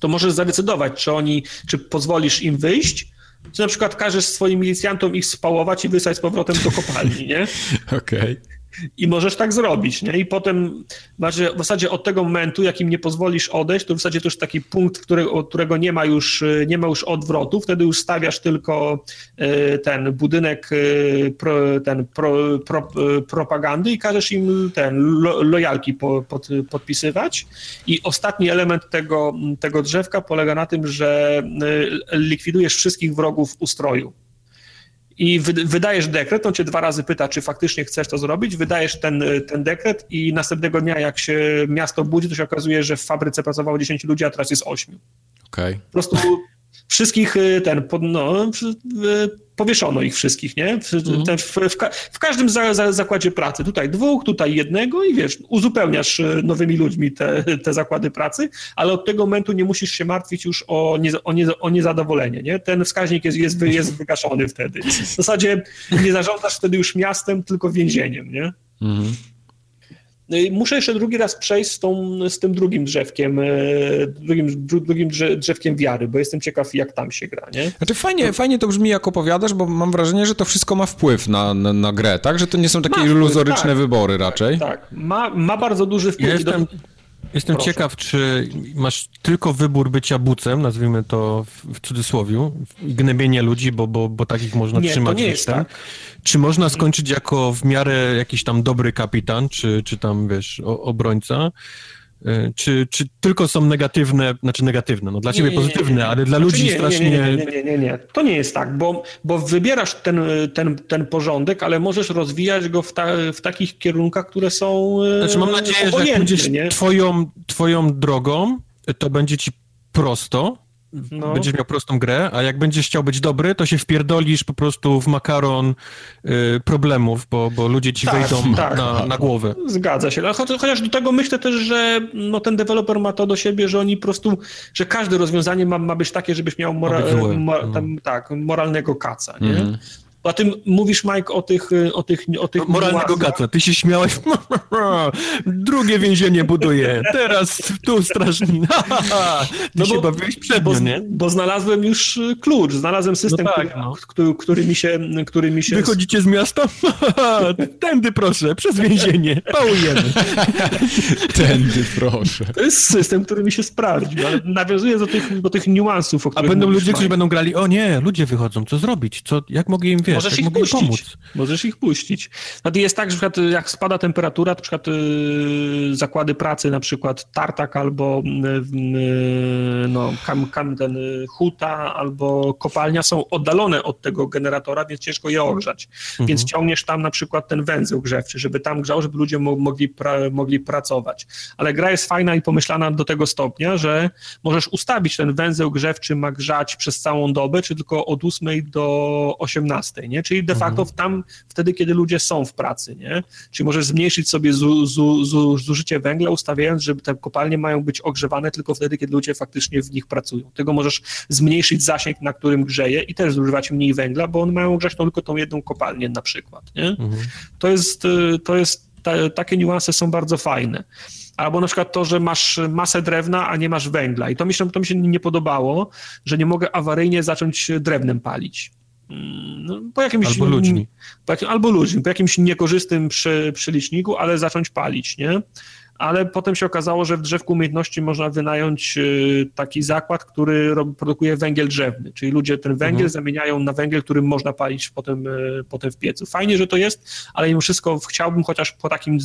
to możesz zadecydować, czy oni, czy pozwolisz im wyjść, czy na przykład każesz swoim milicjantom ich spałować i wysłać z powrotem do kopalni, nie? Okej. Okay. I możesz tak zrobić, nie? I potem znaczy w zasadzie od tego momentu, jak im nie pozwolisz odejść, to w zasadzie to już taki punkt, który, od którego nie ma, już, nie ma już odwrotu, wtedy już stawiasz tylko e, ten budynek e, ten pro, pro, propagandy i każesz im ten lo, lojalki po, pod, podpisywać. I ostatni element tego, tego drzewka polega na tym, że e, likwidujesz wszystkich wrogów ustroju. I wydajesz dekret, on cię dwa razy pyta, czy faktycznie chcesz to zrobić, wydajesz ten, ten dekret i następnego dnia, jak się miasto budzi, to się okazuje, że w fabryce pracowało 10 ludzi, a teraz jest 8. Okej. Okay. Po prostu wszystkich y, ten, no, powieszono ich wszystkich, nie? W, mhm. ten, w, w, w każdym za, za, zakładzie pracy. Tutaj dwóch, tutaj jednego i wiesz, uzupełniasz y, nowymi ludźmi te, te zakłady pracy, ale od tego momentu nie musisz się martwić już o, nie, o, nie, o niezadowolenie, nie? Ten wskaźnik jest, jest, jest wygaszony wtedy. W zasadzie nie zarządzasz wtedy już miastem, tylko więzieniem, nie? Mhm. No muszę jeszcze drugi raz przejść z, tą, z tym drugim drzewkiem, e, drugim, drugim drzewkiem wiary, bo jestem ciekaw, jak tam się gra, nie? Znaczy fajnie, to... fajnie to brzmi, jak opowiadasz, bo mam wrażenie, że to wszystko ma wpływ na, na, na grę, tak? Że to nie są takie iluzoryczne tak, wybory raczej. Tak, tak, Ma, ma bardzo duży wpływ. Jestem, Jestem Proszę. ciekaw, czy masz tylko wybór bycia bucem, nazwijmy to w, cudzysłowie, gnębienie ludzi, bo, bo, bo takich można nie, trzymać. To nie jest tak. Czy można skończyć jako w miarę jakiś tam dobry kapitan, czy, czy tam, wiesz, obrońca? E, czy, czy tylko są negatywne, znaczy negatywne, no dla ciebie pozytywne, ale dla znaczy ludzi nie, strasznie... Nie nie, nie, nie, nie, to nie jest tak, bo, bo wybierasz ten, ten, ten porządek, ale możesz rozwijać go w, ta, w takich kierunkach, które są e, Znaczy mam nadzieję, że jak pójdziesz twoją, twoją drogą, to będzie ci prosto, no. Będziesz miał prostą grę, a jak będziesz chciał być dobry, to się wpierdolisz po prostu w makaron y, problemów, bo, bo ludzie ci tak, wejdą tak. Na, na głowę. Zgadza się. Chociaż do tego myślę też, że no, ten deweloper ma to do siebie, że oni po prostu, że każde rozwiązanie ma, ma być takie, żebyś miał mora, ma, no. tam, tak, moralnego kaca, nie? Mm. A tym mówisz, Mike, o tych... O tych, o tych Moralnego gata. Ty się śmiałeś. Drugie więzienie buduje. Teraz tu strażni. Ty no się bo, bawiłeś przed bo, nie? Bo znalazłem już y, klucz, znalazłem system, no tak, który, no. który, który, mi się, który mi się... Wychodzicie z miasta? Tędy proszę, przez więzienie. Pałujemy. Tędy proszę. To jest system, który mi się sprawdził, ale nawiązuję do tych, do tych niuansów, o których A będą ludzie, którzy będą grali, o nie, ludzie wychodzą, co zrobić? Co, jak mogę im wiesz, Możesz ich puścić. Pomóc. Możesz ich puścić. No jest tak, że na przykład jak spada temperatura, na przykład yy, zakłady pracy, na przykład tartak albo yy, no, kam, kam, ten y, huta albo kopalnia są oddalone od tego generatora, więc ciężko je ogrzać. Mhm. Więc ciągniesz tam na przykład ten węzeł grzewczy, żeby tam grzał, żeby ludzie mo mogli, pra mogli pracować. Ale gra jest fajna i pomyślana do tego stopnia, że możesz ustawić ten węzeł grzewczy ma grzać przez całą dobę, czy tylko od 8 do 18 nie? Czyli de facto mhm. tam wtedy, kiedy ludzie są w pracy, nie? Czyli możesz zmniejszyć sobie zu, zu, zu, zużycie węgla, ustawiając, że te kopalnie mają być ogrzewane tylko wtedy, kiedy ludzie faktycznie w nich pracują. Tego możesz zmniejszyć zasięg, na którym grzeje i też zużywać mniej węgla, bo one mają grzać tylko tą jedną kopalnię na przykład, nie? Mhm. To jest, y, to jest ta, takie niuanse są bardzo fajne. Albo na przykład to, że masz masę drewna, a nie masz węgla. I to mi się, to mi się nie podobało, że nie mogę awaryjnie zacząć drewnem palić. No, po jakimś, albo ludźmi. Po jakim, albo ludźmi, po jakimś niekorzystnym przy, przyliczniku, ale zacząć palić, nie? Ale potem się okazało, że w drzewku umiejętności można wynająć y, taki zakład, który produkuje węgiel drzewny, czyli ludzie ten węgiel mhm. zamieniają na węgiel, którym można palić potem, y, potem w piecu. Fajnie, że to jest, ale mimo wszystko chciałbym chociaż po takim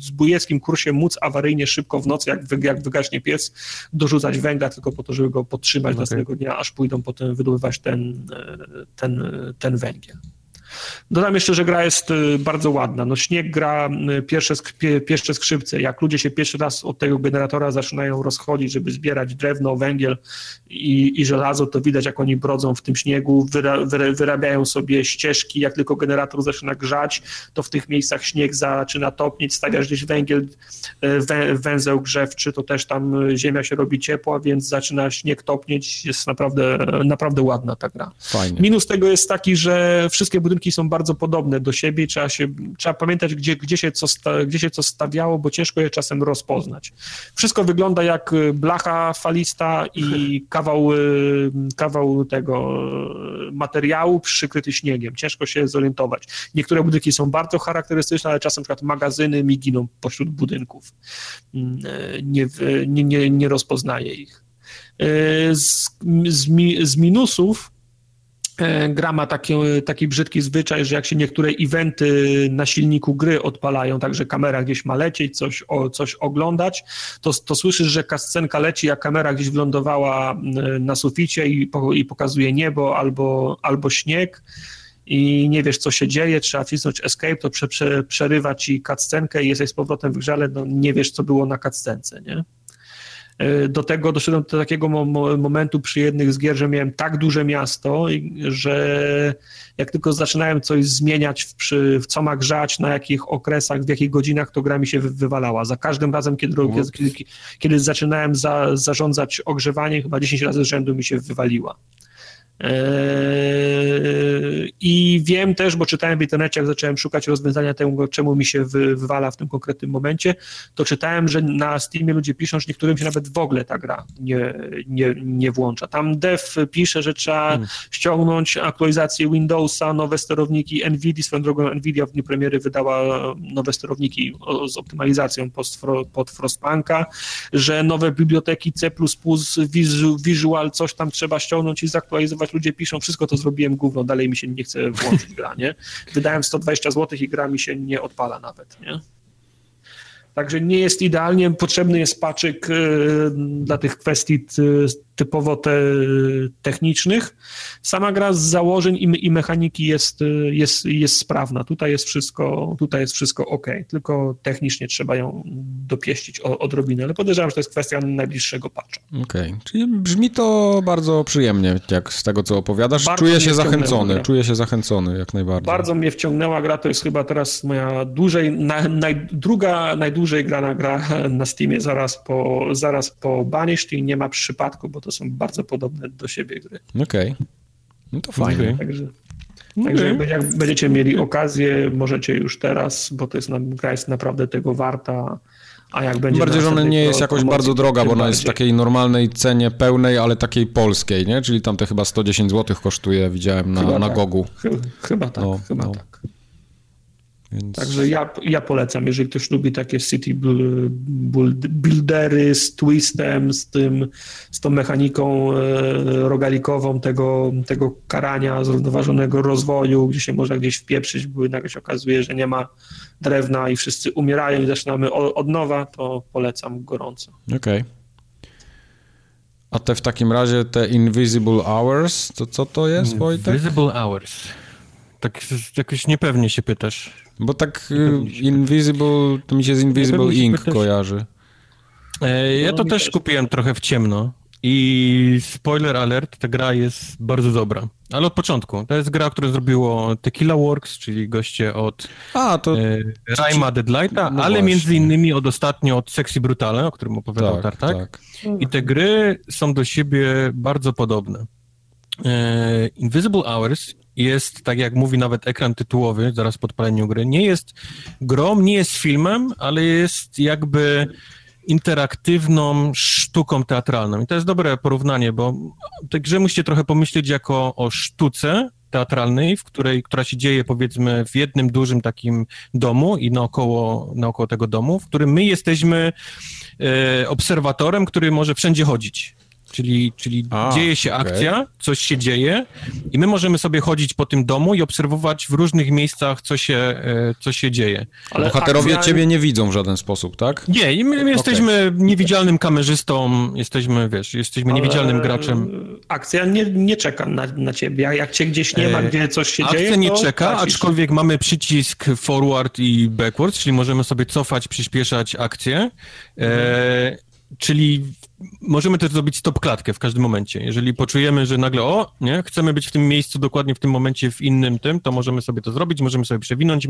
zbójeckim kursie móc awaryjnie szybko w nocy, jak, jak wygaśnie piec, dorzucać węgla tylko po to, żeby go podtrzymać okay. następnego dnia, aż pójdą potem wydobywać ten, y, ten, ten węgiel. Dodam jeszcze, że gra jest y, bardzo ładna. No śnieg gra y, pierwsze, pierwsze skrzypce. Jak ludzie się pierwszy raz od tego generatora zaczynają rozchodzić, żeby zbierać drewno, węgiel i, i żelazo, to widać, jak oni brodzą w tym śniegu, wyra, wyrabiają sobie ścieżki. Jak tylko generator zaczyna grzać, to w tych miejscach śnieg zaczyna topnieć, stawiasz gdzieś węgiel, y, wę, węzeł grzewczy, to też tam ziemia się robi ciepła, więc zaczyna śnieg topnieć. Jest naprawdę, naprawdę ładna ta gra. Fajnie. Minus tego jest taki, że wszystkie budynki są bardzo podobne do siebie i trzeba, się, trzeba pamiętać, gdzie, gdzie, się co sta, gdzie się co stawiało, bo ciężko je czasem rozpoznać. Wszystko wygląda jak y, blacha falista i kawał, y, kawał tego y, materiału przykryty śniegiem. Ciężko się zorientować. Niektóre budynki są bardzo charakterystyczne, ale czasem przykład magazyny mi giną pośród budynków. Mm, nie, nie, nie, nie rozpoznaję ich. Z, z, z minusów gra ma taki, taki brzydki zwyczaj, że jak się niektóre eventy na silniku gry odpalają, także kamera gdzieś ma lecieć, coś, o, coś oglądać, to, to słyszysz, że kascenka leci, a kamera gdzieś wylądowała na suficie i, i pokazuje niebo albo, albo śnieg i nie wiesz, co się dzieje, trzeba wcisnąć escape, to prze, prze, przerywa ci cutscenkę i jesteś z powrotem w grze, no, nie wiesz, co było na cutscence, nie? E, do tego doszedłem do takiego momentu przy jednych z gier, że miałem tak duże miasto, że jak tylko zaczynałem coś zmieniać, w, przy, w co ma grzać, na jakich okresach, w jakich godzinach, to gra mi się wywalała. Za każdym razem, kiedy, kiedy, kiedy zaczynałem za, zarządzać ogrzewaniem, chyba 10 razy z rzędu mi się wywaliła. Eee, I wiem też, bo czytałem w internecie, jak zacząłem szukać rozwiązania tego, czemu mi się wywala w tym konkretnym momencie, to czytałem, że na Steamie ludzie piszą, że niektórym się nawet w ogóle ta gra nie, nie, nie włącza. Tam dev pisze, że trzeba hmm. ściągnąć aktualizację Windowsa, nowe sterowniki NVIDIA, swoją drogą NVIDIA w dniu premiery wydała nowe sterowniki z optymalizacją pod Frostpunka, że nowe biblioteki C++, Visual, coś tam trzeba ściągnąć i zaktualizować ludzie piszą, wszystko to zrobiłem gówno, dalej mi się nie chce włączyć gra, nie? Wydałem 120 zł i gra mi się nie odpala nawet, nie? Także nie jest idealnie, potrzebny jest paczyk y, dla tych kwestii typowo te, technicznych. Sama gra z założeń i, mechaniki jest, jest, jest sprawna. Tutaj jest wszystko, tutaj jest wszystko ok, tylko technicznie trzeba ją dopieścić o, odrobinę, ale podejrzewam, że to jest kwestia najbliższego patcha. Okej, okay. czyli brzmi to bardzo przyjemnie, jak z tego, co opowiadasz. Bardzo czuję się zachęcony, czuję się zachęcony jak najbardziej. Bardzo mnie wciągnęła gra, to jest chyba teraz moja dłużej, na, naj, druga najdłużej grana gra na Steamie zaraz po, zaraz po Banished i nie ma przypadku, bo to są bardzo podobne do siebie gry. Okej. Okay. No to fajnie. Okay. Także, także okay. jak będziecie mieli okazję, możecie już teraz, bo to jest, gra jest naprawdę tego warta. A jak będzie bardziej, że ona nie jest jakoś bardzo droga, bo ona jest w takiej normalnej cenie pełnej, ale takiej polskiej, nie? Czyli tam te chyba 110 zł kosztuje, widziałem na, na tak. Gogu. Chyba, chyba tak, no, chyba no. tak. Więc... Także ja, ja polecam, jeżeli ktoś lubi takie city buildery z twistem, z tym, z tą mechaniką e, rogalikową tego, tego karania, zrównoważonego rozwoju, gdzie się można gdzieś wpieprzyć, bo nagle się okazuje, że nie ma drewna i wszyscy umierają i zaczynamy od nowa, to polecam gorąco. Okej. Okay. A te w takim razie te Invisible Hours, to co to jest, Wojtek? Invisible Hours. Tak jakoś niepewnie się pytasz. Bo tak y, Invisible, to mi się z Invisible Ink kojarzy. E, ja to no, też kupiłem trochę w ciemno i spoiler alert, ta gra jest bardzo dobra. Ale od początku. To jest gra, którą zrobiło Tequila Works, czyli goście od A, to... e, Deadlighta, no ale właśnie. między innymi od ostatnio od Sexy Brutale, o którym opowiadał tak, Tartak. Tak. I te gry są do siebie bardzo podobne. E, Invisible Hours jest, tak jak mówi nawet ekran tytułowy, zaraz po odpaleniu gry, nie jest grą, nie jest filmem, ale jest jakby interaktywną sztuką teatralną. I to jest dobre porównanie, bo tę grze musicie trochę pomyśleć jako o sztuce teatralnej, w której, która się dzieje powiedzmy w jednym dużym takim domu i naokoło, naokoło tego domu, w którym my jesteśmy e, obserwatorem, który może wszędzie chodzić. Czyli, czyli A, dzieje się okay. akcja, coś się dzieje i my możemy sobie chodzić po tym domu i obserwować w różnych miejscach, co się, e, co się dzieje. Ale bohaterowie akcja... ciebie nie widzą w żaden sposób, tak? Nie, my, my jesteśmy okay. niewidzialnym kamerzystą, jesteśmy, wiesz, jesteśmy Ale niewidzialnym graczem. Akcja nie, nie czeka na, na ciebie. Jak cię gdzieś nie ma, e, gdzie coś się akcja dzieje, Akcja nie czeka, tracisz. aczkolwiek mamy przycisk forward i backward, czyli możemy sobie cofać, przyspieszać akcję. E, mhm. Czyli możemy też zrobić stop klatkę w każdym momencie. Jeżeli poczujemy, że nagle, o, nie, chcemy być w tym miejscu dokładnie w tym momencie w innym tym, to możemy sobie to zrobić, możemy sobie przewinąć,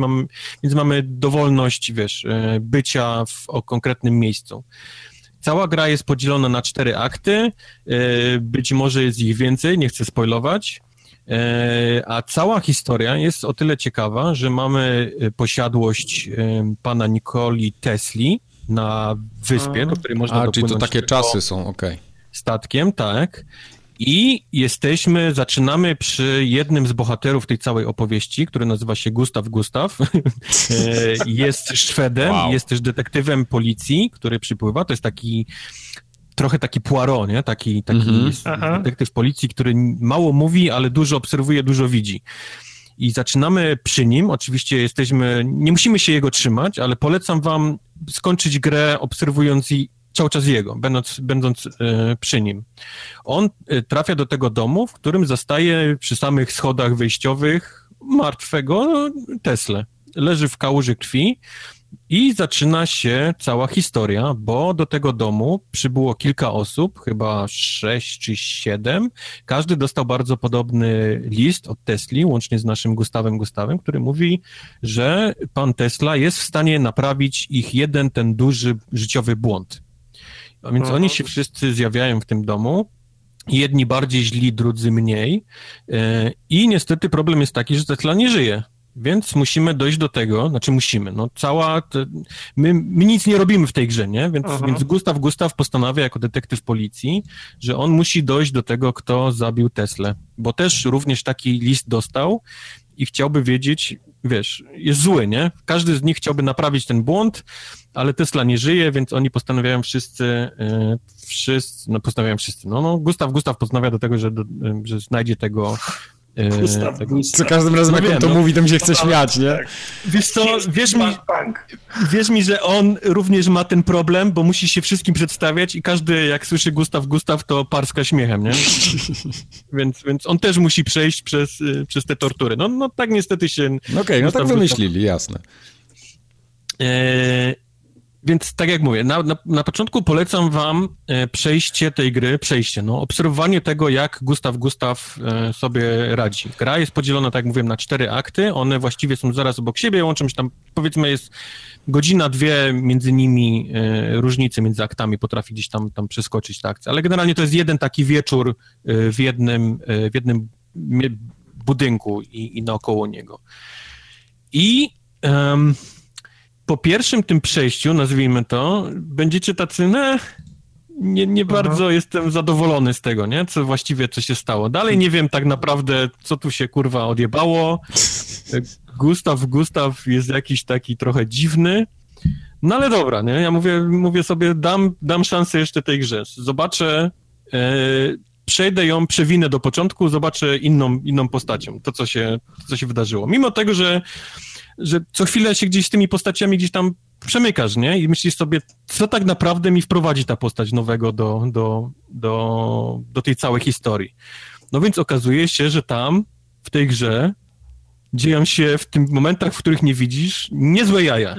więc mamy dowolność, wiesz, e, bycia w o konkretnym miejscu. Cała gra jest podzielona na cztery akty, e, być może jest ich więcej, nie chcę spoilować, e, a cała historia jest o tyle ciekawa, że mamy posiadłość pana Nikoli Tesli, na wyspie, A. do której można A, czyli to takie czasy są, okej. Okay. Statkiem, tak. I jesteśmy, zaczynamy przy jednym z bohaterów tej całej opowieści, który nazywa się Gustaw Gustaw. E, jest Szwedem, wow. jest też detektywem policji, który przypływa. To jest taki trochę taki Poirot, nie? Taki, taki mm -hmm. detektyw policji, który mało mówi, ale dużo obserwuje, dużo widzi i zaczynamy przy nim. Oczywiście jesteśmy, nie musimy się jego trzymać, ale polecam wam skończyć grę obserwując i cały czas jego, będąc, będąc e, przy nim. On e, trafia do tego domu, w którym zastaje przy samych schodach wejściowych martwego Tesla. Leży w kałuży krwi i zaczyna się cała historia, bo do tego domu przybyło kilka osób, chyba sześć czy siedem. Każdy dostał bardzo podobny list od Tesli, łącznie z naszym Gustawem Gustawem, który mówi, że pan Tesla jest w stanie naprawić ich jeden ten duży życiowy błąd. A więc oni się wszyscy zjawiają w tym domu, jedni bardziej źli, drudzy mniej. E, I niestety problem jest taki, że Tesla nie żyje. Więc musimy dojść do tego, znaczy musimy, no cała, te, my, my nic nie robimy w tej grze, nie? Więc, więc Gustaw Gustaw postanawia jako detektyw policji, że on musi dojść do tego, kto zabił Teslę, bo też również taki list dostał i chciałby wiedzieć, wiesz, jest zły, nie? Każdy z nich chciałby naprawić ten błąd, ale Tesla nie żyje, więc oni postanawiają wszyscy, yy, wszyscy, no postanawiają wszyscy, no, no Gustaw Gustaw postanawia do tego, że, do, że znajdzie tego Gustaw, tak, Gustaw. Co każdym razem, no jak on to no, mówi, to mi się chce no, śmiać, nie? Tak. Wiesz co, wierz mi, wierz mi, że on również ma ten problem, bo musi się wszystkim przedstawiać i każdy, jak słyszy Gustaw, Gustaw, to parska śmiechem, nie? więc, więc on też musi przejść przez, y, przez te tortury. No, no tak niestety się... Okej, okay, no tak wymyślili, jasne. E, więc tak jak mówię, na, na, na, początku polecam wam e, przejście tej gry, przejście, no, obserwowanie tego, jak Gustaw Gustaw e, sobie radzi. Gra jest podzielona, tak jak mówiłem, na cztery akty, one właściwie są zaraz obok siebie, łączą się tam, powiedzmy jest godzina, dwie między nimi e, różnice między aktami potrafi gdzieś tam, tam przeskoczyć ta akcja, ale generalnie to jest jeden taki wieczór e, w jednym, w jednym budynku i, i naokoło niego. I... Um, po pierwszym tym przejściu, nazwijmy to, będziecie tacy, ne, nie, nie bardzo jestem zadowolony z tego, nie? Co właściwie, co się stało. Dalej nie wiem tak naprawdę, co tu się, kurwa, odjebało. Gustaw, Gustaw jest jakiś taki trochę dziwny. No ale dobra, nie? Ja mówię, mówię sobie, dam, dam szansę jeszcze tej grze. Zobaczę, e, przejdę ją, przewinę do początku, zobaczę inną, inną postacią, to co, się, to, co się wydarzyło. Mimo tego, że że co chwilę się gdzieś z tymi postaciami gdzieś tam przemykasz, nie? I myślisz sobie, co tak naprawdę mi wprowadzi ta postać nowego do, do, do, do tej całej historii. No więc okazuje się, że tam, w tej grze, dzieją się w tym momentach, w których nie widzisz, niezłe jaja.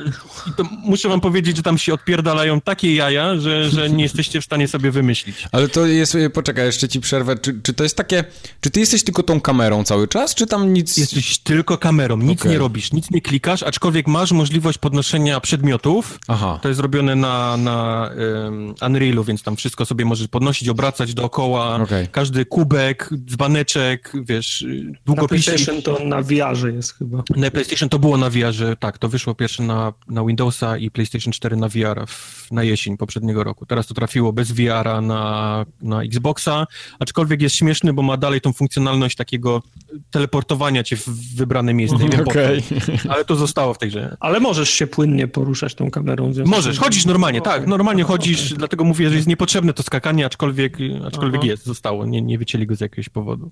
I to muszę wam powiedzieć, że tam się odpierdalają takie jaja, że, że nie jesteście w stanie sobie wymyślić. Ale to jest, poczekaj, jeszcze ci przerwę, czy, czy to jest takie, czy ty jesteś tylko tą kamerą cały czas, czy tam nic... Jesteś tylko kamerą, nic okay. nie robisz, nic nie klikasz, aczkolwiek masz możliwość podnoszenia przedmiotów. Aha. To jest robione na, na um, Unrealu, więc tam wszystko sobie możesz podnosić, obracać dookoła, okay. każdy kubek, dzbaneczek, wiesz, długopisy. Na PlayStation to na VR jest chyba. Na PlayStation to było na VR, tak, to wyszło pierwsze na, na Windowsa i PlayStation 4 na VR w, na jesień poprzedniego roku. Teraz to trafiło bez VR-a na, na Xboxa, aczkolwiek jest śmieszny, bo ma dalej tą funkcjonalność takiego teleportowania cię w wybrane miejsce. Okay. ale to zostało w tej grze. Ale możesz się płynnie poruszać tą kamerą. Możesz, chodzisz normalnie, tak, normalnie chodzisz, dlatego mówię, że jest niepotrzebne to skakanie, aczkolwiek, aczkolwiek jest, zostało, nie, nie wycięli go z jakiegoś powodu.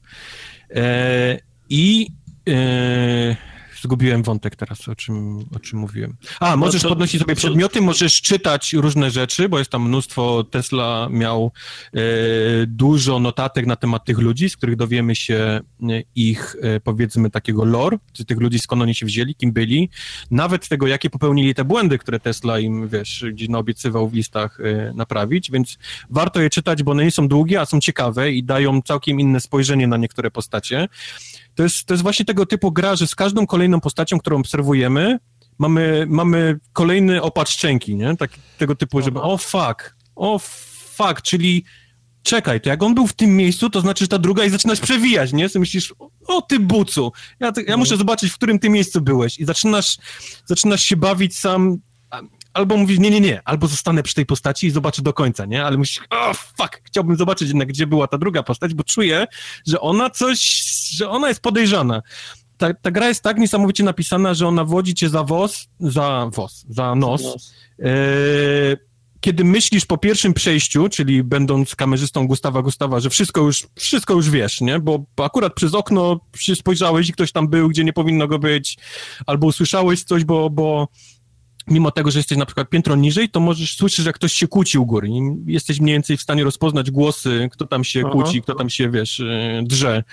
E, I Yy, zgubiłem wątek teraz, o czym, o czym mówiłem. A, możesz no to, podnosić sobie przedmioty, możesz czytać różne rzeczy, bo jest tam mnóstwo. Tesla miał e, dużo notatek na temat tych ludzi, z których dowiemy się e, ich, e, powiedzmy, takiego lore, czy tych ludzi skąd oni się wzięli, kim byli, nawet tego, jakie popełnili te błędy, które Tesla im, wiesz, gdzieś naobiecywał w listach e, naprawić, więc warto je czytać, bo one nie są długie, a są ciekawe i dają całkiem inne spojrzenie na niektóre postacie to jest, to jest właśnie tego typu gra, że z każdą kolejną postacią, którą obserwujemy, mamy, mamy kolejny opad szczęki, nie? Tak, tego typu, żeby o fuck, o fuck, czyli czekaj, to jak on był w tym miejscu, to znaczy, że ta druga i zaczynasz przewijać, nie? So myślisz, o ty bucu, ja, ja muszę zobaczyć, w którym ty miejscu byłeś i zaczynasz, zaczynasz się bawić sam, albo mówisz, nie, nie, nie, albo zostanę przy tej postaci i zobaczę do końca, nie? Ale myślisz, o oh, fuck, chciałbym zobaczyć jednak, gdzie była ta druga postać, bo czuję, że ona coś, że ona jest podejrzana. Ta, ta gra jest tak niesamowicie napisana, że ona wodzi cię za wos, za wos, za nos. nos. E, kiedy myślisz po pierwszym przejściu, czyli będąc kamerzystą Gustawa Gustawa, że wszystko już, wszystko już wiesz, nie? Bo akurat przez okno spojrzałeś i ktoś tam był, gdzie nie powinno go być, albo usłyszałeś coś, bo, bo mimo tego, że jesteś na przykład piętro niżej, to możesz słyszeć, że ktoś się kłóci u góry. Jesteś mniej więcej w stanie rozpoznać głosy, kto tam się Aha. kłóci, kto tam się, wiesz, y, drze.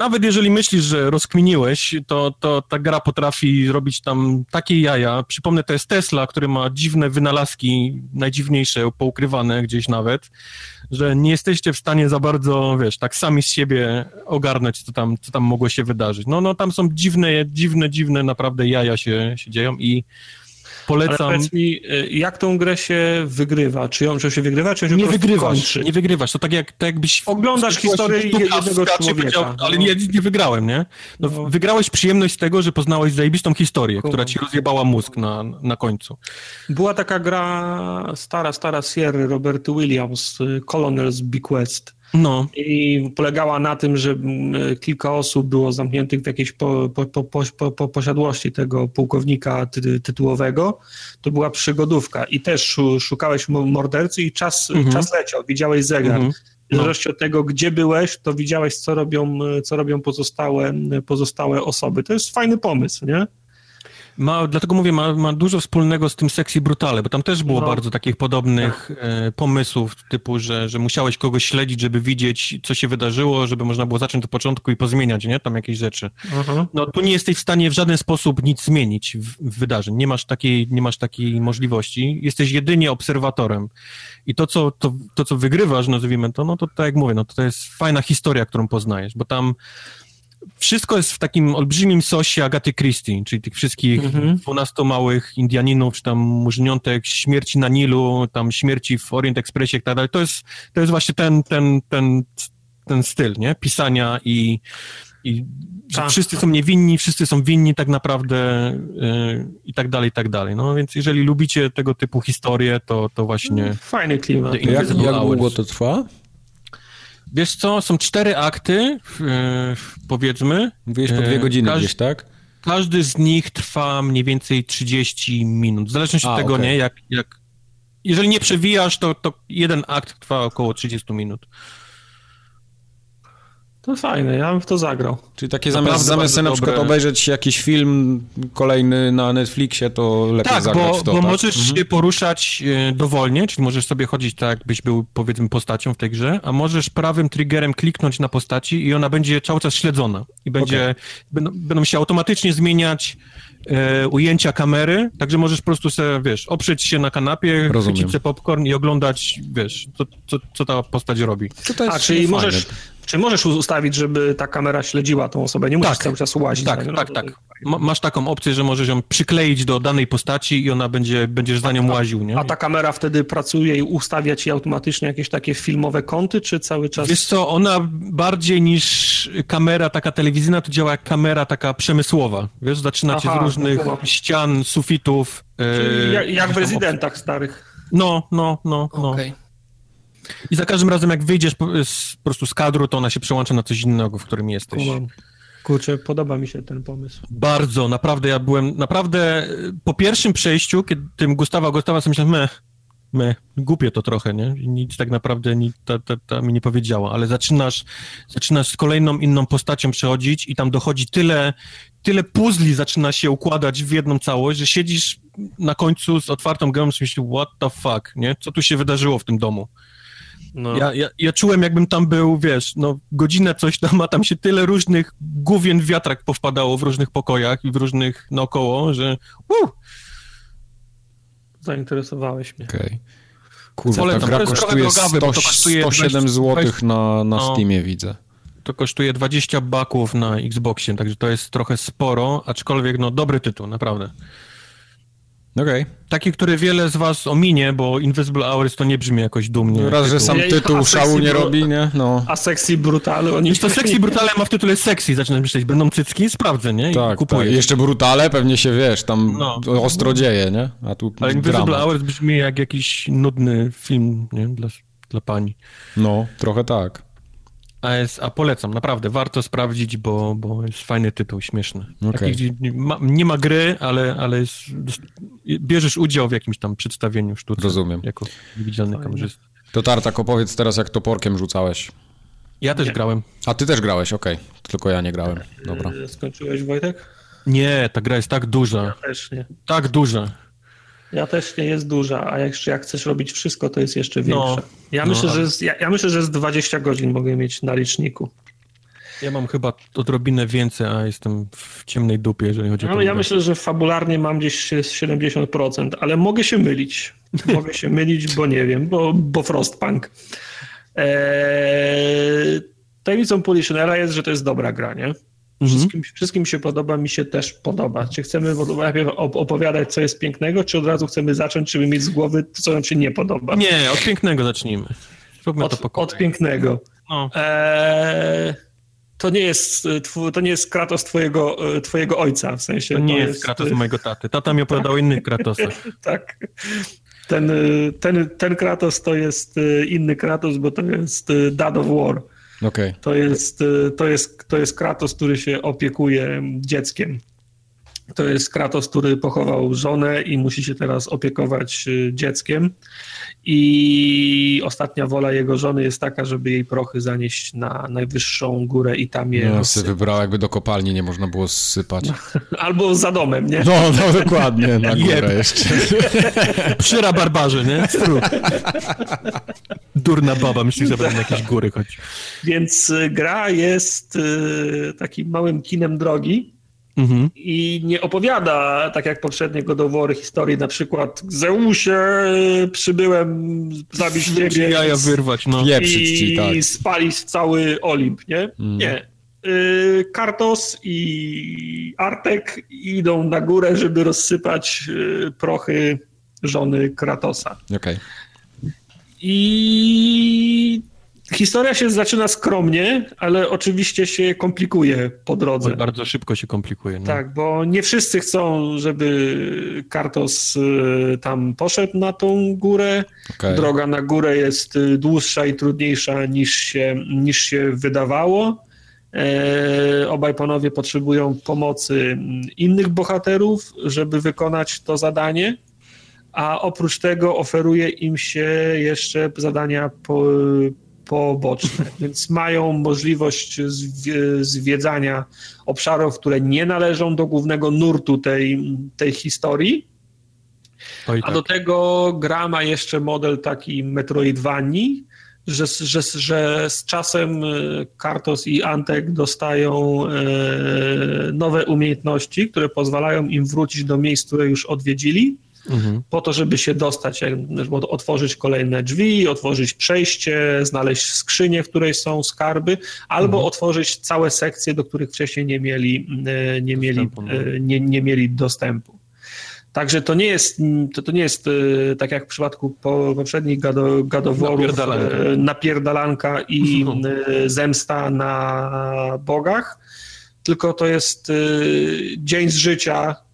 nawet jeżeli myślisz, że rozkminiłeś, to, to ta gra potrafi robić tam takie jaja. Przypomnę, to jest Tesla, który ma dziwne wynalazki, najdziwniejsze, poukrywane gdzieś nawet, że nie jesteście w stanie za bardzo, wiesz, tak sami z siebie ogarnąć, co tam, co tam mogło się wydarzyć. No, no tam są dziwne, dziwne, dziwne naprawdę jaja się, się dzieją i Polecam. Ale mi, y, jak tą grę się wygrywa? Czy ją, czy się wygrywa, czy się nie wygrywasz, kończy? Nie wygrywasz, to tak, jak, tak jakbyś... Oglądasz historię jednego człowieka. ale nie, nie wygrałem, nie? No, no. Wygrałeś przyjemność z tego, że poznałeś zajebistą historię, która ci rozjebała mózg na, na końcu. Była taka gra stara, stara Sierra, Robert Williams, y, Colonel's Bequest. No. I polegała na tym, że mm, kilka osób było zamkniętych w jakiejś po, po, po, po posiadłości tego pułkownika ty, tytułowego. To była przygodówka i też szukałeś mordercy i czas, mhm. czas leciał, widziałeś zegar. Mhm. W no. zależności od tego, gdzie byłeś, to widziałeś, co robią, co robią pozostałe, pozostałe osoby. To jest fajny pomysł, nie? Ma, dlatego mówię, ma, ma dużo wspólnego z tym Sexy Brutale, bo tam też było no. bardzo takich podobnych tak. e, pomysłów, typu, że, że musiałeś kogoś śledzić, żeby widzieć, co się wydarzyło, żeby można było zacząć od początku i pozmieniać, nie? Tam jakieś rzeczy. Uh-huh. No tu nie jesteś w stanie w żaden sposób nic zmienić w, w wydarzeń. Nie masz, takiej, nie masz takiej możliwości. Jesteś jedynie obserwatorem. I to, co, to, to, co wygrywasz, nazwijmy to, no to tak jak mówię, no to, to jest fajna historia, którą poznajesz, bo tam wszystko jest w takim olbrzymim sosie Agaty Christie, czyli tych wszystkich mhm. 12 małych Indianinów, czy tam murzniątek, śmierci na Nilu, tam śmierci w Orient Expressie i tak dalej. To jest, to jest właśnie ten, ten, ten, ten styl, nie? Pisania i, i tak. wszyscy są niewinni, wszyscy są winni tak naprawdę yy, i tak dalej, i tak dalej. No więc jeżeli lubicie tego typu historie, to, to właśnie... Fajny klimat. Jak, jak długo to trwa? Wiesz co, są cztery akty, powiedzmy. Mówiłeś po dwie e, godziny Każ, gdzieś, tak? Każdy z nich trwa mniej więcej 30 minut. W zależności od tego, okay. nie, jak, jak... Jeżeli nie przewijasz, to, to jeden akt trwa około 30 minut. To fajne, ja bym w to zagrał. Czyli takie zamiast, zamiast na przykład obejrzeć jakiś film kolejny na Netflixie, to lepiej tak, zagrać bo, w to, bo tak? możesz mhm. się poruszać e, dowolnie, czyli możesz sobie chodzić tak, jakbyś był powiedzmy postacią w tej grze, a możesz prawym triggerem kliknąć na postaci i ona będzie cały czas śledzona. I będzie, okay. będą, będą się automatycznie zmieniać e, ujęcia kamery, także możesz po prostu sobie, wiesz, oprzeć się na kanapie, Rozumiem. chwycić sobie popcorn i oglądać, wiesz, co, co, co ta postać robi. A, czyli możesz, czy możesz ustawić, żeby ta kamera śledziła tą osobę? Nie musisz tak, cały czas łazić. Tak, tak, tak. Masz taką opcję, że możesz ją przykleić do danej postaci i ona będzie, będziesz za nią łaził, nie? A ta kamera wtedy pracuje i ustawia ci automatycznie jakieś takie filmowe kąty, czy cały czas... Wiesz co, ona bardziej niż kamera taka telewizyjna, to działa jak kamera taka przemysłowa. Wiesz, zaczyna cię z różnych no, ścian, sufitów. Czyli jak, jak w rezydentach starych. No, no, no, no. Okay. I za każdym razem, jak wyjdziesz po, z, po prostu z kadru, to ona się przełącza na coś innego, w którym jesteś. Kurczę, podoba mi się ten pomysł. Bardzo, naprawdę, ja byłem, naprawdę, po pierwszym przejściu, kiedy tym Gustawa Gustawa sobie myślałem, meh, me, głupie to trochę, nie? Nic tak naprawdę nic, ta, ta, ta mi nie powiedziała, ale zaczynasz, zaczynasz z kolejną inną postacią przechodzić i tam dochodzi tyle, tyle puzli zaczyna się układać w jedną całość, że siedzisz na końcu z otwartą gębą i myślisz, what the fuck, nie? Co tu się wydarzyło w tym domu? No. Ja, ja, ja czułem, jakbym tam był, wiesz, no godzinę coś tam, a tam się tyle różnych główien wiatrak powpadało w różnych pokojach i w różnych naokoło, że uh! Zainteresowałeś mnie. Okej. Okay. Kurwa, ta gra kosztuje, drogawy, 100, kosztuje 107 zł na, na no, Steamie, widzę. To kosztuje 20 baków na Xboxie, także to jest trochę sporo, aczkolwiek no dobry tytuł, naprawdę. Okay. Taki, który wiele z was ominie, bo Invisible Hours to nie brzmi jakoś dumnie. Raz, że sam tytuł szału nie robi, nie? No. A Sexy Brutale oni... Wiesz, to Sexy Brutale ma w tytule Sexy, zaczynasz myśleć, będą cycki? Sprawdzę, nie? I tak, kupuję. tak. Jeszcze Brutale pewnie się, wiesz, tam no. ostro dzieje, nie? A tu Ale Invisible dramat. Hours brzmi jak jakiś nudny film, nie? Dla, dla pani. No, trochę tak. ASA polecam, naprawdę, warto sprawdzić, bo, bo jest fajny tytuł, śmieszny. Okay. nie, ma, nie ma gry, ale, ale jest, bierzesz udział w jakimś tam przedstawieniu sztuki. Rozumiem. Jako widzialny kamerzysta. To Tartak, opowiedz teraz, jak toporkiem rzucałeś. Ja też nie. grałem. A ty też grałeś, okej. Okay. Tylko ja nie grałem. Dobra. Skończyłeś, Wojtek? Nie, ta gra jest tak duża. Ja też nie. Tak duża. Ja też nie jest duża, a jak, jak chcesz robić wszystko, to jest jeszcze no. większa. No, ja, no, myślę, że jest, ja, ja, myślę, że z 20 godzin mogę mieć na liczniku. Ja mam chyba odrobinę więcej, a jestem w ciemnej dupie, jeżeli chodzi o no, Ja myślę, że fabularnie mam gdzieś 70%, ale mogę się mylić. Mogę się mylić, bo nie wiem, bo, bo Frostpunk. Eee, tajemnicą Politionera jest, że to jest dobra gra, nie? Mhm. Wszystkim, wszystkim się podoba, mi się też podoba. Czy chcemy najpierw opowiadać, co jest pięknego, czy od razu chcemy zacząć, żeby mieć z głowy to, co nam się nie podoba? Nie, od pięknego zacznijmy. od, to od pięknego. No. Eee, to nie jest, to nie jest Kratos twojego, e, twojego ojca, w sensie. To nie to jest, jest Kratos mojego taty. Tata mi opowiadał o innych Kratosach. tak. Ten, ten, ten Kratos to jest e, inny Kratos, bo to jest e, Dad of War. Okay. To, jest, to, jest, to jest Kratos, który się opiekuje dzieckiem. To jest Kratos, który pochował żonę i musi się teraz opiekować dzieckiem i ostatnia wola jego żony jest taka, żeby jej prochy zanieść na najwyższą górę i tam je No, sobie wybrała, jakby do kopalni nie można było zsypać. Albo za domem, nie? No, no dokładnie, na górę jeszcze. Przyra barbarze, nie? Durna baba, myśli, że będą jakieś góry choć. Więc y, gra jest y, takim małym kinem drogi, Mhm. I nie opowiada, tak jak poprzednie godowory, historii, na przykład Zeusie, przybyłem zabić ciebie jaja wyrwać, no. i ci, tak. spalić cały Olimp, nie? Mm. Nie. Y, Kartos i Artek idą na górę, żeby rozsypać y, prochy żony Kratosa. Okej. Okay. I Historia się zaczyna skromnie, ale oczywiście się komplikuje po drodze. Bardzo szybko się komplikuje. No. Tak, bo nie wszyscy chcą, żeby Kartos y, tam poszedł na tą górę. Okay. Droga na górę jest y, dłuższa i trudniejsza niż się, niż się wydawało. E, obaj panowie potrzebują pomocy innych bohaterów, żeby wykonać to zadanie a oprócz tego oferuje im się jeszcze zadania po, poboczne, więc mają możliwość zwiedzania obszarów, które nie należą do głównego nurtu tej, tej historii. A tak. do tego gra ma jeszcze model taki Metroidvanii, że, że, że z czasem e, Kartos i Antek dostają e, nowe umiejętności, które pozwalają im wrócić do miejsc, które już odwiedzili mhm. po to, żeby się dostać, żeby otworzyć kolejne drzwi, otworzyć przejście, znaleźć skrzynię, w której są skarby, albo mhm. otworzyć całe sekcje, do których wcześniej nie mieli, e, nie mieli, no. e, nie, nie mieli dostępu. Także to nie jest, to, to nie jest e, tak jak w przypadku poprzednich gado, gadoworów, napierdalanka, napierdalanka i no. zemsta na bogach, tylko to jest dzień z życia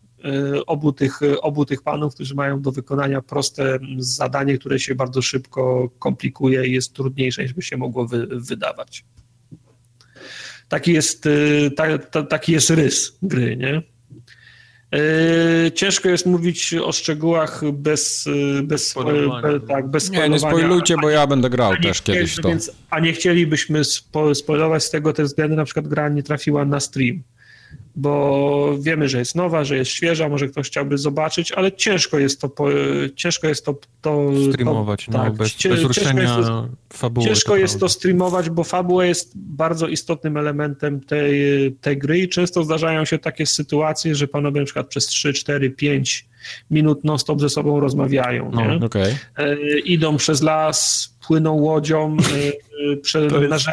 obu tych, obu tych panów, którzy mają do wykonania proste zadanie, które się bardzo szybko komplikuje i jest trudniejsze, niż by się mogło wy, wydawać. Taki jest, y, ta, ta, taki jest rys gry, nie? Y, ciężko jest mówić o szczegółach bez, bez, be, tak, bez Nie, nie spoilujcie, bo ja będę grał też kiedyś to. Więc, a nie chcielibyśmy spo, spoilować z tego te względy, na przykład gra nie trafiła na stream bo wiemy, że jest nowa, że jest świeża, może ktoś chciałby zobaczyć, ale ciężko jest to, po, ciężko jest to, to streamować, to, no, tak, bez, bez ruszenia ciężko jest to, fabuły. Ciężko to jest to streamować, bo fabuła jest bardzo istotnym elementem tej, tej gry i często zdarzają się takie sytuacje, że panowie na przykład przez 3, 4, 5 minut non-stop ze sobą rozmawiają. No, okay. e, idą przez las, płyną łodzią e, prze, to, jest,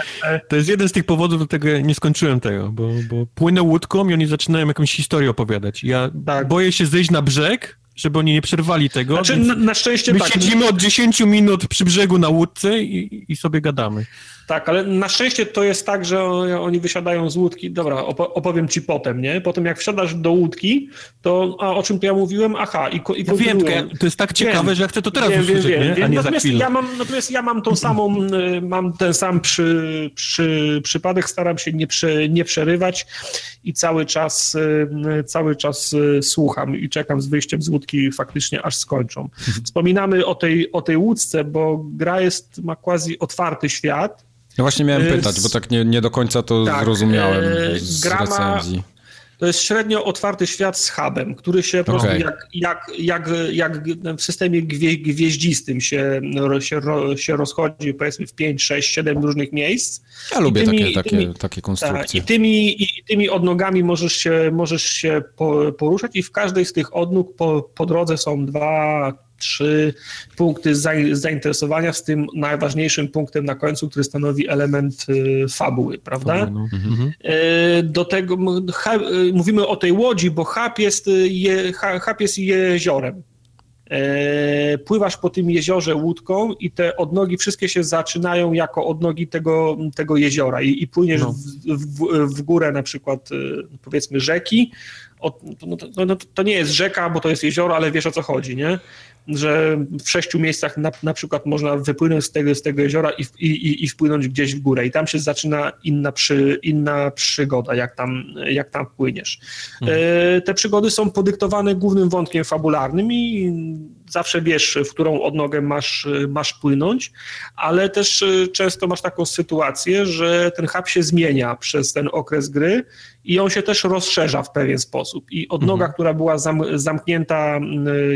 to jest jeden z tych powodów, dlatego nie skończyłem tego, bo, bo płynę łódką i oni zaczynają jakąś historię opowiadać. Ja tak. boję się zejść na brzeg, żeby oni nie przerwali tego. Znaczy, na, na, szczęście my tak. siedzimy od 10 minut przy brzegu na łódce i, i sobie gadamy. Tak, ale na szczęście to jest tak, że oni wysiadają z łódki. Dobra, opowiem ci potem, nie? Potem jak wsiadasz do łódki, to a o czym to ja mówiłem? Aha, i, i ja wiem, to jest tak ciekawe, wiem, że ja chcę to teraz wiem, usłyszeć, wiem, nie? Wiem. natomiast ja mam, natomiast ja mam tą samą, y, mam ten sam przy, przy, przypadek, staram się nie, prze, nie przerywać i cały czas, y, cały czas y, słucham i czekam z wyjściem z łódki faktycznie aż skończą. Mhm. Wspominamy o tej, o tej łódce, bo gra jest, ma quasi otwarty świat, no właśnie miałem pytać, bo tak nie, nie do końca to tak, zrozumiałem z gra recenzji. to jest średnio otwarty świat z hubem, który się po prostu jak, jak, jak, jak w systemie gwie, gwieździstym się, się, się rozchodzi powiedzmy w 5, 6, 7 różnych miejsc. Ja lubię tymi, takie, takie, tymi, takie konstrukcje. Tak, I tymi, i tymi odnogami możesz się, możesz się poruszać i w każdej z tych odnóg po, po drodze są dwa, trzy punkty zainteresowania, z tym najważniejszym punktem na końcu, który stanowi element y, fabuły, prawda? No. Mhm. Y, do tego y, mówimy o tej łodzi, bo hub jest, je, hub jest jeziorem. Pływasz po tym jeziorze łódką i te odnogi wszystkie się zaczynają jako odnogi tego, tego jeziora i, i płyniesz no. w, w, w górę na przykład powiedzmy rzeki, no, no, no, to nie jest rzeka, bo to jest jezioro, ale wiesz o co chodzi, nie? Że w sześciu miejscach na, na przykład można wypłynąć z tego, z tego jeziora i, i, i wpłynąć gdzieś w górę i tam się zaczyna inna, przy, inna przygoda, jak tam, jak tam płyniesz. Mhm. E, te przygody są podyktowane głównym wątkiem fabularnym i zawsze wiesz, w którą odnogę masz, masz płynąć, ale też e, często masz taką sytuację, że ten hub się zmienia przez ten okres gry i on się też rozszerza w pewien sposób. I odnoga, mhm. która była zam, zamknięta,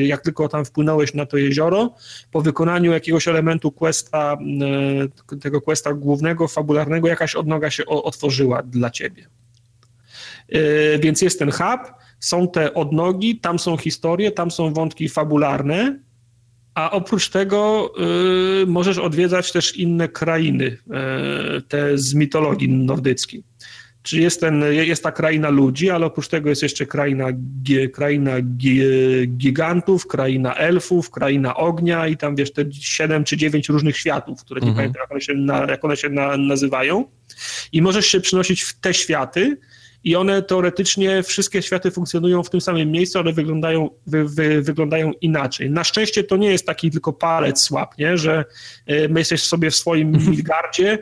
jak tylko tam wpłynąłeś na to jezioro, po wykonaniu jakiegoś elementu questa, tego questa głównego, fabularnego, jakaś odnoga się otworzyła dla ciebie. E, więc jest ten hub, są te odnogi, tam są historie, tam są wątki fabularne, a oprócz tego y, możesz odwiedzać też inne krainy, y, te z mitologii nordyckiej. Czy jest, ten, jest ta kraina ludzi, ale oprócz tego jest jeszcze kraina, kraina gigantów, kraina elfów, kraina ognia i tam wiesz, te siedem czy dziewięć różnych światów, które nie mhm. pamiętam jak one się, na, jak one się na, nazywają. I możesz się przynosić w te światy, i one teoretycznie, wszystkie światy funkcjonują w tym samym miejscu, ale wyglądają, wy, wy, wyglądają inaczej. Na szczęście to nie jest taki tylko palec słab, nie? że y, my jesteś sobie w swoim Midgardzie,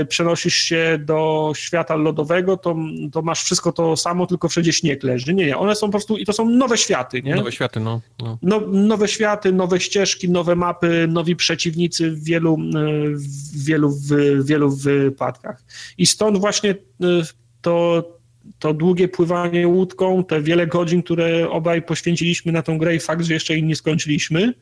y, przenosisz się do świata lodowego, to, to masz wszystko to samo, tylko wszędzie śnieg leży. Nie, nie, one są po prostu, i to są nowe światy, nie? Nowe światy, no. no. no nowe światy, nowe ścieżki, nowe mapy, nowi przeciwnicy w wielu, y, w wielu, w wielu wypadkach. I stąd właśnie to to długie pływanie łódką, te wiele godzin, które obaj poświęciliśmy na tą grę i fakt, że jeszcze jej nie skończyliśmy,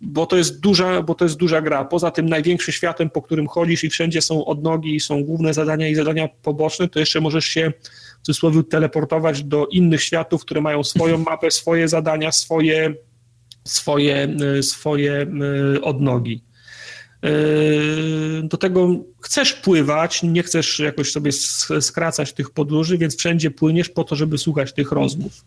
bo to jest duża, bo to jest duża gra. Poza tym największym światem, po którym chodzisz i wszędzie są odnogi, są główne zadania i zadania poboczne, to jeszcze możesz się w cudzysłowie teleportować do innych światów, które mają swoją mapę, swoje zadania, swoje, swoje, swoje e, odnogi. Yy, do tego chcesz pływać, nie chcesz jakoś sobie skracać tych podróży, więc wszędzie płyniesz po to, żeby słuchać tych rozmów.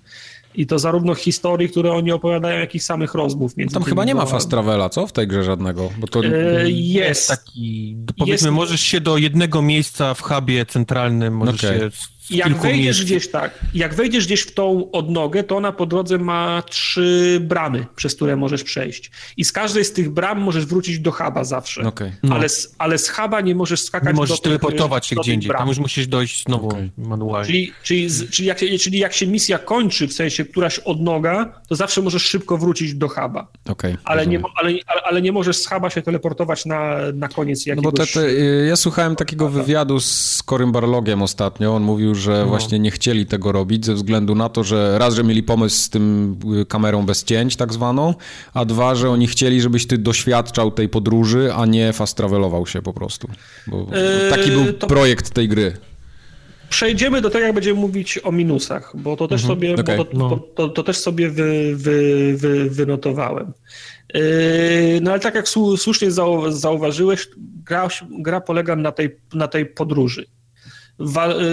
I to zarówno historii, które oni opowiadają, jak i samych rozmów. Między Tam chyba nie ma fast travela, co? W tej grze żadnego? Bo to... Yy, jest. taki, powiedzmy, jest. możesz się do jednego miejsca w hubie centralnym, możesz okay. się jak wejdziesz miejsc. gdzieś tak, jak wejdziesz gdzieś w tą odnogę, to ona po drodze ma trzy bramy, przez które możesz przejść. I z każdej z tych bram możesz wrócić do huba zawsze. Okay. No. Ale, z, ale z huba nie możesz skakać nie możesz do teleportować się gdzie indziej. Tam już musisz dojść znowu okay. manualnie. Czyli, czyli, z, czyli, jak, czyli jak się misja kończy, w sensie któraś odnoga, to zawsze możesz szybko wrócić do huba. Okay, ale, nie, ale, ale nie możesz z huba się teleportować na, na koniec jakiegoś... No bo te, te, ja słuchałem takiego wywiadu z Corym Barlogiem ostatnio. On mówił, że no. właśnie nie chcieli tego robić ze względu na to, że raz, że mieli pomysł z tym y, kamerą bez cięć tak zwaną, a dwa, że oni chcieli, żebyś ty doświadczał tej podróży, a nie fast travelował się po prostu. Bo taki był to... projekt tej gry. Przejdziemy do tego, jak będziemy mówić o minusach, bo to też mhm, sobie, okay. to, no. to, to, to, też sobie wy, wy, wy, wynotowałem. Yy, no ale tak jak słusznie zauważyłeś, gra, gra polega na tej, na tej podróży.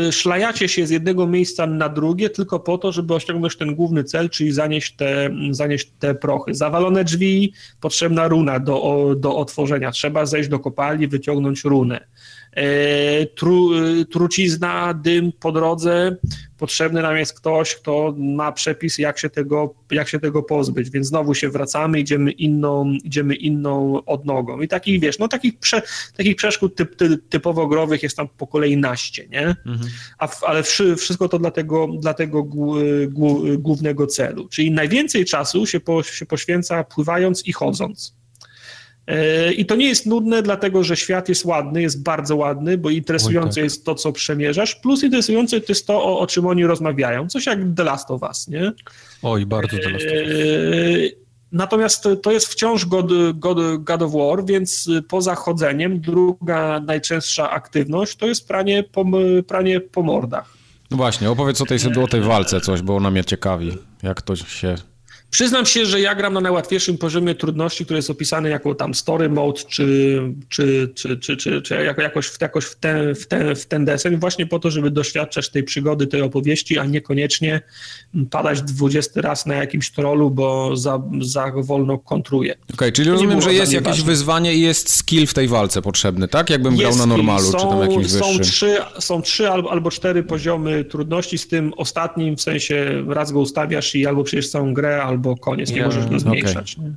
Y, szlajacie się z jednego miejsca na drugie tylko po to, żeby osiągnąć ten główny cel, czyli zanieść te, zanieść te prochy. Zawalone drzwi, potrzebna runa do, do otworzenia. Trzeba zejść do kopalni, wyciągnąć runę. E, tru, trucizna, dym po drodze, potrzebny nam jest ktoś, kto ma przepis, jak się tego, jak się tego pozbyć, więc znowu się wracamy, idziemy inną, idziemy inną odnogą. I takich, wiesz, no takich, prze, takich przeszkód typ, typ, typowo growych jest tam po kolei naście, nie? Mhm. A, ale wszystko to dla tego, dla tego głównego celu. Czyli najwięcej czasu się, po, się poświęca pływając i chodząc. E, I to nie jest nudne, dlatego że świat jest ładny, jest bardzo ładny, bo interesujące tak. jest to, co przemierzasz, plus interesujące to jest to, o, o, czym oni rozmawiają. Coś jak The Last of Us, nie? Oj, bardzo The Last of Us. E, natomiast to jest wciąż God, God, God of War, więc poza chodzeniem druga najczęstsza aktywność to jest pranie po, pranie po mordach. No właśnie, opowiedz o tej, o tej walce coś, bo ona mnie ciekawi, jak to się Przyznam się, że ja gram na najłatwiejszym poziomie trudności, który jest opisany jako tam story mode, czy, czy, czy, czy, czy, czy jako, jakoś, w, jakoś w, ten, w, ten, w ten desen, właśnie po to, żeby doświadczać tej przygody, tej opowieści, a niekoniecznie padać dwudziesty raz na jakimś trollu, bo za, za wolno kontruje. Okej, okay, czyli rozumiem, że jest jakieś ważne. wyzwanie i jest skill w tej walce potrzebny, tak? Jakbym grał na normalu, są, czy tam jakiś są wyższy. Trzy, są trzy albo, albo cztery poziomy trudności, z tym ostatnim, w sensie raz go ustawiasz i albo przejdziesz całą grę, albo albo koniec, nie ja, możesz go zmniejszać. Okay.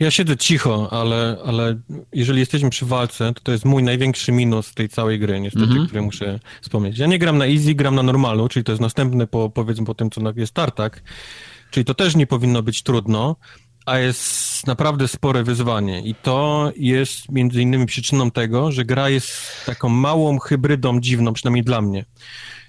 Ja siedzę cicho, ale, ale jeżeli jesteśmy przy walce, to to jest mój największy minus tej całej gry, niestety, mm -hmm. który muszę wspomnieć. Ja nie gram na easy, gram na normalu, czyli to jest następne po, powiedzmy po tym, co jest tartak, czyli to też nie powinno być trudno, a jest naprawdę spore wyzwanie i to jest między innymi przyczyną tego, że gra jest taką małą hybrydą dziwną, przynajmniej dla mnie.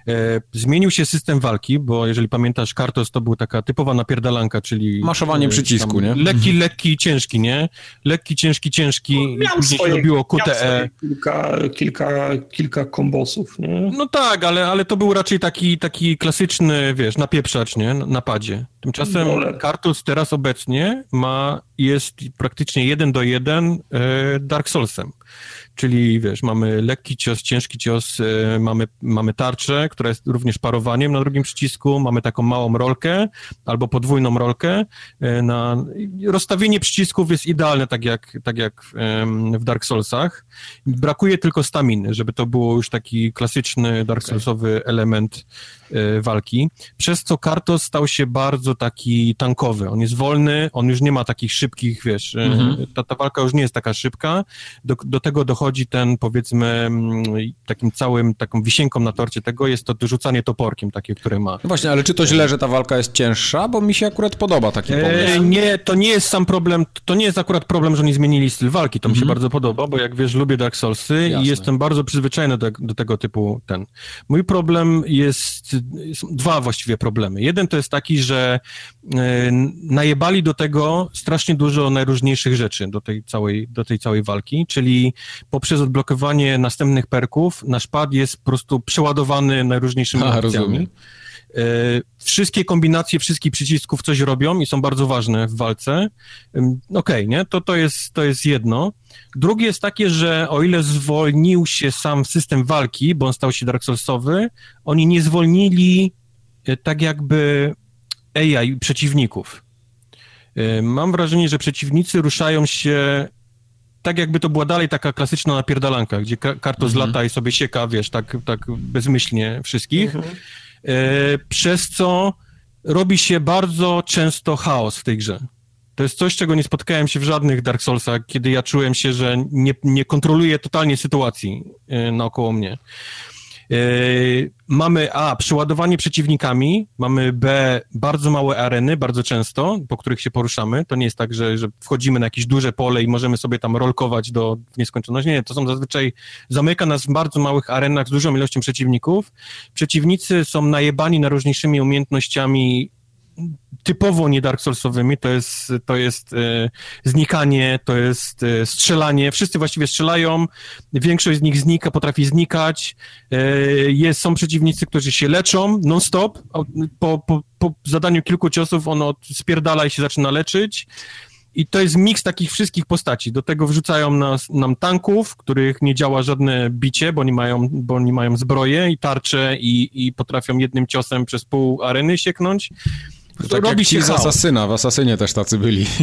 E, zmienił się system walki, bo jeżeli pamiętasz, Kartos to był taka typowa napierdalanka, czyli... Maszowanie e, przycisku, nie? Lekki, mhm. lekki, ciężki, nie? Lekki, ciężki, ciężki no, później swoje, robiło QTE. Kilka, kilka, kilka kombosów, nie? No tak, ale, ale to był raczej taki, taki klasyczny, wiesz, napieprzacz, nie? Na padzie. Tymczasem Dole. Kartus teraz obecnie ma, jest praktycznie jeden do jeden e, Dark Soulsem. Czyli wiesz, mamy lekki cios, ciężki cios, e, mamy, mamy tarczę, która jest również parowaniem na drugim przycisku, mamy taką małą rolkę albo podwójną rolkę. E, na, rozstawienie przycisków jest idealne, tak jak, tak jak w Dark Soulsach. Brakuje tylko staminy, żeby to było już taki klasyczny Dark Soulsowy element walki, przez co Kartos stał się bardzo taki tankowy. On jest wolny, on już nie ma takich szybkich, wiesz, e, mhm. ta, ta walka już nie jest taka szybka. Do, do tego dochodzi ten, powiedzmy, takim całym, taką wisienką na torcie tego jest to rzucanie toporkiem takie, które ma. No właśnie, ale czy to źle, że ta walka jest cięższa? Bo mi się akurat podoba taki e, pomysł. E, nie, to nie jest sam problem, to nie jest akurat problem, że oni zmienili styl walki, to mi się mhm. bardzo podoba, bo jak wiesz, lubię Dark Soulsy Jasne. i jestem bardzo przyzwyczajony do, do tego typu ten. Mój problem jest są dwa właściwie problemy. Jeden to jest taki, że e, najebali do tego strasznie dużo najróżniejszych rzeczy do tej całej, do tej całej walki, czyli poprzez odblokowanie następnych perków nasz pad jest po prostu przeładowany najróżniejszymi A, opcjami. E, wszystkie kombinacje wszystkich przycisków coś robią i są bardzo ważne w walce. Okej, okay, nie? To, to, jest, to jest jedno. Drugie jest takie, że o ile zwolnił się sam system walki, bo on stał się Dark Soulsowy, oni nie zwolnili e, tak jakby AI przeciwników. E, mam wrażenie, że przeciwnicy ruszają się tak jakby to była dalej taka klasyczna napierdalanka, gdzie karto mhm. lata i sobie sieka, wiesz, tak, tak bezmyślnie wszystkich. Mhm. E, przez co robi się bardzo często chaos w tej grze. To jest coś, czego nie spotkałem się w żadnych Dark Soulsach, kiedy ja czułem się, że nie, nie kontroluję totalnie sytuacji e, naokoło mnie. E, mamy A, przeładowanie przeciwnikami, mamy B, bardzo małe areny, bardzo często, po których się poruszamy. To nie jest tak, że, że wchodzimy na jakieś duże pole i możemy sobie tam rolkować do nieskończoności. Nie, to są zazwyczaj, zamyka nas w bardzo małych arenach z dużą ilością przeciwników. Przeciwnicy są najebani najróżniejszymi umiejętnościami typowo nie Dark Soulsowymi, to jest, to jest e, znikanie, to jest e, strzelanie, wszyscy właściwie strzelają, większość z nich znika, potrafi znikać, e, jest, są przeciwnicy, którzy się leczą non-stop, po, po, po zadaniu kilku ciosów ono spierdala i się zaczyna leczyć, i to jest miks takich wszystkich postaci. Do tego wrzucają nas, nam tanków, których nie działa żadne bicie, bo nie mają, bo nie mają zbroje i tarcze i, i potrafią jednym ciosem przez pół areny sieknąć. To tak robi się z Asasyna, w Asasynie też tacy byli.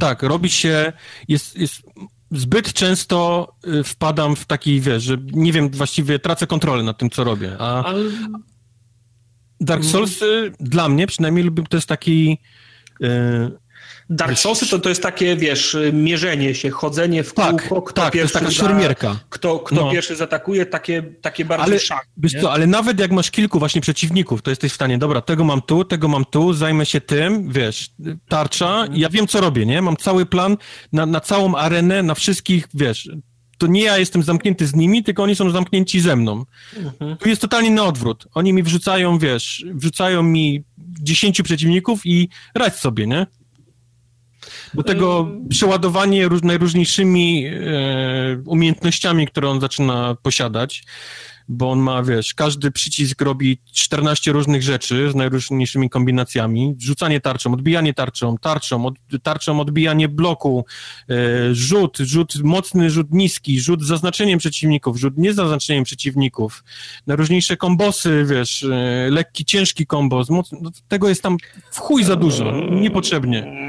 Tak, robi się, jest, jest zbyt często y, wpadam w taki, wiesz, że nie wiem, właściwie tracę kontrolę nad tym, co robię, a Ale... Dark Souls dla mnie przynajmniej to jest taki y, Dark Soulsy to, to jest takie, wiesz, mierzenie się, chodzenie w tak, kółko, kto tak, pierwszy to jest taka szermierka. Kto, kto no. pierwszy zaatakuje, takie, takie bardziej ale, co, ale nawet jak masz kilku właśnie przeciwników, to jesteś w stanie, dobra, tego mam tu, tego mam tu, zajmę się tym, wiesz, tarcza, mhm. ja wiem co robię, nie? Mam cały plan na, na całą arenę, na wszystkich, wiesz, to nie ja jestem zamknięty z nimi, tylko oni są zamknięci ze mną. Mhm. Tu jest totalnie na odwrót. Oni mi wrzucają, wiesz, wrzucają mi dziesięciu przeciwników i radź sobie, nie? Do tego przeładowanie najróżniejszymi e, umiejętnościami, które on zaczyna posiadać, bo on ma, wiesz, każdy przycisk robi 14 różnych rzeczy z najróżniejszymi kombinacjami. Rzucanie tarczą, odbijanie tarczą, tarczą, od, tarczą odbijanie bloku, e, rzut, rzut mocny, rzut niski, rzut z zaznaczeniem przeciwników, rzut nie z zaznaczeniem przeciwników, najróżniejsze kombosy, wiesz, e, lekki, ciężki kombos, no, tego jest tam w chuj za dużo, niepotrzebnie.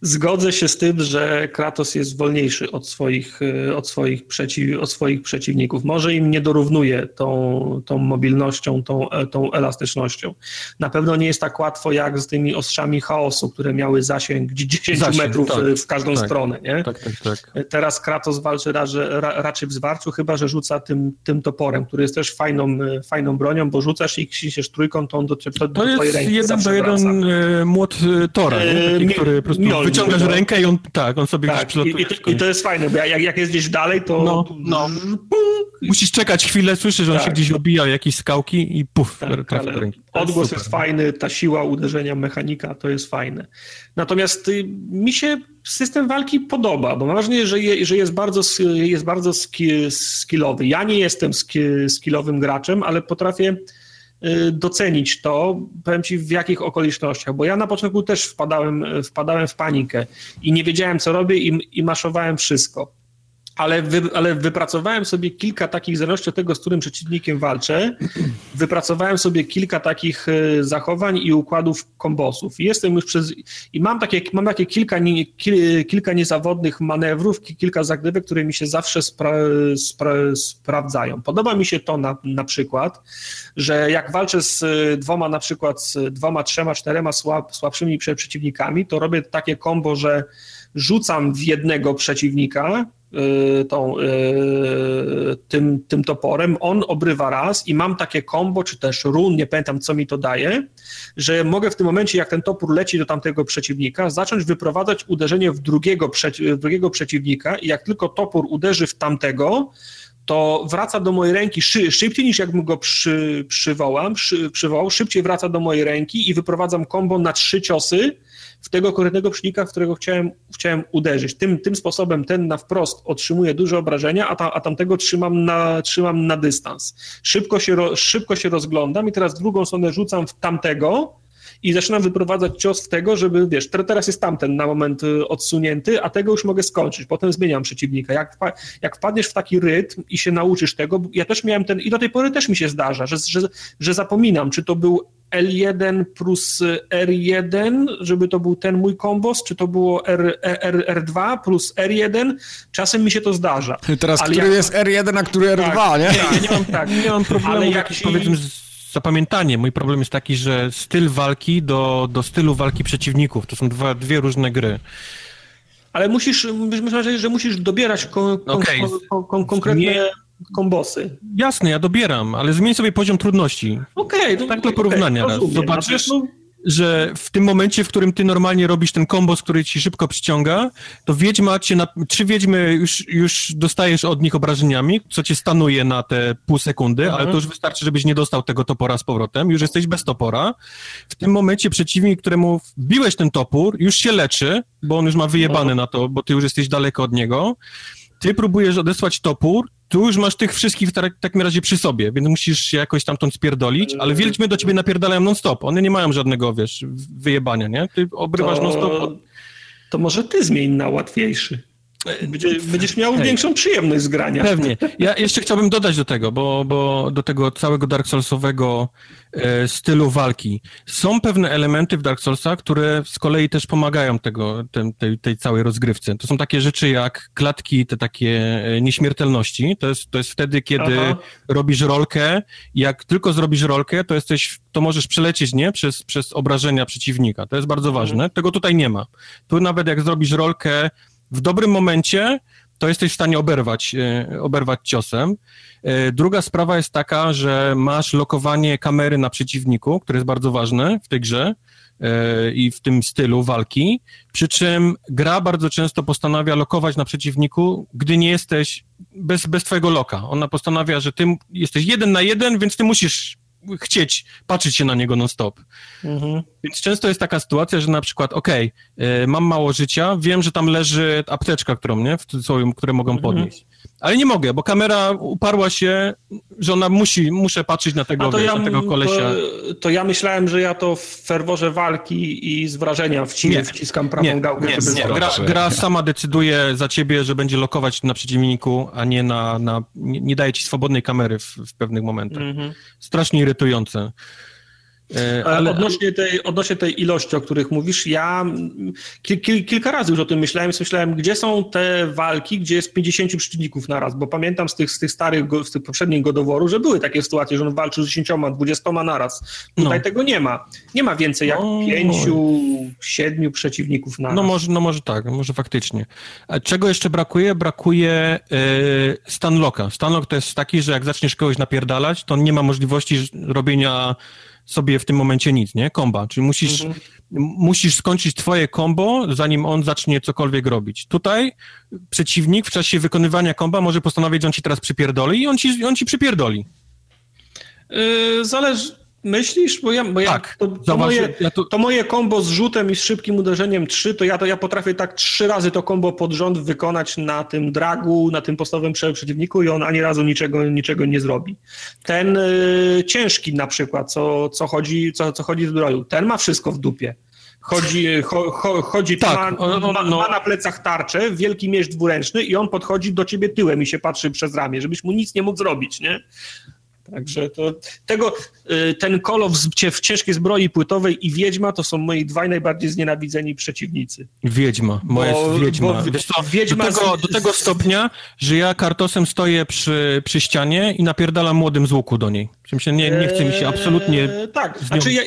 Zgodzę się z tym, że Kratos jest wolniejszy od swoich, e, od swoich, przeciw, od swoich przeciwników. Może im nie dorównuje tą, tą mobilnością, tą, e, tą elastycznością. Na pewno nie jest tak łatwo jak z tymi ostrzami chaosu, które miały zasięg 10 zasięg, metrów tak, w każdą tak, stronę. Nie? Tak, tak, tak. Teraz Kratos walczy raczej, raczej w zwarciu, chyba że rzuca tym, tym toporem, który jest też fajną, fajną bronią, bo rzucasz i księciesz trójką, to on do, do, do To jest jeden do jeden młot Tora, nie? który po prostu wyciągasz no. rękę i on, tak, on sobie tak, gdzieś i, i, to, I to jest fajne, bo jak, jak jest gdzieś dalej, to... No, no. Musisz czekać chwilę, słyszysz, że on tak. się gdzieś obija jakieś skałki i puf, tak, trafia do ręki. Odgłos jest, jest, fajny, ta siła uderzenia mechanika to jest fajne. Natomiast y, mi się system walki podoba, bo mam wrażenie, że, je, że jest bardzo, jest bardzo skillowy. Ja nie jestem skillowym graczem, ale potrafię docenić to, powiem Ci w jakich okolicznościach, bo ja na początku też wpadałem, wpadałem w panikę i nie wiedziałem co robię i, i maszowałem wszystko ale, wy, ale wypracowałem sobie kilka takich, w zależności od tego, z którym przeciwnikiem walczę, wypracowałem sobie kilka takich e, zachowań i układów kombosów. Jestem już przez. I mam takie, mam takie kilka, nie, kilka niezawodnych manewrów, kilka zagrywek, które mi się zawsze spra, spra, sprawdzają. Podoba mi się to na, na przykład, że jak walczę z dwoma, na przykład z dwoma, trzema, czterema słab, słabszymi przeciwnikami, to robię takie kombo, że rzucam w jednego przeciwnika, tą, y, tym, tym toporem, on obrywa raz i mam takie combo, czy też run, nie pamiętam co mi to daje, że mogę w tym momencie, jak ten topór leci do tamtego przeciwnika, zacząć wyprowadzać uderzenie w drugiego, w drugiego przeciwnika i jak tylko topór uderzy w tamtego, to wraca do mojej ręki szy, szybciej niż jakbym go przy, przywołam, przy, przywołał, szybciej wraca do mojej ręki i wyprowadzam combo na trzy ciosy, w tego konkretnego przeciwnika, w którego chciałem, chciałem uderzyć. Tym, tym sposobem ten na wprost otrzymuje duże obrażenia, a, ta, a tamtego trzymam na, trzymam na dystans. Szybko się, ro, szybko się rozglądam i teraz drugą stronę rzucam w tamtego, i zaczynam wyprowadzać cios w tego, żeby, wiesz, teraz jest tamten na moment y, odsunięty, a tego już mogę skończyć, potem zmieniam przeciwnika. Jak, jak wpadniesz w taki rytm i się nauczysz tego, ja też miałem ten, i do tej pory też mi się zdarza, że, że, że zapominam, czy to był L1 plus R1, żeby to był ten mój kombos, czy to było R, R, R2 plus R1, czasem mi się to zdarza. Teraz, Ale który jak... jest R1, a który R2, tak, nie? Ja nie mam, tak, nie mam problemu Ale jak ci... powiedzmy z zapamiętanie. Mój problem jest taki, że styl walki do, do stylu walki przeciwników to są dwa, dwie różne gry. Ale musisz, myślę, że musisz dobierać kon, kon, okay. kon, konkretne kombosy. Jasne, ja dobieram, ale zmień sobie poziom trudności. Okej. Okay, tak do porównania okay, raz. Zobaczysz, no, że w tym momencie, w którym ty normalnie robisz ten kombos, który ci szybko przyciąga, to wiedźma cię na... Trzy wiedźmy już, już dostajesz od nich obrażeniami, co cię stanuje na te pół sekundy, mhm. ale to już wystarczy, żebyś nie dostał tego topora z powrotem. Już jesteś bez topora. W tym momencie przeciwnik, któremu wbiłeś ten topór, już się leczy, bo on już ma wyjebane mhm. na to, bo ty już jesteś daleko od niego. Ty próbujesz odesłać topór, tu już masz tych wszystkich w takim razie przy sobie, więc musisz się jakoś tamtąd spierdolić, ale wiedźmy do ciebie napierdalają non-stop. One nie mają żadnego, wiesz, wyjebania, nie? Ty obrywasz to, non-stop. To może ty zmień na łatwiejszy. Będzie, będziesz miał Hej. większą przyjemność z grania. Pewnie. Ja jeszcze chciałbym dodać do tego, bo, bo do tego całego Dark Soulsowego e, stylu walki. Są pewne elementy w Dark Soulsach, które z kolei też pomagają tego, tej, tej, tej całej rozgrywce. To są takie rzeczy jak klatki, te takie e, nieśmiertelności. To jest, to jest wtedy, kiedy Aha. robisz rolkę. Jak tylko zrobisz rolkę, to jesteś, to możesz przelecieć, nie? Przez, przez obrażenia przeciwnika. To jest bardzo ważne. Mhm. Tego tutaj nie ma. Tu nawet jak zrobisz rolkę, w dobrym momencie to jesteś w stanie oberwać, e, oberwać ciosem. E, druga sprawa jest taka, że masz lokowanie kamery na przeciwniku, które jest bardzo ważne w tej grze e, i w tym stylu walki, przy czym gra bardzo często postanawia lokować na przeciwniku, gdy nie jesteś bez, bez twojego loka. Ona postanawia, że ty jesteś jeden na jeden, więc ty musisz chcieć patrzeć się na niego non-stop. Mhm. Więc często jest taka sytuacja, że na przykład, okej, okay, mam mało życia, wiem, że tam leży apteczka, którą, nie, w cudzysłowie, które mogą mhm. podnieść. Ale nie mogę, bo kamera uparła się, że ona musi, muszę patrzeć na tego, wiesz, ja, na tego kolesia. To, to, ja myślałem, że ja to w ferworze walki i z wrażenia wci nie, wciskam prawą nie, gałkę. Nie, nie. Gra, gra, sama decyduje za ciebie, że będzie lokować na przeciwniku, a nie na, na nie, nie daje ci swobodnej kamery w, w pewnych momentach. Mhm. Strasznie irytujące. E, ale odnośnie tej, odnośnie tej ilości, o których mówisz, ja kil, kil, kilka razy już o tym myślałem, myślałem, gdzie są te walki, gdzie jest 50 przeciwników naraz, bo pamiętam z tych, z tych starych, z tych poprzednich godoworu, że były takie sytuacje, że on walczył z 10, 20 naraz. Tutaj no. tego nie ma. Nie ma więcej jak no, pięciu, siedmiu przeciwników naraz. No może, no może tak, może faktycznie. A czego jeszcze brakuje? Brakuje yy, Stanlocka. Stanlock to jest taki, że jak zaczniesz kogoś napierdalać, to nie ma możliwości robienia sobie w tym momencie nic, nie? Komba, czyli musisz, mhm. musisz skończyć twoje kombo, zanim on zacznie cokolwiek robić. Tutaj przeciwnik w czasie wykonywania komba może postanowić, że on ci teraz przypierdoli i on ci, on ci przypierdoli. Yy, zależy, Myślisz? Bo ja, bo tak, ja, to, to, moje, ja to... to moje kombo z rzutem i z szybkim uderzeniem 3, to ja, to ja potrafię tak trzy razy to kombo pod rząd wykonać na tym dragu, na tym podstawowym przeciwniku i on ani razu niczego, niczego nie zrobi. Ten y, ciężki na przykład, co, co, chodzi, co, co chodzi z duelu, ten ma wszystko w dupie. Chodzi, cho, cho, chodzi tak, ma, ma, no. ma, na plecach tarczę, wielki miecz dwuręczny i on podchodzi do ciebie tyłem i się patrzy przez ramię, żebyś mu nic nie mógł zrobić, nie? Także to, tego, y, ten kolow w ciężkiej zbroi płytowej i Wiedźma to są moi dwaj najbardziej znienawidzeni przeciwnicy. Wiedźma, moja bo, Wiedźma. Bo, co, wiedźma do, tego, do tego stopnia, że ja kartosem stoję przy, przy ścianie i napierdalam młodym z łuku do niej. Sensie nie, nie chce mi się absolutnie... Eee, tak, znaczy ja,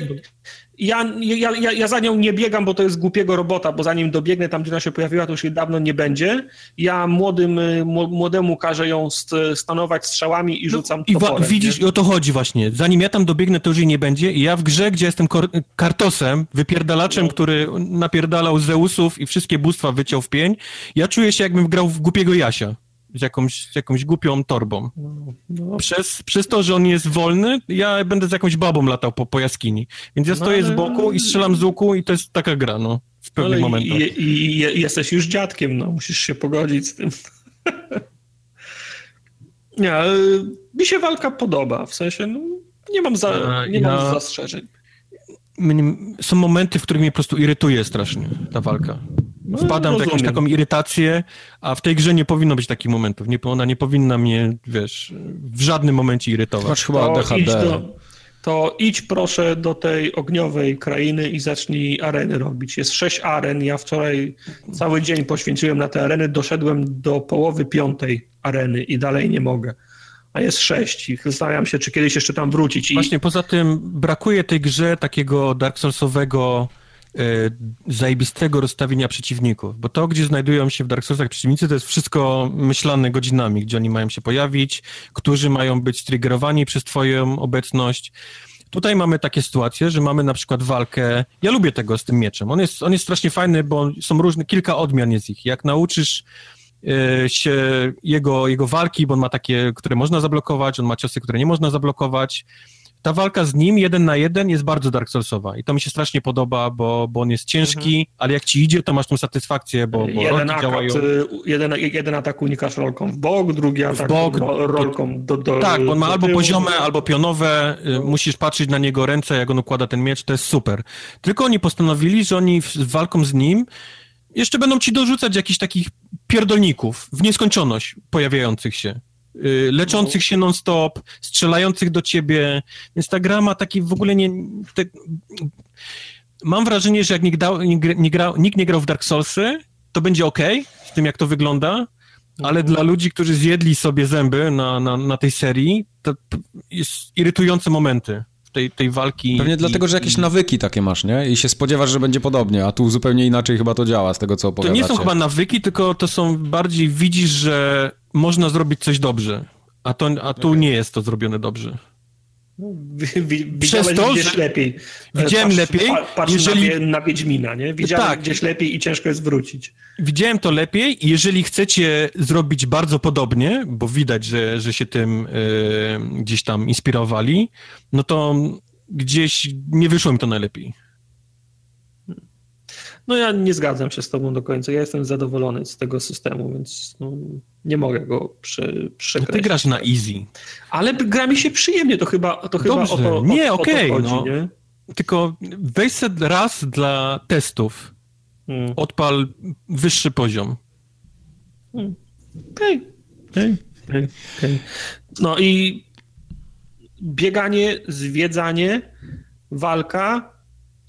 ja, ja, ja, ja za nią nie biegam, bo to jest głupiego robota, bo zanim dobiegnę tam, gdzie ona się pojawiła, to już jej dawno nie będzie. Ja młodym, y, młodemu każę ją stanować strzałami i no rzucam no, toporem, I widzisz, nie? i o to chodzi właśnie. Zanim ja tam dobiegnę, to już jej nie będzie i ja w grze, gdzie jestem kartosem, wypierdalaczem, no. który napierdalał Zeusów i wszystkie bóstwa wyciął w pień, ja czuję się, jakbym grał w głupiego Jasia jakąś, z jakąś głupią torbą. No, no. Przez, przez to, że on jest wolny, ja będę z jakąś babą latał po, po jaskini. Więc ja no, stoję ale... z boku i strzelam z łuku i to jest taka gra, no. W pewnych ale momentach. I, i, I, jesteś już dziadkiem, no. Musisz się pogodzić z tym. nie, ale mi się walka podoba. W sensie, no, nie mam, za, nie ja... mam zastrzeżeń. Są momenty, w których mnie po prostu irytuje strasznie ta walka. No, Wpadam w jakąś taką irytację, a w tej grze nie powinno być takich momentów. Nie, ona nie powinna mnie, wiesz, w żadnym momencie irytować. Masz chyba to DHD. Idź do, to idź proszę do tej ogniowej krainy i zacznij areny robić. Jest sześć aren. Ja wczoraj cały dzień poświęciłem na te areny. Doszedłem do połowy piątej areny i dalej nie mogę. A jest sześć i zastanawiam się, czy kiedyś jeszcze tam wrócić. I... Właśnie poza tym brakuje tej grze takiego Dark Soulsowego zajebistego rozstawienia przeciwników, bo to, gdzie znajdują się w Dark Soulsach przeciwnicy, to jest wszystko myślane godzinami, gdzie oni mają się pojawić, którzy mają być triggerowani przez twoją obecność. Tutaj mamy takie sytuacje, że mamy na przykład walkę, ja lubię tego z tym mieczem, on jest, on jest strasznie fajny, bo są różne, kilka odmian jest ich. Jak nauczysz e, się jego, jego walki, bo on ma takie, które można zablokować, on ma ciosy, które nie można zablokować, ta walka z nim jeden na jeden jest bardzo Dark Soulsowa i to mi się strasznie podoba, bo, bo on jest ciężki, mhm. ale jak ci idzie, to masz tą satysfakcję, bo, bo jeden, atak, działają... Y, jeden, jeden atak unikasz rolką w bok, drugi atak w bok, rolką do, do Tak, bo on ma albo poziome, albo pionowe, no. musisz patrzeć na niego ręce, jak on układa ten miecz, to jest super. Tylko oni postanowili, że oni z walką z nim jeszcze będą ci dorzucać jakichś takich pierdolników w nieskończoność pojawiających się. Y, leczących się non-stop, strzelających do ciebie, więc ta gra ma taki w ogóle nie... Te... Mam wrażenie, że jak nie, grał, nikt nie grał w Dark Soulsy, to będzie ok z tym, jak to wygląda, ale mhm. dla ludzi, którzy zjedli sobie zęby na, na, na tej serii, to jest irytujące momenty tej, tej walki. Pewnie i, dlatego, że jakieś i... nawyki takie masz, nie? I się spodziewasz, że będzie podobnie, a tu zupełnie inaczej chyba to działa, z tego co opowiadacie. To nie są chyba nawyki, tylko to są bardziej widzisz, że można zrobić coś dobrze, a, to, a tu okay. nie jest to zrobione dobrze. No, widziałeś to, gdzieś lepiej. Widziałem patrz, lepiej. Patrz jeżeli... na, na Wiedźmina, nie? Widziałem tak. gdzieś lepiej i ciężko jest wrócić. Widziałem to lepiej i jeżeli chcecie zrobić bardzo podobnie, bo widać, że, że się tym y, gdzieś tam inspirowali, no to gdzieś nie wyszło mi to najlepiej. No ja nie zgadzam się z tobą do końca. Ja jestem zadowolony z tego systemu, więc no, nie mogę go prze, przekreślić. No ty grasz na easy. Ale gra mi się przyjemnie, to chyba, to chyba Dobrze. o to Nie, okej, okay, no. Nie? Tylko weź sobie raz dla testów. Hmm. Odpal wyższy poziom. Hmm. Okej. Okay. Okay. okay. No i bieganie, zwiedzanie, walka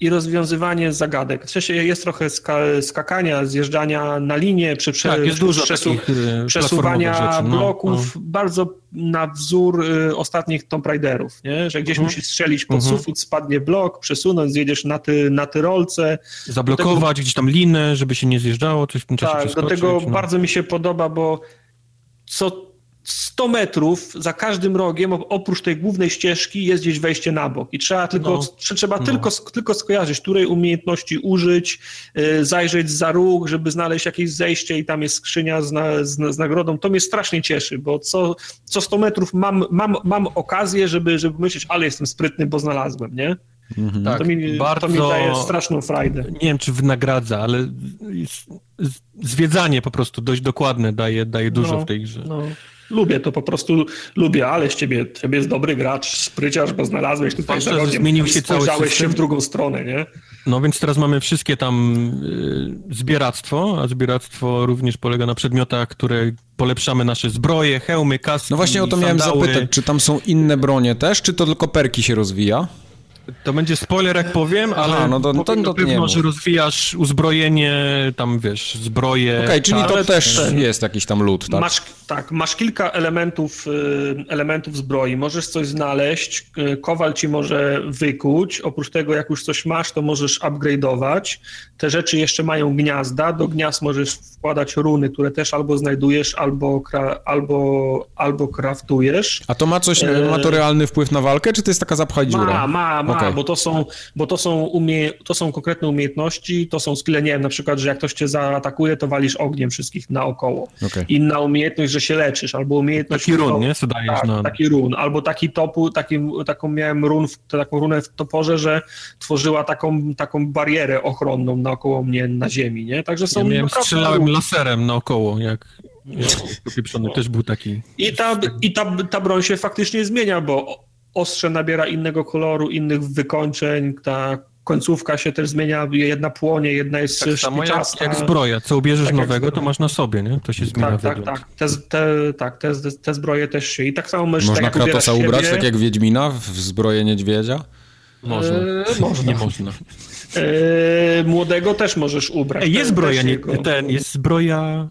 i rozwiązywanie zagadek. W sensie jest trochę ska skakania, zjeżdżania na linię, prze tak, jest dużo przesu y, przesuwania rzeczy, no, bloków, no. bardzo na wzór y, ostatnich Tomb Raiderów, nie? że gdzieś mhm. musisz strzelić pod mhm. sufit, spadnie blok, przesunąć, zjedziesz na, ty, na tyrolce. Zablokować tego, gdzieś tam linę, żeby się nie zjeżdżało, coś w tym czasie Tak, do tego no. bardzo mi się podoba, bo co 100 metrów za każdym rogiem, oprócz tej głównej ścieżki, jest gdzieś wejście na bok. I trzeba tylko, no. trzeba no. tylko, tylko skojarzyć, której umiejętności użyć, yy, zajrzeć za róg, żeby znaleźć jakieś zejście i tam jest skrzynia z, na, z, z, nagrodą. To mnie strasznie cieszy, bo co, co 100 metrów mam, mam, mam okazję, żeby, żeby myśleć, ale jestem sprytny, bo znalazłem, nie? Mhm. Tak, to, mi, bardzo... to mi daje straszną frajdę. Nie wiem, czy wynagradza, ale zwiedzanie po prostu dość dokładne daje, daje dużo no, w tej grze. No. Lubię to po prostu, lubię, ale z ciebie, ciebie jest dobry gracz, spryciarz, bo znalazłeś tutaj Patrzę, że zmienił się cały system. się w drugą stronę, nie? No więc teraz mamy wszystkie tam y, zbieractwo, a zbieractwo również polega na przedmiotach, które polepszamy nasze zbroje, hełmy, kaski, No właśnie o to sandały. miałem zapytać, czy tam są inne bronie też, czy to tylko perki się rozwija? To będzie spoiler, jak powiem, ale Aha, no to, to, to, to pewno, że rozwijasz uzbrojenie, tam wiesz, zbroje. Okej, okay, czyli to też ten, jest jakiś tam lód, tak? Masz, tak, masz kilka elementów, y, elementów zbroi. Możesz coś znaleźć, y, kowal ci może wykuć. Oprócz tego, jak już coś masz, to możesz upgrade'ować. Te rzeczy jeszcze mają gniazda. Do gniazd możesz wkładać runy, które też albo znajdujesz, albo, albo, albo craftujesz. A to ma coś, e... ma to realny wpływ na walkę, czy to jest taka zapchaj dziura? Ma, ma, ma, okay. bo, to są, bo to są, umie... to są konkretne umiejętności, to są skille, nie wiem, na przykład, że jak ktoś cię zaatakuje, to walisz ogniem wszystkich naokoło. Okay. Inna umiejętność, że się leczysz, albo umiejętność... Taki run, nie? Co dajesz tak, na... taki run, albo taki topu, taki, taką miałem run, taką runę w toporze, że tworzyła taką, taką barierę ochronną naokoło mnie na ziemi, nie? Także są... Ja miałem, strzelałem laserem naokoło, jak... Popieprzony też był taki. I ta, i ta, ta broń się faktycznie zmienia, bo ostrze nabiera innego koloru, innych wykończeń, ta końcówka się też zmienia, jedna płonie, jedna jest tak samo jak, jak, zbroja, co ubierzesz tak nowego, to masz na sobie, nie? To się zmienia Tak, tak, tak. Te, te, tak te, te zbroje też się i tak samo możesz... Można tak, Kratosa ubrać, tak jak Wiedźmina, w zbroję niedźwiedzia? Można. Eee, można. Nie można. Eee, młodego też możesz ubrać. Jest zbroja, nie, ten, jest zbroja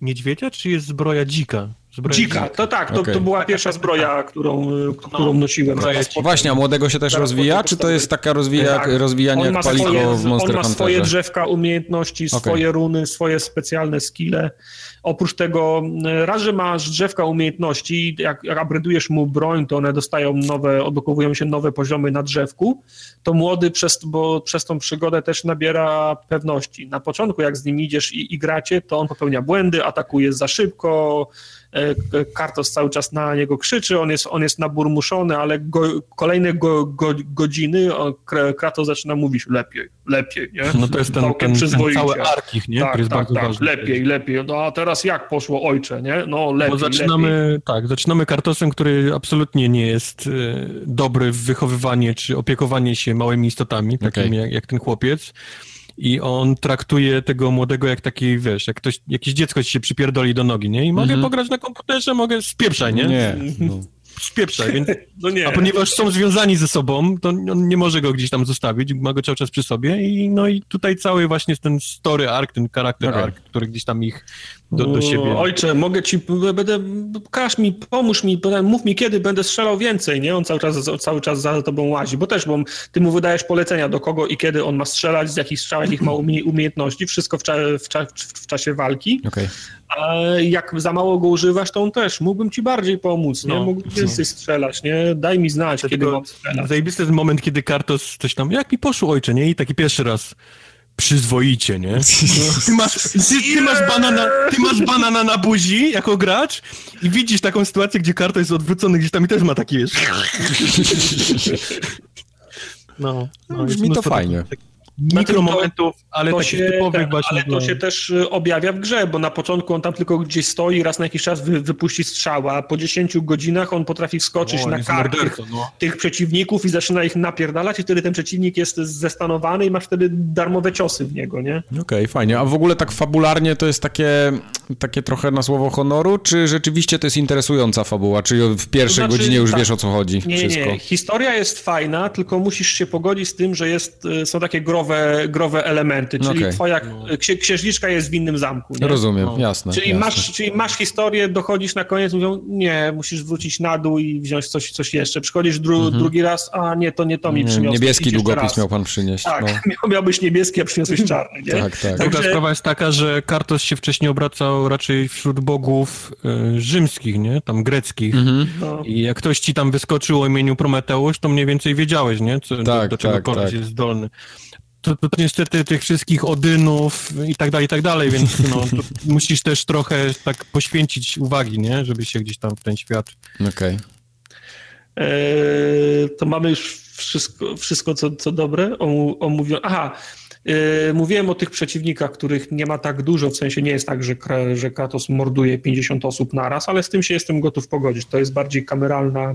niedźwiedzia, czy jest zbroja dzika? Zbroja dzika, to tak, to, okay. to była pierwsza zbroja, którą, którą no, nosiłem. Właśnie, a młodego się też rozwija, czy to jest taka rozwija, tak. rozwijanie jak paliwo swoje, w Monster On ma swoje drzewka umiejętności, okay. swoje runy, swoje specjalne skille. Oprócz tego, raz, że masz drzewka umiejętności, jak, jak upgrade'ujesz mu broń, to one dostają nowe, odblokowują się nowe poziomy na drzewku, to młody przez, bo przez tą przygodę też nabiera pewności. Na początku, jak z nim idziesz i, i gracie, to on popełnia błędy, atakuje za szybko, Kartos cały czas na niego krzyczy, on jest, on jest naburmuszony, ale go, kolejne go, go, godziny Kratos zaczyna mówić lepiej, lepiej, nie? No to jest ten, ten, ten cały arkich, nie? Tak, tak, tak, lepiej, lepiej. No a teraz jak poszło ojcze, nie? No lepiej, Bo zaczynamy, lepiej. Tak, zaczynamy Kartosem, który absolutnie nie jest e, dobry w wychowywanie czy opiekowanie się małymi istotami, takim okay. jak, jak ten chłopiec i on traktuje tego młodego jak taki, wiesz, jak ktoś, jakieś dziecko ci się przypierdoli do nogi, nie? I mogę mhm. pograć na komputerze, mogę spieprzać, nie? Nie. No. Spieprzaj, więc... No nie. A ponieważ są związani ze sobą, to on nie może go gdzieś tam zostawić, ma go cały czas przy sobie i no i tutaj cały właśnie ten story arc, ten charakter okay. arc, który gdzieś tam ich do, do siebie. Ojcze, mogę ci, będę, każ mi, pomóż mi, mów mi kiedy będę strzelał więcej, nie? On cały czas, cały czas za tobą łazi, bo też, bo ty mu wydajesz polecenia do kogo i kiedy on ma strzelać, z jakich strzał, jakich ma umiejętności, wszystko w, cza, w, cza, w czasie walki. Okay. A jak za mało go używasz, to on też, mógłbym ci bardziej pomóc, nie? No, Mógłbym więcej strzelać, nie? Daj mi znać, Dlatego kiedy mam strzelać. Zajebisty jest moment, kiedy Kartos coś tam, jak mi poszło ojcze, nie? I taki pierwszy raz przyzwoicie, nie? Ty masz, ty, ty, masz banana, ty masz banana na buzi jako gracz i widzisz taką sytuację, gdzie karta jest odwrócony gdzieś tam i też ma taki, wiesz... No, no brzmi to fajnie. Tak, mikromomentów, ale takich się, typowych tak, właśnie. Ale to się też y, objawia w grze, bo na początku on tam tylko gdzieś stoi, raz na jakiś czas wy, wypuści strzała, po 10 godzinach on potrafi wskoczyć na kark tych, no. tych, przeciwników i zaczyna ich napierdalać i wtedy ten przeciwnik jest zestanowany i masz wtedy darmowe ciosy w niego, nie? Okej, okay, fajnie. A w ogóle tak fabularnie to jest takie, takie trochę na słowo honoru, czy rzeczywiście to jest interesująca fabuła? Czy w pierwszej to znaczy, godzinie już tak, wiesz o co chodzi? Nie, wszystko? nie. Historia jest fajna, tylko musisz się pogodzić z tym, że jest, y, są takie growe growe, growe elementy, czyli okay. twoja no. księżniczka jest w innym zamku. Nie? Rozumiem, no. jasne. Czyli, jasne. Masz, czyli masz historię, dochodzisz na koniec, mówią, nie, musisz wrócić na dół i wziąć coś, coś jeszcze. Przychodzisz dru, mhm. drugi raz, a nie, to nie to mi przyniosło. Niebieski długopis miał pan przynieść. Tak, no. miałbyś niebieski, a przyniosłeś czarny, nie? tak, tak. Druga sprawa jest taka, że Kartos się wcześniej obracał raczej wśród bogów y, rzymskich, nie? Tam greckich. Mhm. No. I jak ktoś ci tam wyskoczył o imieniu Prometeusz, to mniej więcej wiedziałeś, nie? Co, tak, do, do czego tak, tak. jest zdolny to, to, niestety tych wszystkich Odynów i tak dalej, i tak dalej, więc no, musisz też trochę tak poświęcić uwagi, nie? Żeby się gdzieś tam w ten świat... Okej. Okay. Eee, to mamy już wszystko, wszystko co, co dobre omówione. Aha, Yy, mówiłem o tych przeciwnikach, których nie ma tak dużo, w sensie nie jest tak, że, że Kratos morduje 50 osób naraz, ale z tym się jestem gotów pogodzić. To jest bardziej kameralna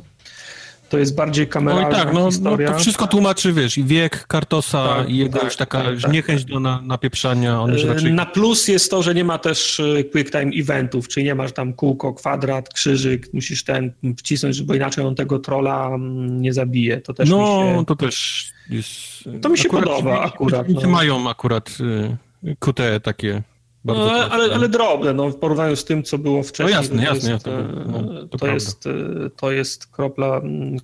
to jest bardziej kameralna no i tak, no, historia. No, to wszystko tłumaczy, wiesz, i wiek Kartosa, tak, i jego tak, już taka tak, tak niechęć tak. do na, napieprzania. On raczej... Na plus jest to, że nie ma też e, quick time eventów, czyli nie masz tam kółko, kwadrat, krzyżyk, musisz ten wcisnąć, bo inaczej on tego trola mm, nie zabije. To też no, się... to też jest... To mi się akurat, podoba akurat. No. Mają akurat y, QT takie bardzo no, ale, ale drobne, no, w porównaniu z tym, co było wcześniej. No jasne, jasne, jest, jasne. No, to, to jest, to jest kropla,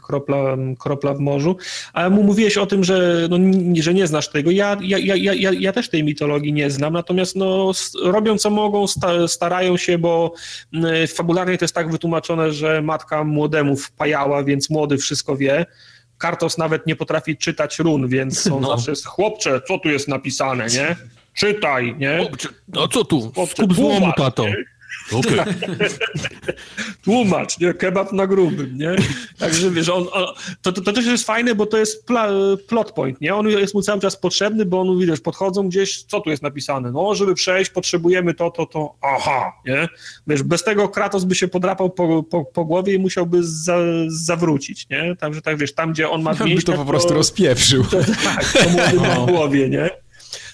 kropla, kropla w morzu. Ale mu mówiłeś o tym, że, no, że nie znasz tego. Ja, ja, ja, ja, ja też tej mitologii nie znam, natomiast no, robią co mogą, starają się, bo fabularnie to jest tak wytłumaczone, że matka młodemu wpajała, więc młody wszystko wie. Kartos nawet nie potrafi czytać run, więc on no. zawsze jest, chłopcze, co tu jest napisane, nie? Czytaj, nie? A co tu? Skup złomu, tato. Okay. Tłumacz, nie? Kebab na grubym, nie? Także wiesz, on, on to, to, to, też jest fajne, bo to jest pla, plot point, nie? On jest mu cały czas potrzebny, bo on, wiesz, podchodzą gdzieś, co tu jest napisane? No, żeby przejść, potrzebujemy to, to, to, aha, nie? Wiesz, bez tego Kratos by się podrapał po, po, po głowie i musiałby za, zawrócić, nie? Także tak, wiesz, tam, gdzie on ma mięśnie, by to po prostu to, rozpieprzył. To, tak, to młody no. głowie, nie?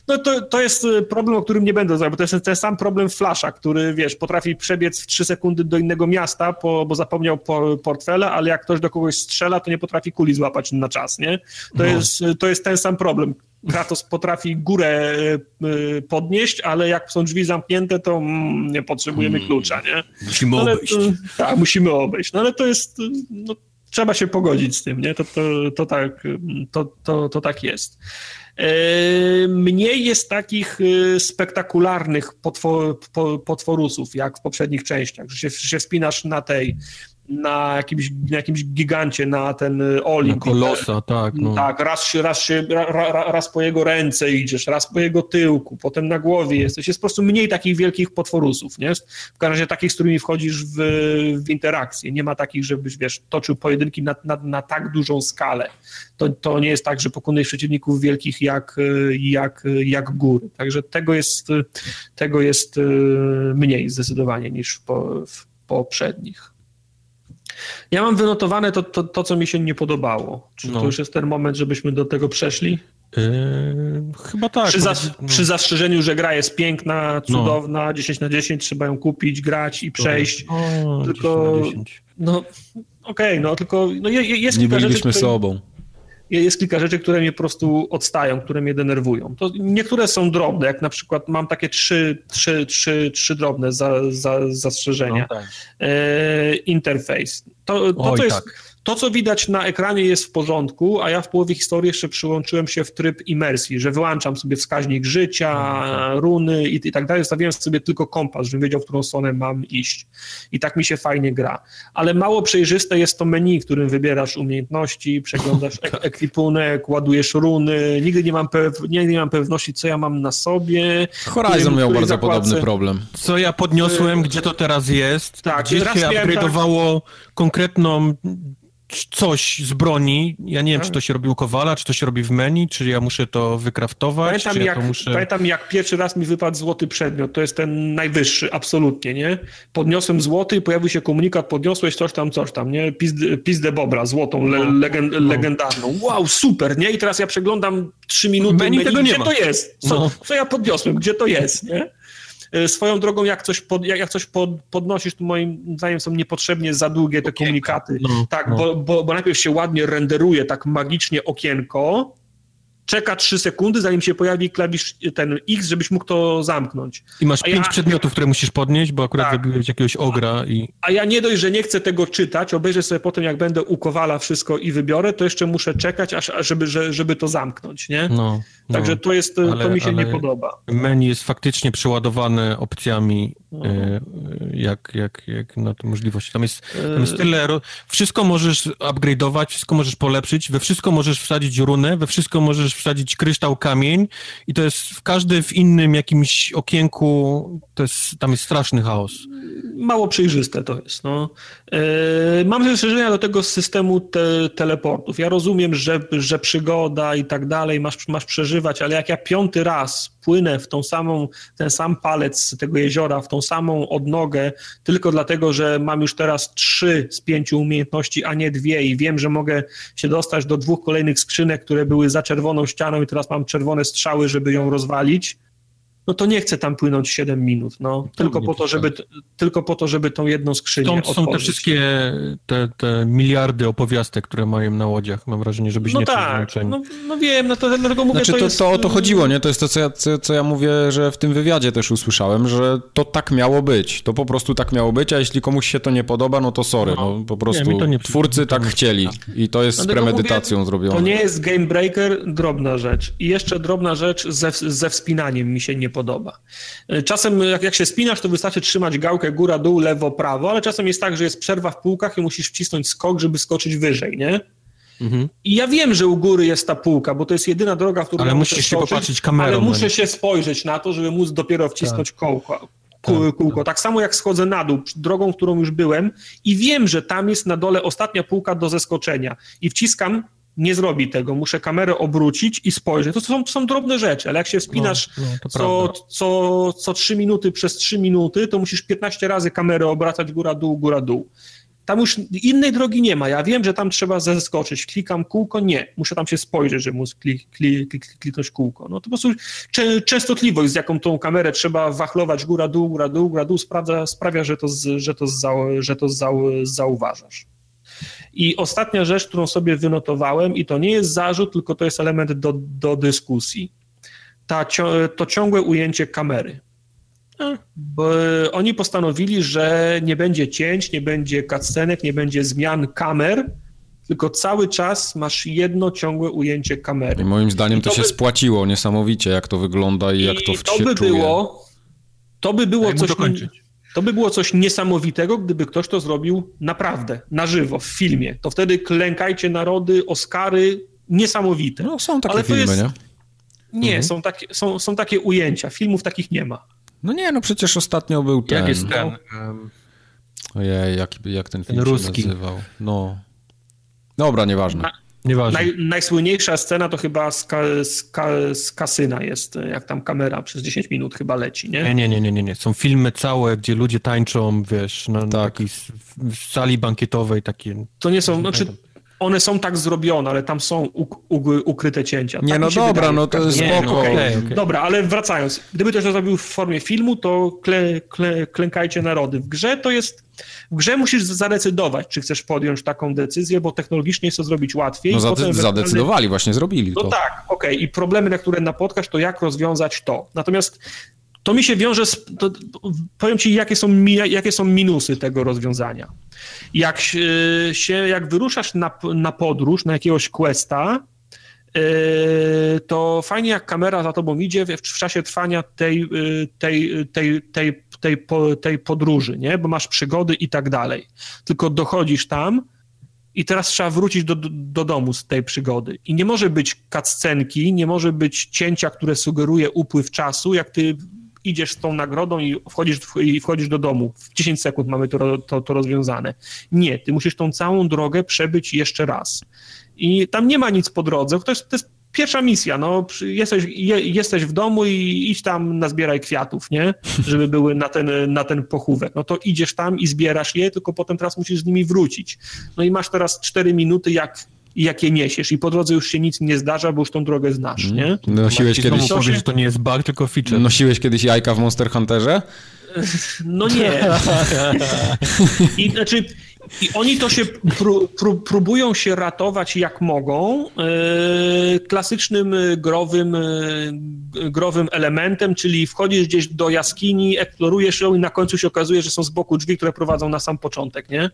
No to, to jest y, problem, o którym nie będę mówił, bo to jest ten sam problem Flasha, który, wiesz, potrafi przebiec w 3 sekundy do innego miasta, po, bo zapomniał po, portfela, ale jak ktoś do kogoś strzela, to nie potrafi kuli złapać na czas, nie? To, no. jest, to jest ten sam problem. Kratos potrafi górę y, y, podnieść, ale jak są drzwi zamknięte, to mm, nie potrzebujemy hmm. klucza, nie? Musimy ale, obejść. tak, musimy obejść. No ale to jest... No, trzeba się pogodzić z tym, nie? To, to, to, tak, to, to, to tak jest. E, mniej jest takich e, spektakularnych potwor, potworusów, jak w poprzednich częściach, że się, że się wspinasz na tej, na jakimś, na jakimś gigancie, na ten y, Olimp. Na kolosa, tak. No. Tak, raz, się, raz, się, ra, ra, raz po jego ręce idziesz, raz po jego tyłku, potem na głowie jesteś. Jest po prostu mniej takich wielkich potworusów, nie? W każdym razie takich, z którymi wchodzisz w, w interakcję. Nie ma takich, żebyś, wiesz, toczył pojedynki na, na, na tak dużą skalę. To, to nie jest tak, że pokonujesz przeciwników wielkich jak, jak, jak góry. Także tego jest, tego jest y, mniej zdecydowanie niż w, w poprzednich. Ja mam wynotowane to, to, to, co mi się nie podobało. Czy no. to już jest ten moment, żebyśmy do tego przeszli? Yy, chyba tak. Przy, zas- no. przy, zastrzeżeniu, że gra jest piękna, cudowna, no. 10 na 10, trzeba ją kupić, grać i przejść. O, tylko, no okej, okay, no tylko no, jest Nie kilka byliśmy rzeczy, sobą. Jest kilka rzeczy, które mnie po prostu odstają, które mnie denerwują. To niektóre są drobne, jak na przykład mam takie trzy, trzy, trzy, trzy drobne za, za, zastrzeżenia. No tak. e, interfejs. To, to, Oj, to jest... Tak to, co widać na ekranie jest w porządku, a ja w połowie historii jeszcze przyłączyłem się w tryb imersji, że wyłączam sobie wskaźnik życia, mhm. runy i, i tak dalej, stawiałem sobie tylko kompas, żebym wiedział, w którą stronę mam iść. I tak mi się fajnie gra. Ale mało przejrzyste jest to menu, w którym wybierasz umiejętności, przeglądasz ek ekwipunek, ładujesz runy, nigdy nie mam, nigdy nie mam pewności, co ja mam na sobie. Horizon miał bardzo zakładce. podobny problem. Co ja podniosłem, gdzie to teraz jest, tak, gdzie się upgrade'owało tak... konkretną coś z broni, ja nie wiem, czy to się robi u Kowala, czy to się robi w menu, czy ja muszę to wykraftować, pamiętam czy ja jak, muszę... Pamiętam, jak pierwszy raz mi wypadł złoty przedmiot, to jest ten najwyższy, absolutnie, nie? Podniosłem złoty i pojawił się komunikat, podniosłeś coś tam, coś tam, nie? Pizdę Bobra, złotą, le, no, legend, no. legendarną. Wow, super, nie? I teraz ja przeglądam trzy minuty menu, menu tego gdzie nie ma. to jest? Co, no. co ja podniosłem? Gdzie to jest, nie? E, swoją drogą, jak coś, pod, jak, jak coś pod, podnosisz, to moim zdaniem są niepotrzebnie za długie te komunikaty. No, tak, no. Bo, bo, bo najpierw się ładnie renderuje tak magicznie okienko, czeka 3 sekundy, zanim się pojawi klawisz ten X, żebyś mógł to zamknąć. I masz pięć ja, przedmiotów, które musisz podnieść, bo akurat tak. jakiegoś ogra i... A ja nie dość, że nie chcę tego czytać, obejrzę sobie potem, jak będę u Kowala wszystko i wybiorę, to jeszcze muszę czekać, aż, żeby, że, żeby to zamknąć, nie? No, no. Także to jest, ale, to mi się nie podoba. Menu jest faktycznie przeładowane opcjami, no. e, jak, jak, jak na to możliwości. Tam jest, tam jest tyle, wszystko możesz upgrade'ować, wszystko możesz polepszyć, we wszystko możesz wsadzić runę, we wszystko możesz wsadzić kryształ, kamień i to jest w każdy w innym jakimś okienku, to jest, tam jest straszny chaos. Mało przejrzyste to jest. No. Yy, mam zastrzeżenia do tego systemu te, teleportów. Ja rozumiem, że, że przygoda i tak dalej masz, masz przeżywać, ale jak ja piąty raz płynę w tą samą, ten sam palec tego jeziora, w tą samą odnogę, tylko dlatego, że mam już teraz trzy z pięciu umiejętności, a nie dwie i wiem, że mogę się dostać do dwóch kolejnych skrzynek, które były za czerwoną ścianą i teraz mam czerwone strzały, żeby ją rozwalić, no to nie chcę tam płynąć 7 minut, no, tylko po, to, żeby, tylko po to, żeby tą jedną skrzynię Stąd otworzyć. są te wszystkie te, te miliardy opowiastek, które mają na łodziach, mam wrażenie, żebyś no nie tak, no, no wiem, no to dlatego mówię, znaczy, to, to, jest... to o to chodziło, nie? To jest to, co ja, co, co ja mówię, że w tym wywiadzie też usłyszałem, że to tak miało być, to po prostu tak miało być, a jeśli komuś się to nie podoba, no to sorry, no, no po prostu nie, nie, twórcy tak chcieli i to jest z premedytacją mówię, zrobione. To nie jest game breaker, drobna rzecz i jeszcze drobna rzecz ze, ze wspinaniem mi się nie podoba. Czasem jak, jak się spinasz, to wystarczy trzymać gałkę góra, dół, lewo, prawo, ale czasem jest tak, że jest przerwa w półkach i musisz wcisnąć skok, żeby skoczyć wyżej, nie? Mhm. I ja wiem, że u góry jest ta półka, bo to jest jedyna droga, w którą Ale musisz się popatrzeć kamerą. Ale muszę się spojrzeć na to, żeby móc dopiero wcisnąć tak. kołko. Tak, kółko. Tak. tak samo jak schodzę na dół, drogą, którą już byłem i wiem, że tam jest na dole ostatnia półka do zeskoczenia i wciskam nie zrobi tego, muszę kamerę obrócić i spojrzeć. To są, to są drobne rzeczy, ale jak się wspinasz no, no, co, co, co 3 minuty przez 3 minuty, to musisz 15 razy kamerę obracać góra-dół, góra-dół. Tam już innej drogi nie ma. Ja wiem, że tam trzeba zeskoczyć. Klikam kółko, nie. Muszę tam się spojrzeć, żeby móc klik, klik, klik, kliknąć kółko. No to po prostu częstotliwość, z jaką tą kamerę trzeba wachlować góra-dół, góra-dół, góra-dół sprawia, sprawia, że to, że to, że to zauważasz. I ostatnia rzecz, którą sobie wynotowałem, i to nie jest zarzut, tylko to jest element do, do dyskusji. Ta, to ciągłe ujęcie kamery. Bo oni postanowili, że nie będzie cięć, nie będzie cutscenek, nie będzie zmian kamer, tylko cały czas masz jedno ciągłe ujęcie kamery. I moim zdaniem I to, to, się by... spłaciło niesamowicie, jak to wygląda i, i jak to, to się by czuje. Było, to by było coś... Dokończyć. To by było coś niesamowitego, gdyby ktoś to zrobił naprawdę, na żywo, w filmie. To wtedy klękajcie narody, Oscary, niesamowite. No są takie Ale filmy, jest... nie? Nie, mhm. są, takie, są, są takie ujęcia. Filmów takich nie ma. No nie, no przecież ostatnio był ten... Jak jest ten? Um... Ojej, jak, jak ten film ten ruski. się nazywał? No. Dobra, nieważne. Na... Nieważne. Naj, najsłynniejsza scena to chyba z, ka, z, ka, z, kasyna jest, jak tam kamera przez 10 minut chyba leci, nie? Nie, nie, nie, nie, nie. Są filmy całe, gdzie ludzie tańczą, wiesz, na, tak. takiej sali bankietowej takie. To nie są, znaczy one są tak zrobione, ale tam są ukryte cięcia. Nie, tak no dobra, wydaje, no to jest spoko. No, okay. Okay, okay. Dobra, ale wracając, gdyby to zrobił w formie filmu, to kle, kle, klękajcie narody. W grze to jest, w grze musisz zadecydować, czy chcesz podjąć taką decyzję, bo technologicznie jest to zrobić łatwiej. No zade zadecydowali, właśnie zrobili no to. No tak, okej, i problemy, na które napotkasz, to jak rozwiązać to. Natomiast to mi się wiąże z, to, powiem ci, jakie są, jakie są minusy tego rozwiązania. Jak się, jak wyruszasz na, na podróż, na jakiegoś questa, e, to fajnie jak kamera za tobą idzie w, w czasie trwania tej, e, tej, tej, tej, tej, tej podróży, nie? bo masz przygody i tak dalej. Tylko dochodzisz tam i teraz trzeba wrócić do, do, do domu z tej przygody. I nie może być cutscenki, nie może być cięcia, które sugeruje upływ czasu, jak ty idziesz z tą nagrodą i wchodzisz, i wchodzisz do domu. W 10 sekund mamy to, to, to rozwiązane. Nie, ty musisz tą całą drogę przebyć jeszcze raz. I tam nie ma nic po drodze. To jest, to jest pierwsza misja, no, jesteś, je, jesteś w domu i idź tam nazbieraj kwiatów, nie, żeby były na ten, na ten pochówek. No to idziesz tam i zbierasz je, tylko potem teraz musisz z nimi wrócić. No i masz teraz 4 minuty, jak i jak je niesiesz. I po drodze już się nic nie zdarza, bo już tą drogę znasz, mm. nie? Nosiłeś kiedyś... Powiesz, że to nie jest bug, tylko feature. Nosiłeś kiedyś jajka w Monster Hunterze? No nie. I, znaczy, i oni to się pró, pró, próbują się ratować jak mogą yy, klasycznym growym, yy, growym elementem, czyli wchodzisz gdzieś do jaskini, eksplorujesz ją i na końcu się okazuje, że są z boku drzwi, które prowadzą na sam początek, nie?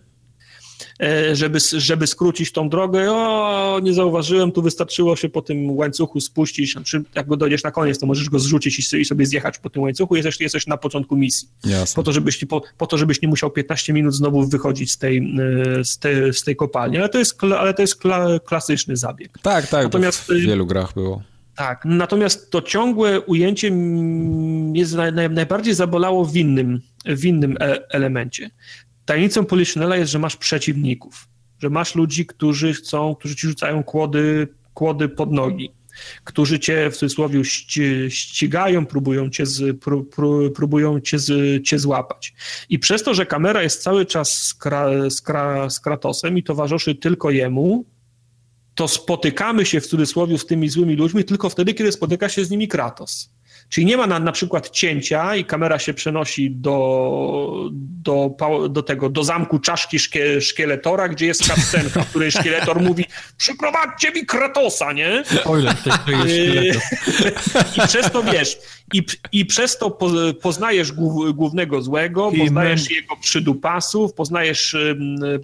E, żeby, żeby skrócić tą drogę. O, nie zauważyłem, tu wystarczyło się po tym łańcuchu spuścić, znaczy jak go dojdziesz na koniec, to możesz go zrzucić i sobie zjechać po tym łańcuchu, jesteś, jesteś na początku misji. Jasne. Po to, żebyś, po, po to, żebyś nie musiał 15 minut znowu wychodzić z tej, e, z tej, z tej kopalni, ale to jest, ale to jest kla, klasyczny zabieg. Tak, tak, Natomiast, w wielu grach było. Tak, natomiast to ciągłe ujęcie naj, najbardziej zabolało w innym, w innym e elemencie tajemnicą Polichinella jest, że masz przeciwników, że masz ludzi, którzy chcą, którzy ci rzucają kłody, kłody pod nogi, którzy cię w cudzysłowie ścigają, próbują cię, z, pró, próbują cię, z, cię złapać. I przez to, że kamera jest cały czas z, kra, z, kra, z Kratosem i towarzyszy tylko jemu, to spotykamy się w cudzysłowie z tymi złymi ludźmi tylko wtedy, kiedy spotyka się z nimi Kratos. Czyli nie ma na, na przykład cięcia i kamera się przenosi do, do, do tego, do zamku czaszki szkie, szkieletora, gdzie jest cutscenka, w której szkieletor mówi przyprowadźcie mi Kratosa, nie? Spoiler, to jest I przez to, wiesz, i, i przez to poznajesz głównego złego, poznajesz jego przydupasów, poznajesz,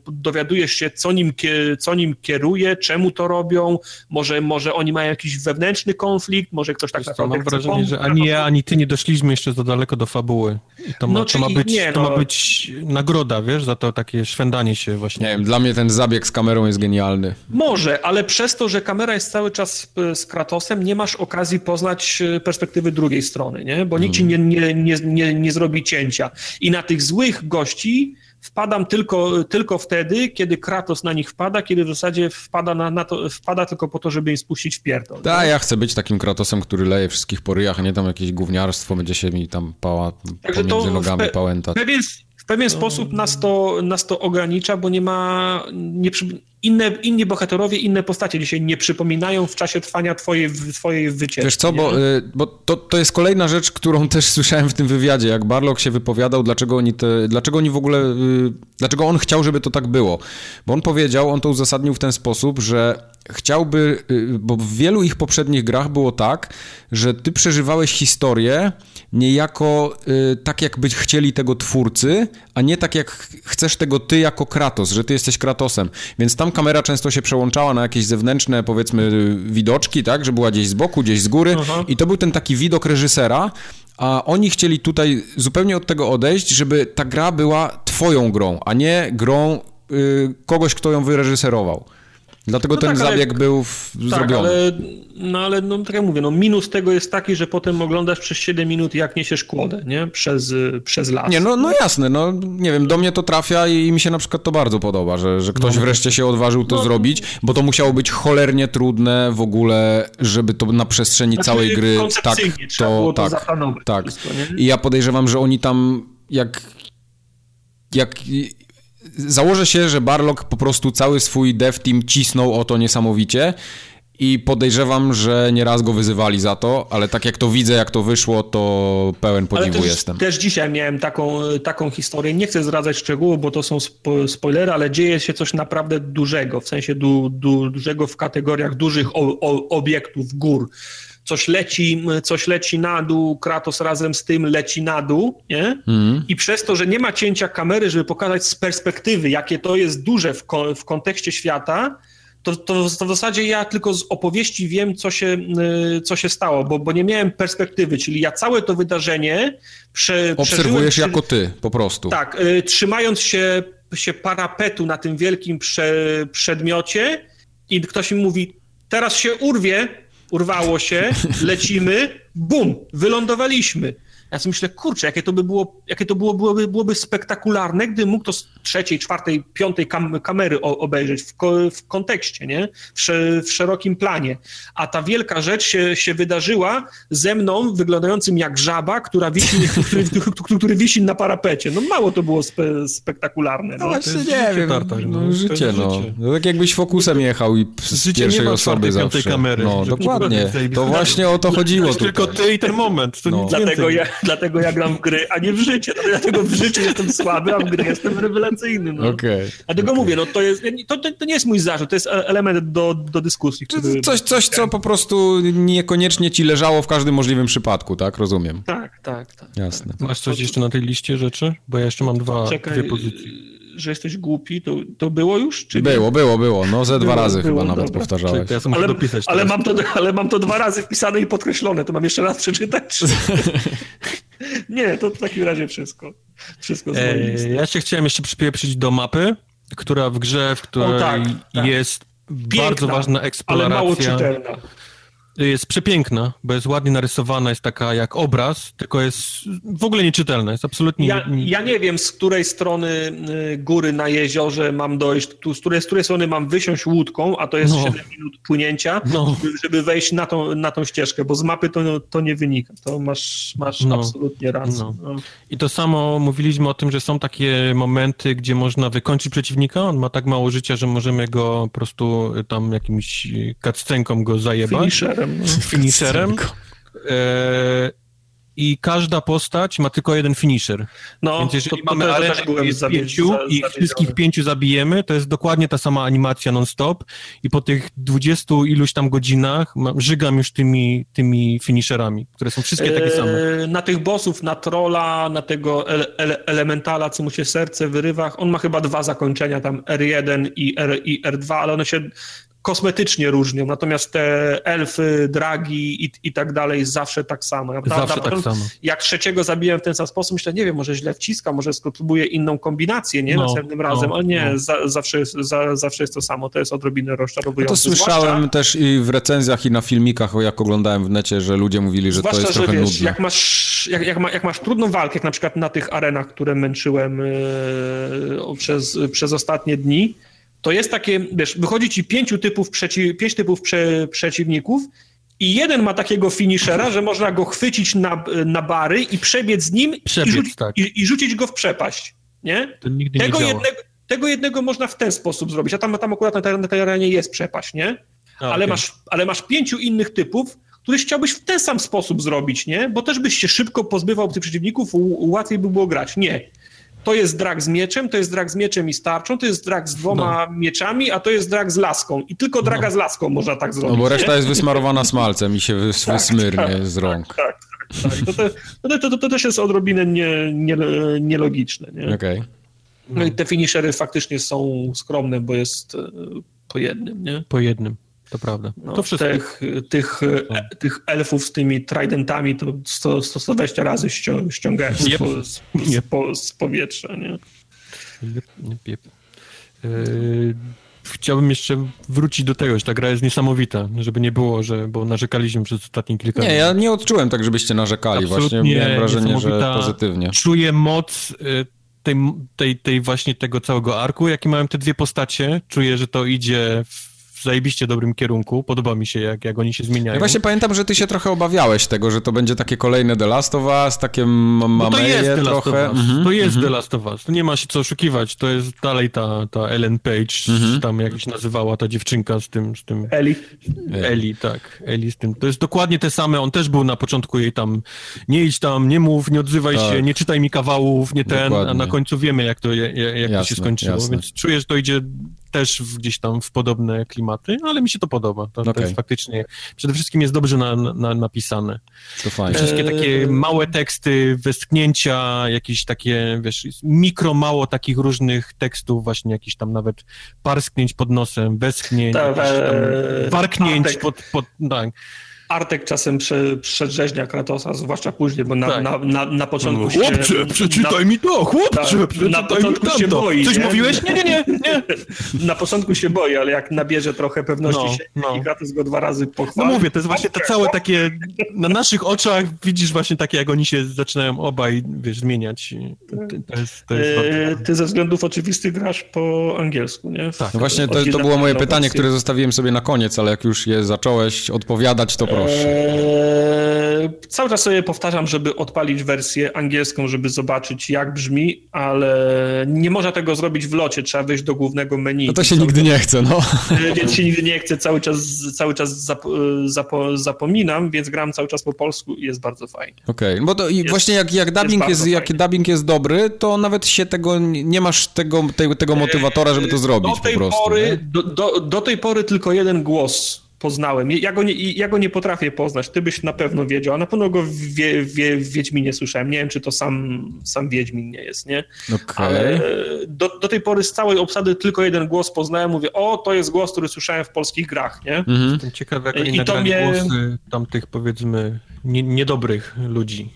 dowiadujesz się, co nim, co nim kieruje, czemu to robią, może, może oni mają jakiś wewnętrzny konflikt, może ktoś tak naprawdę Mam wrażenie, że ani ja, ani ty nie doszliśmy jeszcze za daleko do fabuły. I to, ma, no, to, ma być, nie, to ma no. być nagroda, wiesz, za to takie szwendanie się właśnie. Nie wiem, dla mnie ten zabieg z kamerą jest genialny. Może, ale przez to, że kamera jest cały czas z Kratosem, nie masz okazji poznać e, perspektywy drugiej strony, nie? Bo nikt ci nie, nie, nie, nie, nie zrobi cięcia. I na tych złych gości wpadam tylko, tylko wtedy, kiedy Kratos na nich wpada, kiedy w zasadzie wpada, na, na to, wpada tylko po to, żeby im spuścić w pierdol. Tak, ja chcę być takim Kratosem, który leje wszystkich po ryjach, a nie tam jakieś gówniarstwo, będzie się mi tam pała Także pomiędzy nogami pe pałętać. Pewien, w pewien sposób nas to, nas to ogranicza, bo nie ma, nie, inne, inni bohaterowie, inne postacie dzisiaj nie przypominają w czasie trwania twojej, twojej wycieczki. Wiesz co, bo, y, bo to, to jest kolejna rzecz, którą też słyszałem w tym wywiadzie, jak Barlock się wypowiadał, dlaczego oni, te, dlaczego oni w ogóle, y, dlaczego on chciał, żeby to tak było. Bo on powiedział, on to uzasadnił w ten sposób, że chciałby, y, bo w wielu ich poprzednich grach było tak, że ty przeżywałeś historię niejako tak, jakby chcieli tego twórcy, a nie tak, jak chcesz tego ty jako Kratos, że ty jesteś Kratosem. Więc tam kamera często się przełączała na jakieś zewnętrzne, powiedzmy, widoczki, tak, że była gdzieś z boku, gdzieś z góry Aha. i to był ten taki widok reżysera, a oni chcieli tutaj zupełnie od tego odejść, żeby ta gra była twoją grą, a nie grą y, kogoś, kto ją wyreżyserował. Dlatego no ten tak, zabieg ale, był w, tak, zrobiony. Ale, no ale no, tak jak mówię, no, minus tego jest taki, że potem oglądasz przez 7 minut, jak niesiesz kłodę, nie? Przez, przez las. Nie, no, no jasne, no nie wiem, do mnie to trafia i mi się na przykład to bardzo podoba, że, że ktoś no, wreszcie się odważył to no, zrobić, bo to musiało być cholernie trudne w ogóle, żeby to na przestrzeni znaczy, całej gry tak to, to tak, tak. Wszystko, I ja podejrzewam, że oni tam jak jak założę się, że Barlock po prostu cały swój dev team cisnął o to niesamowicie i podejrzewam, że nieraz go wyzywali za to, ale tak jak to widzę, jak to wyszło, to pełen podziwu ale też, jestem. Też dzisiaj miałem taką, taką historię. Nie chcę zdradzać szczegółów, bo to są spo, spoilery, ale dzieje się coś naprawdę dużego, w sensie du, du, dużego w kategoriach dużych o, o, obiektów, gór. Coś leci, coś leci na dół, Kratos razem z tym leci na dół, nie? Mm. I przez to, że nie ma cięcia kamery, żeby pokazać z perspektywy, jakie to jest duże w, ko, w kontekście świata, to, to, to, w zasadzie ja tylko z opowieści wiem, co się, y, co się stało, bo, bo nie miałem perspektywy, czyli ja całe to wydarzenie prze, Obserwujesz jako ty, po prostu. Tak, y, trzymając się, się parapetu na tym wielkim prze, przedmiocie i ktoś mi mówi, teraz się urwie, urwało się, lecimy, bum, wylądowaliśmy. Ja sobie myślę, kurczę, jakie to by było, jakie to było, byłoby, byłoby spektakularne, gdy mógł to z trzeciej, czwartej, piątej kam kamery obejrzeć w, ko w kontekście, nie? W, w, szerokim planie. A ta wielka rzecz się, się wydarzyła ze mną, wyglądającym jak żaba, która wisi, który, który, który wisi na parapecie. No mało to było spe spektakularne. No, no właśnie nie wiem, tartak, no, no, życie, no. no. Tak jakbyś fokusem jechał i z życie pierwszej osoby zawsze. Kamery, no, dokładnie. To właśnie o to chodziło Tylko ty i ten moment. No. Dlatego ja, dlatego ja gram w gry, a nie w życie. Dlatego w życiu jestem słaby, a w gry jestem rewelacyjny. No. Okay, dlatego okay. mówię, no to jest, to, to, nie jest mój zarzut, to jest element do, do dyskusji. Który... Coś, coś, co po prostu niekoniecznie ci leżało w każdym możliwym przypadku, tak? Rozumiem. Tak, tak, tak. Jasne. Masz coś jeszcze na tej liście rzeczy? Bo ja jeszcze mam dwa, Czekaj, dwie pozycje że jesteś głupi, to, to było już? Czy było, nie? było, było. No ze było, dwa razy było, chyba nawet powtarzałeś. Ja ale, dopisać ale, mam to, ale mam to dwa razy pisane i podkreślone, to mam jeszcze raz przeczytać. nie, to w takim razie wszystko. Wszystko z e, Ja się chciałem jeszcze przypieprzyć do mapy, która w grze, w której o, tak, tak. jest Piękna, bardzo ważna eksploracja. Ale mało czytelna jest przepiękna, bo jest ładnie narysowana, jest taka jak obraz, tylko jest w ogóle nieczytelna, jest absolutnie... Ja, ja nie wiem, z której strony y, góry na jeziorze mam dojść, tu, z, której, z której strony mam wysiąść łódką, a to jest no. 7 minut płynięcia, no. żeby, wejść na tą, na tą ścieżkę, bo z mapy to, to nie wynika, to masz, masz no. absolutnie rację. No. no. I to samo mówiliśmy o tym, że są takie momenty, gdzie można wykończyć przeciwnika, on ma tak mało życia, że możemy go po prostu tam jakimś cutscenką go zajebać. Finisherem finisherem. E, I każda postać ma tylko jeden finisher. No, Więc jeżeli to, mamy to arenę pięciu za, i wszystkich pięciu zabijemy, to jest dokładnie ta sama animacja non-stop i po tych dwudziestu iluś tam godzinach żygam już tymi, tymi finisherami, które są wszystkie takie same. E, na tych bossów, na trolla, na tego ele, ele, elementala, co mu się serce wyrywa, on ma chyba dwa zakończenia, tam R1 i, R, i R2, ale one się kosmetycznie różnią, natomiast te elfy, dragi i, i tak dalej zawsze tak samo. Ja, zawsze tak samo. Jak trzeciego zabiłem w ten sam sposób, myślę, nie wiem, może źle wciska, może spróbuję inną kombinację, nie, no, następnym razem, no, ale nie, no. za, zawsze, jest, za, zawsze jest to samo, to jest odrobinę rozczarowujące. To słyszałem zwłaszcza, też i w recenzjach i na filmikach, jak oglądałem w necie, że ludzie mówili, że to jest trochę że wiesz, nudne. Jak masz, jak, jak, ma, jak masz trudną walkę, jak na przykład na tych arenach, które męczyłem yy, przez, przez ostatnie dni, to jest takie, wiesz, wychodzi ci pięciu typów, przeci, pięć typów prze, przeciwników i jeden ma takiego finishera, że można go chwycić na, na bary i przebiec z nim przebiec, i, rzuci, tak. i, i, rzucić go w przepaść, nie? To nigdy tego nie jednego, tego jednego można w ten sposób zrobić, a tam, tam akurat na tej, na tej arenie jest przepaść, nie? Ale, masz, ale masz pięciu innych typów, których chciałbyś w ten sam sposób zrobić, nie? Bo też byś się szybko pozbywał tych przeciwników, łatwiej by było grać. Nie to jest drag z mieczem, to jest drag z mieczem i starczą, to jest drag z dwoma no. mieczami, a to jest drag z laską. I tylko draga no. z laską można tak zrobić. No bo reszta nie? jest wysmarowana smalcem i się wys tak, wysmyrnie tak, z rąk. Tak, tak, tak. tak. To, to, to, to, też jest odrobinę nie, nie, nielogiczne. Nie? Okay. No i te finishery faktycznie są skromne, bo jest e, po jednym, nie? Po jednym. To prawda. No, to wszystko. Tych, tych, e, tych elfów z tymi tridentami to 100, 120 razy ścią, ściągałem z, po, z, z, po, z, powietrza. Nie? Yy, chciałbym jeszcze wrócić do tego, że ta gra jest niesamowita, żeby nie było, że, bo narzekaliśmy przez ostatnie kilka Nie, ja nie odczułem tak, żebyście narzekali. Absolutnie właśnie miałem wrażenie, że pozytywnie. Czuję moc y, tej, tej, tej właśnie tego całego arku, jaki mają te dwie postacie. Czuję, że to idzie w w zajebiście dobrym kierunku. Podoba mi się, jak, jak oni się zmieniają. Ja właśnie pamiętam, że ty się trochę obawiałeś tego, że to będzie takie kolejne The Last of Us, takie no to trochę. Of Us. To jest The Last of Us. To nie ma się co oszukiwać. To jest dalej ta, ta Ellen Page, czy tam jak się nazywała ta dziewczynka z tym... Z tym... Eli. Eli, tak. Eli z tym. To jest dokładnie te same. On też był na początku jej tam nie idź tam, nie mów, nie odzywaj Tak. się, nie czytaj mi kawałów, nie ten, a Dokładnie. na końcu wiemy, jak to, jak to Jasne, się skończyło. jasne. Więc czuję, że to idzie też w, gdzieś tam w podobne klimaty, ale mi się to podoba. To, to Okej. jest faktycznie, przede wszystkim jest dobrze na, na, napisane. To fajnie. Wszystkie Eee. takie małe teksty, westchnięcia, jakieś takie, wiesz, mikro mało takich różnych tekstów, właśnie jakichś tam nawet parsknięć pod nosem, westchnięć, jakichś tam eee, warknięć pod, pod, tak. Artek czasem prze, przedrzeźnia Kratosa, zwłaszcza później, bo na, Tak. na, na, na początku się... Chłopcze, przeczytaj mi to, chłopcze, Tak, przeczytaj na mi początku się tamto. boi, Coś nie? mówiłeś? Nie, nie, nie, nie. Na początku się boi, ale jak nabierze trochę pewności No, siebie no. i Kratos go dwa razy No pochwali. mówię, to jest właśnie te całe takie, na naszych oczach widzisz właśnie takie, jak oni się zaczynają obaj, wiesz, zmieniać. To, to jest, to jest E, bardzo... Ty ze względów oczywistych grasz po angielsku, nie? Tak. No właśnie, to, to było moje pytanie, które zostawiłem sobie na koniec, ale jak już je zacząłeś odpowiadać, to proszę. Eee, cały czas sobie powtarzam, żeby odpalić wersję angielską, żeby zobaczyć jak brzmi, ale nie można tego zrobić w locie, trzeba wejść do głównego menu. No to się nigdy nie chce, no. czas- Więc się nigdy nie chce, cały czas, cały czas zap, zapo, zapominam, więc gram cały czas po polsku i jest bardzo fajnie. Okej, bo to i właśnie jak, jak dubbing bardzo jest, jak fajnie. dubbing jest dobry, to nawet się tego, nie masz tego, tego, tego motywatora, żeby to zrobić do tej po prostu. Pory, do, do, do tej pory tylko jeden głos poznałem. Ja go, nie, ja go nie potrafię poznać. Ty byś na pewno wiedział, a na pewno go w, wie, wie, w Wiedźminie słyszałem. Nie wiem, czy to sam, sam Wiedźmin nie jest, nie? Okej. Ale do, do tej pory z całej obsady tylko jeden głos poznałem. Mówię, o, to jest głos, który słyszałem w polskich grach, nie? Mhm. Jestem ciekaw, jak oni I to mnie- głosy tamtych, powiedzmy, nie, niedobrych ludzi.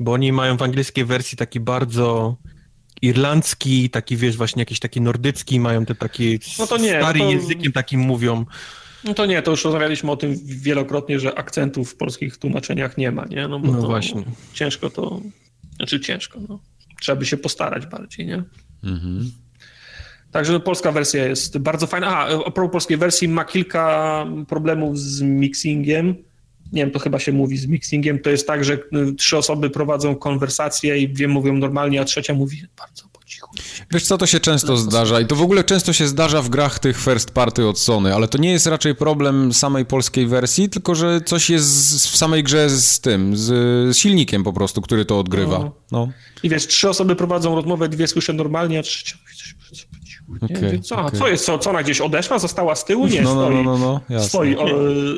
Bo oni mają w angielskiej wersji taki bardzo irlandzki, taki, wiesz, właśnie jakiś taki nordycki, mają te takie No to nie, stary to- językiem takim mówią. No to nie, to już rozmawialiśmy o tym wielokrotnie, że akcentów w polskich tłumaczeniach nie ma, nie? No, bo No to właśnie. Ciężko to, znaczy ciężko, no. Trzeba by się postarać bardziej, nie? Mhm. Także polska wersja jest bardzo fajna. A, a propos polskiej wersji, ma kilka problemów z mixingiem. Nie wiem, to chyba się mówi z mixingiem. To jest tak, że y, trzy osoby prowadzą konwersację i dwie mówią normalnie, a trzecia mówi bardzo cichu. Wiesz co, to się często zdarza i to w ogóle często się zdarza w grach tych first party od Sony, ale to nie jest raczej problem samej polskiej wersji, tylko że coś jest w samej grze z tym, z, z silnikiem po prostu, który to odgrywa. No. No. I wiesz, trzy osoby prowadzą rozmowę, dwie słyszę normalnie, a trzecia Nie? Okej, Więc okej. co jest? Co, co ona gdzieś odeszła, została z tyłu? Nie, No, no, stoi. no, no, no, stoi, o,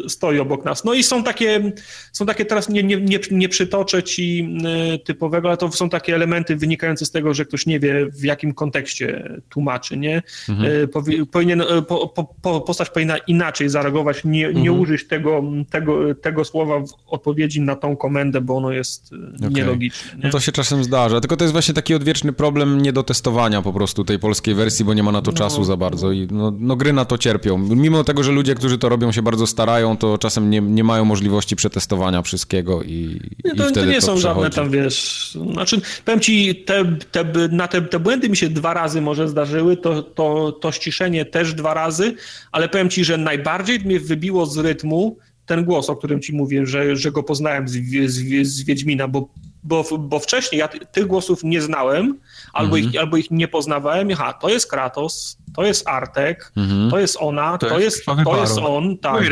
stoi obok nas. No i są takie, są takie teraz nie, nie, nie, nie przytoczę ci y, typowego, ale to są takie elementy wynikające z tego, że ktoś nie wie w jakim kontekście tłumaczy, nie? Mhm. Y, Powi, powinien, y, po, po, po, postać powinna inaczej zareagować, nie, nie Mhm. użyć tego, tego, tego słowa w odpowiedzi na tą komendę, bo ono jest y, nielogiczne. Nie? No to się czasem zdarza, tylko to jest właśnie taki odwieczny problem niedotestowania po prostu tej polskiej wersji, bo nie ma na to czasu za bardzo i no, no gry na to cierpią. Mimo tego, że ludzie, którzy to robią się bardzo starają, to czasem nie, nie mają możliwości przetestowania wszystkiego i, Nie, i to, wtedy to nie to są żadne przechodzi. tam, wiesz, znaczy, powiem ci, te, te, na te, te błędy mi się dwa razy może zdarzyły, to, to, to ściszenie też dwa razy, ale powiem ci, że najbardziej mnie wybiło z rytmu ten głos, o którym ci mówię, że, że go poznałem z, z, z Wiedźmina, bo, bo, bo wcześniej ja ty- tych głosów nie znałem, albo, Mhm. ich, albo ich nie poznawałem, aha, to jest Kratos, to jest Artek, Mhm. to jest ona, to, jest jest, to jest on, tak.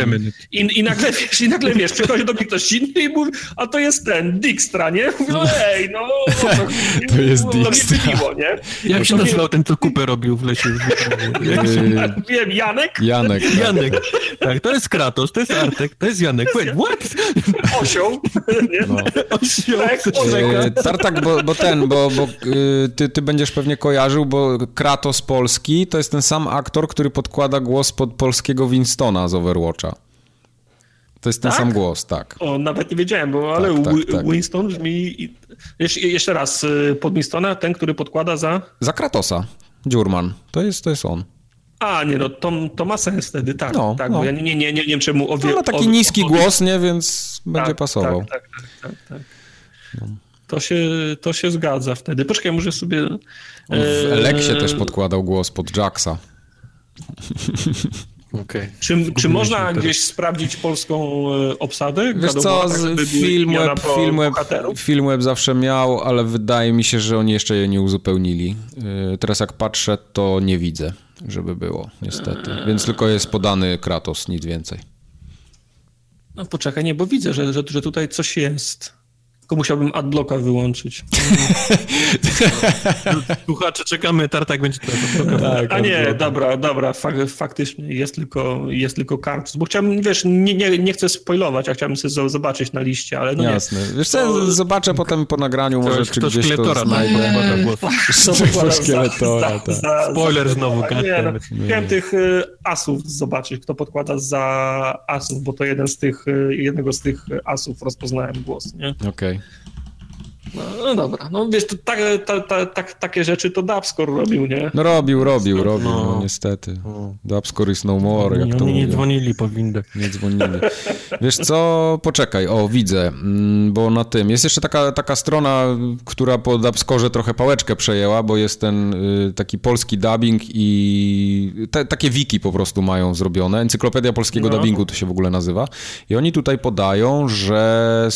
I, I nagle wiesz, i nagle wiesz, przychodzi do mnie ktoś inny i mówi, a to jest ten, Dijkstra, nie? Mówię, no ej, no, o co chodzi? To jest no, mnie Dijkstra. wybiło, nie? Jak się To nazywał ten, co kupę robił w lesie? Yy, Wiem, Janek, Janek. tak. Janek. Tak, to jest Kratos, to jest Artek, to jest Janek. Wait, what? osioł, nie? No. Osioł. Tak. E, Tartak, bo, bo ten, bo, bo y, ty, ty będziesz pewnie kojarzył, bo Kratos polski to jest ten sam aktor, który podkłada głos pod polskiego Winstona z Overwatcha. To jest ten Tak? sam głos, tak. O, nawet nie wiedziałem, bo ale Tak, tak, Wi- tak. Winston brzmi... i- Jeszcze, raz, y, pod Winstona, ten, który podkłada za... Za Kratosa. Dziurman. To jest, to jest on. A, nie, no to, to ma sens wtedy, tak, No, tak, no. bo ja nie, nie, nie, nie wiem czemu... Owie, No, ma taki niski głos, nie? Więc będzie tak, pasował. Tak, tak, tak, tak, tak. To, się, to się zgadza wtedy. Poczekaj, może sobie... W Eleksie e, też podkładał głos pod Jacksa. Okay. Czy, czy można gdzieś sprawdzić polską e, obsadę? Wiesz co, z Filmweb, Filmweb, Filmweb zawsze miał, ale wydaje mi się, że oni jeszcze je nie uzupełnili. E, teraz jak patrzę, to nie widzę, żeby było, niestety. Więc tylko jest podany Kratos, nic więcej. No poczekaj, nie, bo widzę, że, że, że tutaj coś jest. Tylko musiałbym adblocka wyłączyć. Słuchacze, czekamy, Tartak będzie teraz tak, A nie, dobra, dobra, fak, faktycznie jest tylko, jest tylko kartus, bo chciałbym, wiesz, nie, nie, nie chcę spoilować, a chciałbym sobie zobaczyć na liście, ale no Jasne. Nie. Wiesz co, to... zobaczę potem po nagraniu, może czy gdzieś to znajdę. Szkieletora, tak. Spoiler znowu. Nie, no, chciałem tych y, asów zobaczyć, kto podkłada za asów, bo to jeden z tych, y, jednego z tych asów rozpoznałem głos, nie? Okej. Okay. No, no, dobra, no wiesz, to tak, ta, ta, ta, takie rzeczy to Dubscore robił, nie? No robił, robił, robił, no, no niestety. No. Dubscore is no more, jak to Oni nie dzwonili po windę. Nie dzwonili. Wiesz co, poczekaj, o widzę, mm, bo na tym, jest jeszcze taka, taka strona, która po Dubscore trochę pałeczkę przejęła, bo jest ten y, taki polski dubbing i te, takie wiki po prostu mają zrobione, Encyklopedia Polskiego no. Dubbingu to się w ogóle nazywa i oni tutaj podają, że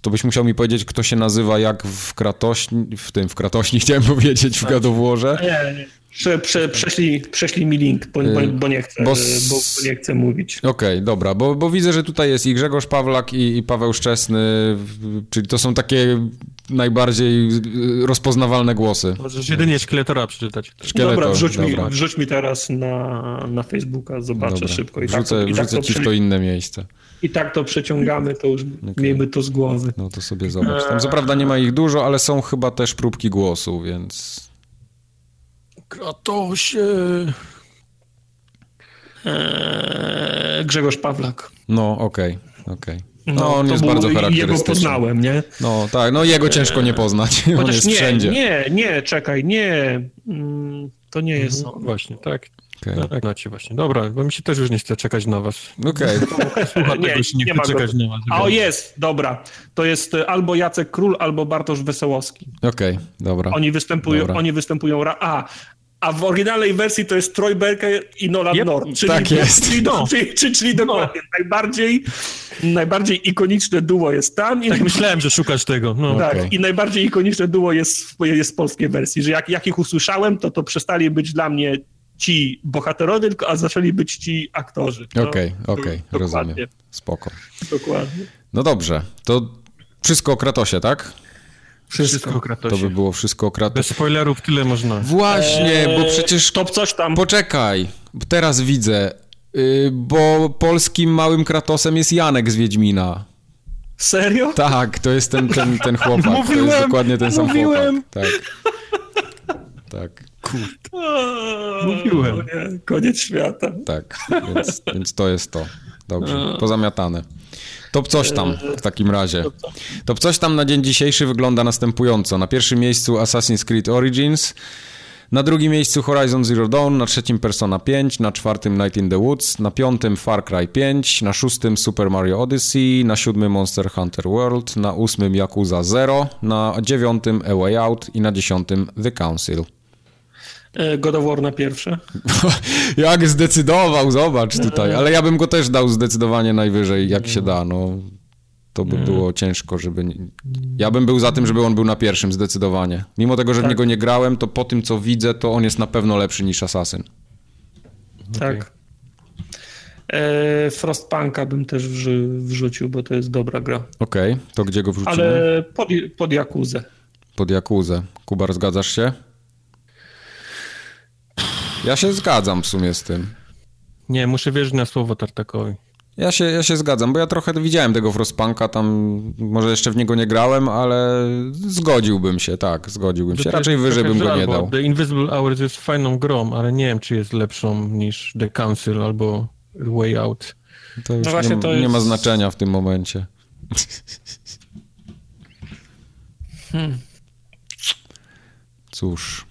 to byś musiał mi powiedzieć, kto się nazywa jak w Kratośni, w tym, w Kratośni chciałem powiedzieć, w Gadowłorze. Nie, nie. Prze, prze, prześlij, prześlij mi link, bo, bo, bo nie, chcę, bo, bo, nie chcę mówić. Okej, okay, dobra, bo, bo widzę, że tutaj jest i Grzegorz Pawlak, i, i Paweł Szczesny, czyli to są takie najbardziej rozpoznawalne głosy. Możesz jedynie szkieletora przeczytać. Szkieletor, dobra, wrzuć, dobra. Mi, wrzuć mi teraz na, na Facebooka, zobaczę dobra. szybko. I wrzucę, tak i wrzucę tak ci w to inne miejsce. I tak to przeciągamy, to już okay. miejmy to z głowy. No to sobie zobacz. Tam co prawda nie ma ich dużo, ale są chyba też próbki głosu, więc... Kratosie... Eee, Grzegorz Pawlak. No, okej, okay, okej. Okay. No, no, on jest bardzo charakterystyczny. Jego poznałem, nie? No tak, no jego ciężko nie poznać. Chociaż on jest nie, wszędzie. Nie, nie, czekaj, nie. Mm, to nie jest mhm, on. Właśnie, tak. Okay. Tak, znacie właśnie. Dobra, bo mi się też już nie chce czekać na was. Okej. Okay. nie, nie, nie chce czekać na was. A o, jest, dobra. To jest e, albo Jacek Król, albo Bartosz Wesołowski. Okej, okay, dobra. Oni występują, dobra. oni występują... A, a w oryginalnej wersji to jest Troy i Nolan yep, North. Czyli, tak jest. Czyli, no. czyli, czyli, czyli dokładnie. No. Najbardziej, najbardziej ikoniczne duo jest tam. I tak myślałem, że szukasz tego. No. Tak, okay. i najbardziej ikoniczne duo jest, jest w polskiej wersji, że jak, jak ich usłyszałem, to to przestali być dla mnie ci bohaterowie, tylko a zaczęli być ci aktorzy. Okej, no, okej, okay, okay, rozumiem. Spoko. Dokładnie. No dobrze, to wszystko o Kratosie, tak? Wszystko, wszystko o Kratosie. To by było wszystko o Kratosie. Bez spoilerów tyle można. Właśnie, eee, bo przecież... Top coś tam. Poczekaj, teraz widzę, yy, bo polskim małym Kratosem jest Janek z Wiedźmina. Serio? Tak, to jest ten, ten, ten chłopak. Mówiłem, to jest dokładnie ten sam mówiłem. chłopak. Tak. Tak. Kurde. Mówiłem. Nie, koniec świata. Tak, więc, więc to jest to. Dobrze, pozamiatane. Top coś tam w takim razie. Top coś tam na dzień dzisiejszy wygląda następująco. Na pierwszym miejscu Assassin's Creed Origins, na drugim miejscu Horizon Zero Dawn, na trzecim Persona 5, na czwartym Night in the Woods, na piątym Far Cry 5, na szóstym Super Mario Odyssey, na siódmym Monster Hunter World, na ósmym Yakuza Zero, na dziewiątym A Way Out i na dziesiątym The Council. E, God of War na pierwsze. jak zdecydował, zobacz tutaj. Ale ja bym go też dał zdecydowanie najwyżej, jak się da. No, to by było ciężko, żeby... Ja bym był za tym, żeby on był na pierwszym, zdecydowanie. Mimo tego, że tak. w niego nie grałem, to po tym, co widzę, to on jest na pewno lepszy niż Assassin. Tak. Okay. E, Frostpunka bym też wrzu wrzucił, bo to jest dobra gra. Okej, okay. to gdzie go wrzucimy? Ale pod, pod Jakuzę. Pod Jakuzę. Kubar, zgadzasz się? Ja się zgadzam w sumie z tym. Nie, muszę wierzyć na słowo Tartakowi. Ja się, ja się zgadzam, bo ja trochę widziałem tego Frostpunka, tam może jeszcze w niego nie grałem, ale zgodziłbym się, tak, zgodziłbym się. Raczej wyżej bym go nie dał. The Invisible Hours jest fajną grą, ale nie wiem, czy jest lepszą niż The Council albo Way Out. To już no nie, to jest... nie, ma znaczenia w tym momencie. Hmm. Cóż.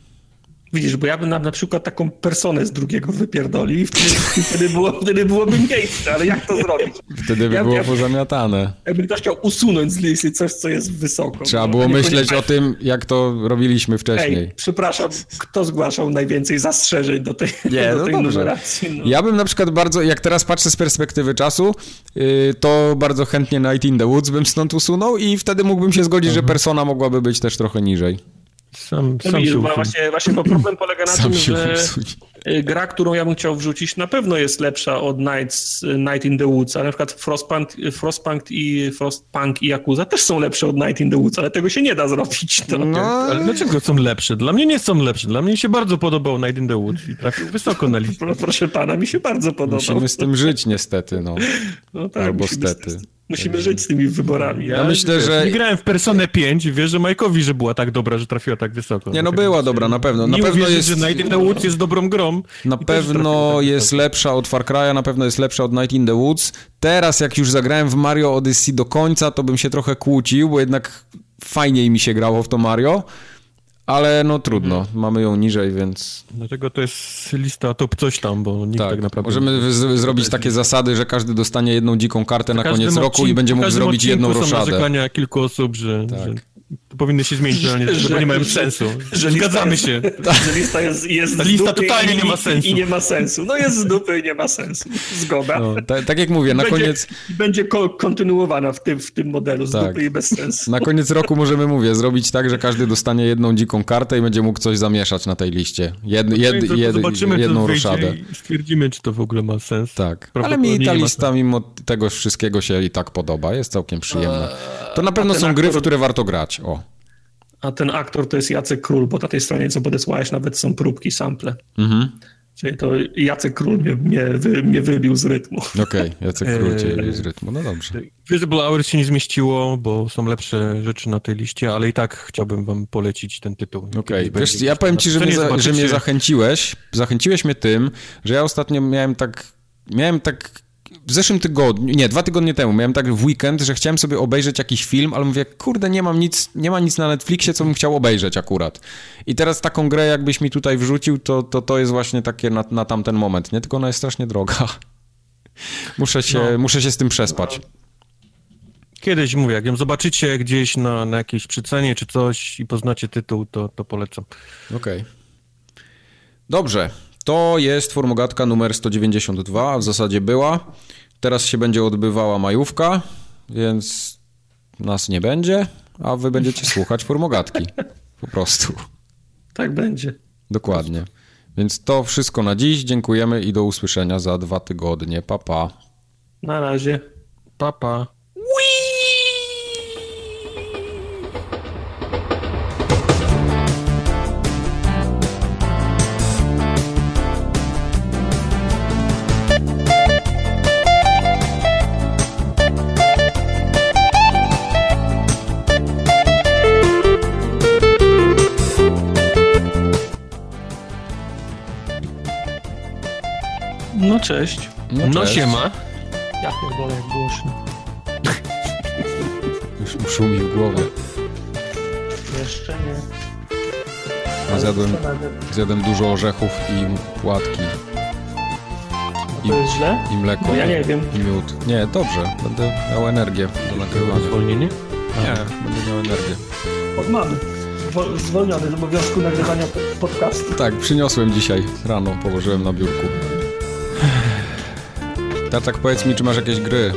Widzisz, bo ja bym na, na przykład taką personę z drugiego wypierdolił i wtedy, wtedy, było, wtedy byłoby miejsce, ale jak to zrobić? Wtedy by Ja- było ja- pozamiatane. Jakby ktoś chciał usunąć z listy coś, co jest wysoko. Trzeba było myśleć o tym, jak to robiliśmy wcześniej. Ej, przepraszam, kto zgłaszał najwięcej zastrzeżeń do tej, Nie, do no tej numeracji? No. Ja bym na przykład bardzo, jak teraz patrzę z perspektywy czasu, yy, to bardzo chętnie Night in the Woods bym stąd usunął i wtedy mógłbym się zgodzić, że persona mogłaby być też trochę niżej. Sam, No sam się właśnie, właśnie bo problem polega na Sam tym, się że y, gra, którą ja bym chciał wrzucić, na pewno jest lepsza od Nights, Night in the Woods, ale na przykład Frostpunk, Frostpunk, i, Frostpunk i Yakuza też są lepsze od Night in the Woods, ale tego się nie da zrobić. To. No, Ale dlaczego są lepsze? Dla mnie nie są lepsze. Dla mnie się bardzo podobał Night in the Woods i trafił wysoko na listę. Pro- Proszę pana, mi się bardzo podobał. musimy z tym żyć niestety, no. no tak, albo stety. Musimy żyć z tymi wyborami. Ja myślę, że- Nie grałem w Personę 5, wiesz, że Majkowi, że była tak dobra, że trafiła tak wysoko. Nie no, Dlatego była dobra, na pewno. Na nie pewno jest... że Night in the Woods jest dobrą grą. Na pewno tak jest wysoko. lepsza od Far Cry'a, na pewno jest lepsza od Night in the Woods. Teraz, jak już zagrałem w Mario Odyssey do końca, to bym się trochę kłócił, bo jednak fajniej mi się grało w to Mario. Ale no trudno, Mhm. mamy ją niżej, więc Dlatego to jest lista top coś tam, bo nikt tak, tak. naprawdę... Możemy z- zrobić takie zasady, że każdy dostanie jedną dziką kartę na koniec roku i będzie mógł zrobić jedną roszadę. narzekania kilku osób, że, Tak. że powinny się zmienić, że, nie, że, bo nie mają sensu. że Zgadzamy lista się. Że lista jest, jest Ta z lista dupy totalnie i, nie ma sensu. I nie ma sensu. No jest z dupy i nie ma sensu. Zgoda. No, ta, tak jak mówię, na będzie, koniec, będzie ko- kontynuowana w tym, w tym modelu z Tak. dupy i bez sensu. na koniec roku możemy, mówię, zrobić tak, że każdy dostanie jedną dziką kartę i będzie mógł coś zamieszać na tej liście. Jed, jed, No i to jed, Zobaczymy, jedną co wyjdzie roszadę. i stwierdzimy, czy to w ogóle ma sens. Tak, ale mi ta lista mimo tego wszystkiego się i tak podoba, jest całkiem przyjemna. To na pewno są gry, w które warto grać, o. A ten aktor to jest Jacek Król, bo na tej stronie, co podesłałeś, nawet są próbki, sample. Mhm. Czyli to Jacek Król mnie, mnie, wy, mnie wybił z rytmu. Okej, Jacek Król cię Eee. z rytmu, no dobrze. Visible Hours się nie zmieściło, bo są lepsze rzeczy na tej liście, ale i tak chciałbym wam polecić ten tytuł. Okej, Kiedyś wiesz, ja powiem ci, że mnie, nie za, że mnie zachęciłeś, zachęciłeś mnie tym, że ja ostatnio miałem tak, miałem tak w zeszłym tygodniu, nie, dwa tygodnie temu, miałem tak w weekend, że chciałem sobie obejrzeć jakiś film, ale mówię, kurde, nie mam nic, nie ma nic na Netflixie, co bym chciał obejrzeć akurat. I teraz taką grę jakbyś mi tutaj wrzucił, to to, to jest właśnie takie na, na tamten moment, nie? Tylko ona jest strasznie droga. Muszę się, No. muszę się z tym przespać. Kiedyś mówię, jak ją zobaczycie gdzieś na, na jakiejś przycenie czy coś i poznacie tytuł, to, to polecam. Okej. Dobrze. To jest formogatka numer 192, a w zasadzie była. Teraz się będzie odbywała majówka, więc nas nie będzie, a wy będziecie słuchać formogatki. Po prostu. Tak będzie. Dokładnie. Więc to wszystko na dziś. Dziękujemy i do usłyszenia za dwa tygodnie. Pa, pa. Na razie. Papa. No cześć. No, cześć. siema. Ja pierdolę jak głośno. Już mu szumi w głowę. Jeszcze nie. Ja zjadłem, zjadłem dużo orzechów i płatki. I, To jest źle? I mleko. Bo ja nie wiem. I miód. Nie, dobrze. Będę miał energię do nagrywania. Zwolnienie? Nie, będę miał energię. Od mamy. Zwo- Zwolniony z obowiązku nagrywania po- podcastu. Tak, przyniosłem dzisiaj rano, położyłem na biurku. Tatak, powiedz mi, czy masz jakieś gry?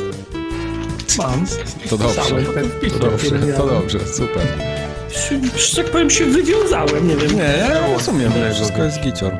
Mam. To dobrze, to dobrze, to dobrze, super. Że tak powiem się wywiązałem, nie wiem. Nie, ja rozumiem, wszystko jest gicior.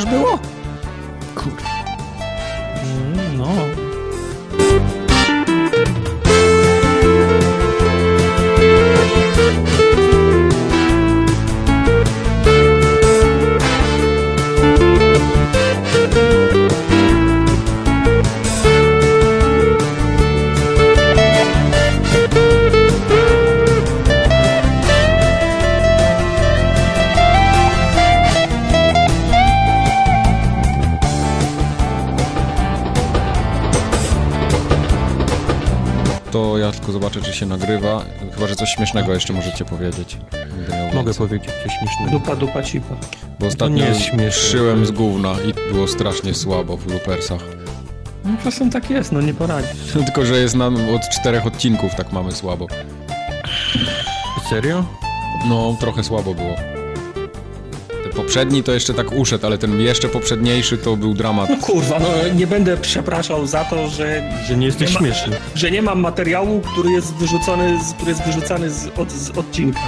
Bajopów tyle się nagrywa. Chyba, że coś śmiesznego jeszcze możecie powiedzieć. Mogę powiedzieć coś śmiesznego. Dupa, dupa, cipa. Bo ostatnio nie jest śmieszne. szyłem z gówna i było strasznie słabo w loopersach. No czasem tak jest, no nie poradzi. Tylko, że jest nam od czterech odcinków tak mamy słabo. Serio? No, trochę słabo było. Poprzedni to jeszcze tak uszedł, ale ten jeszcze poprzedniejszy to był dramat. No kurwa, no nie będę przepraszał za to, że, Że nie jesteś Nie ma- śmieszny. że nie mam materiału, który jest wyrzucony, z, który jest wyrzucany z, od, z odcinka.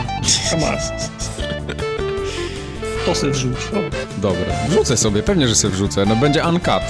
To se wrzuć. Dobra, wrzucę sobie, pewnie, że sobie wrzucę. No będzie uncut.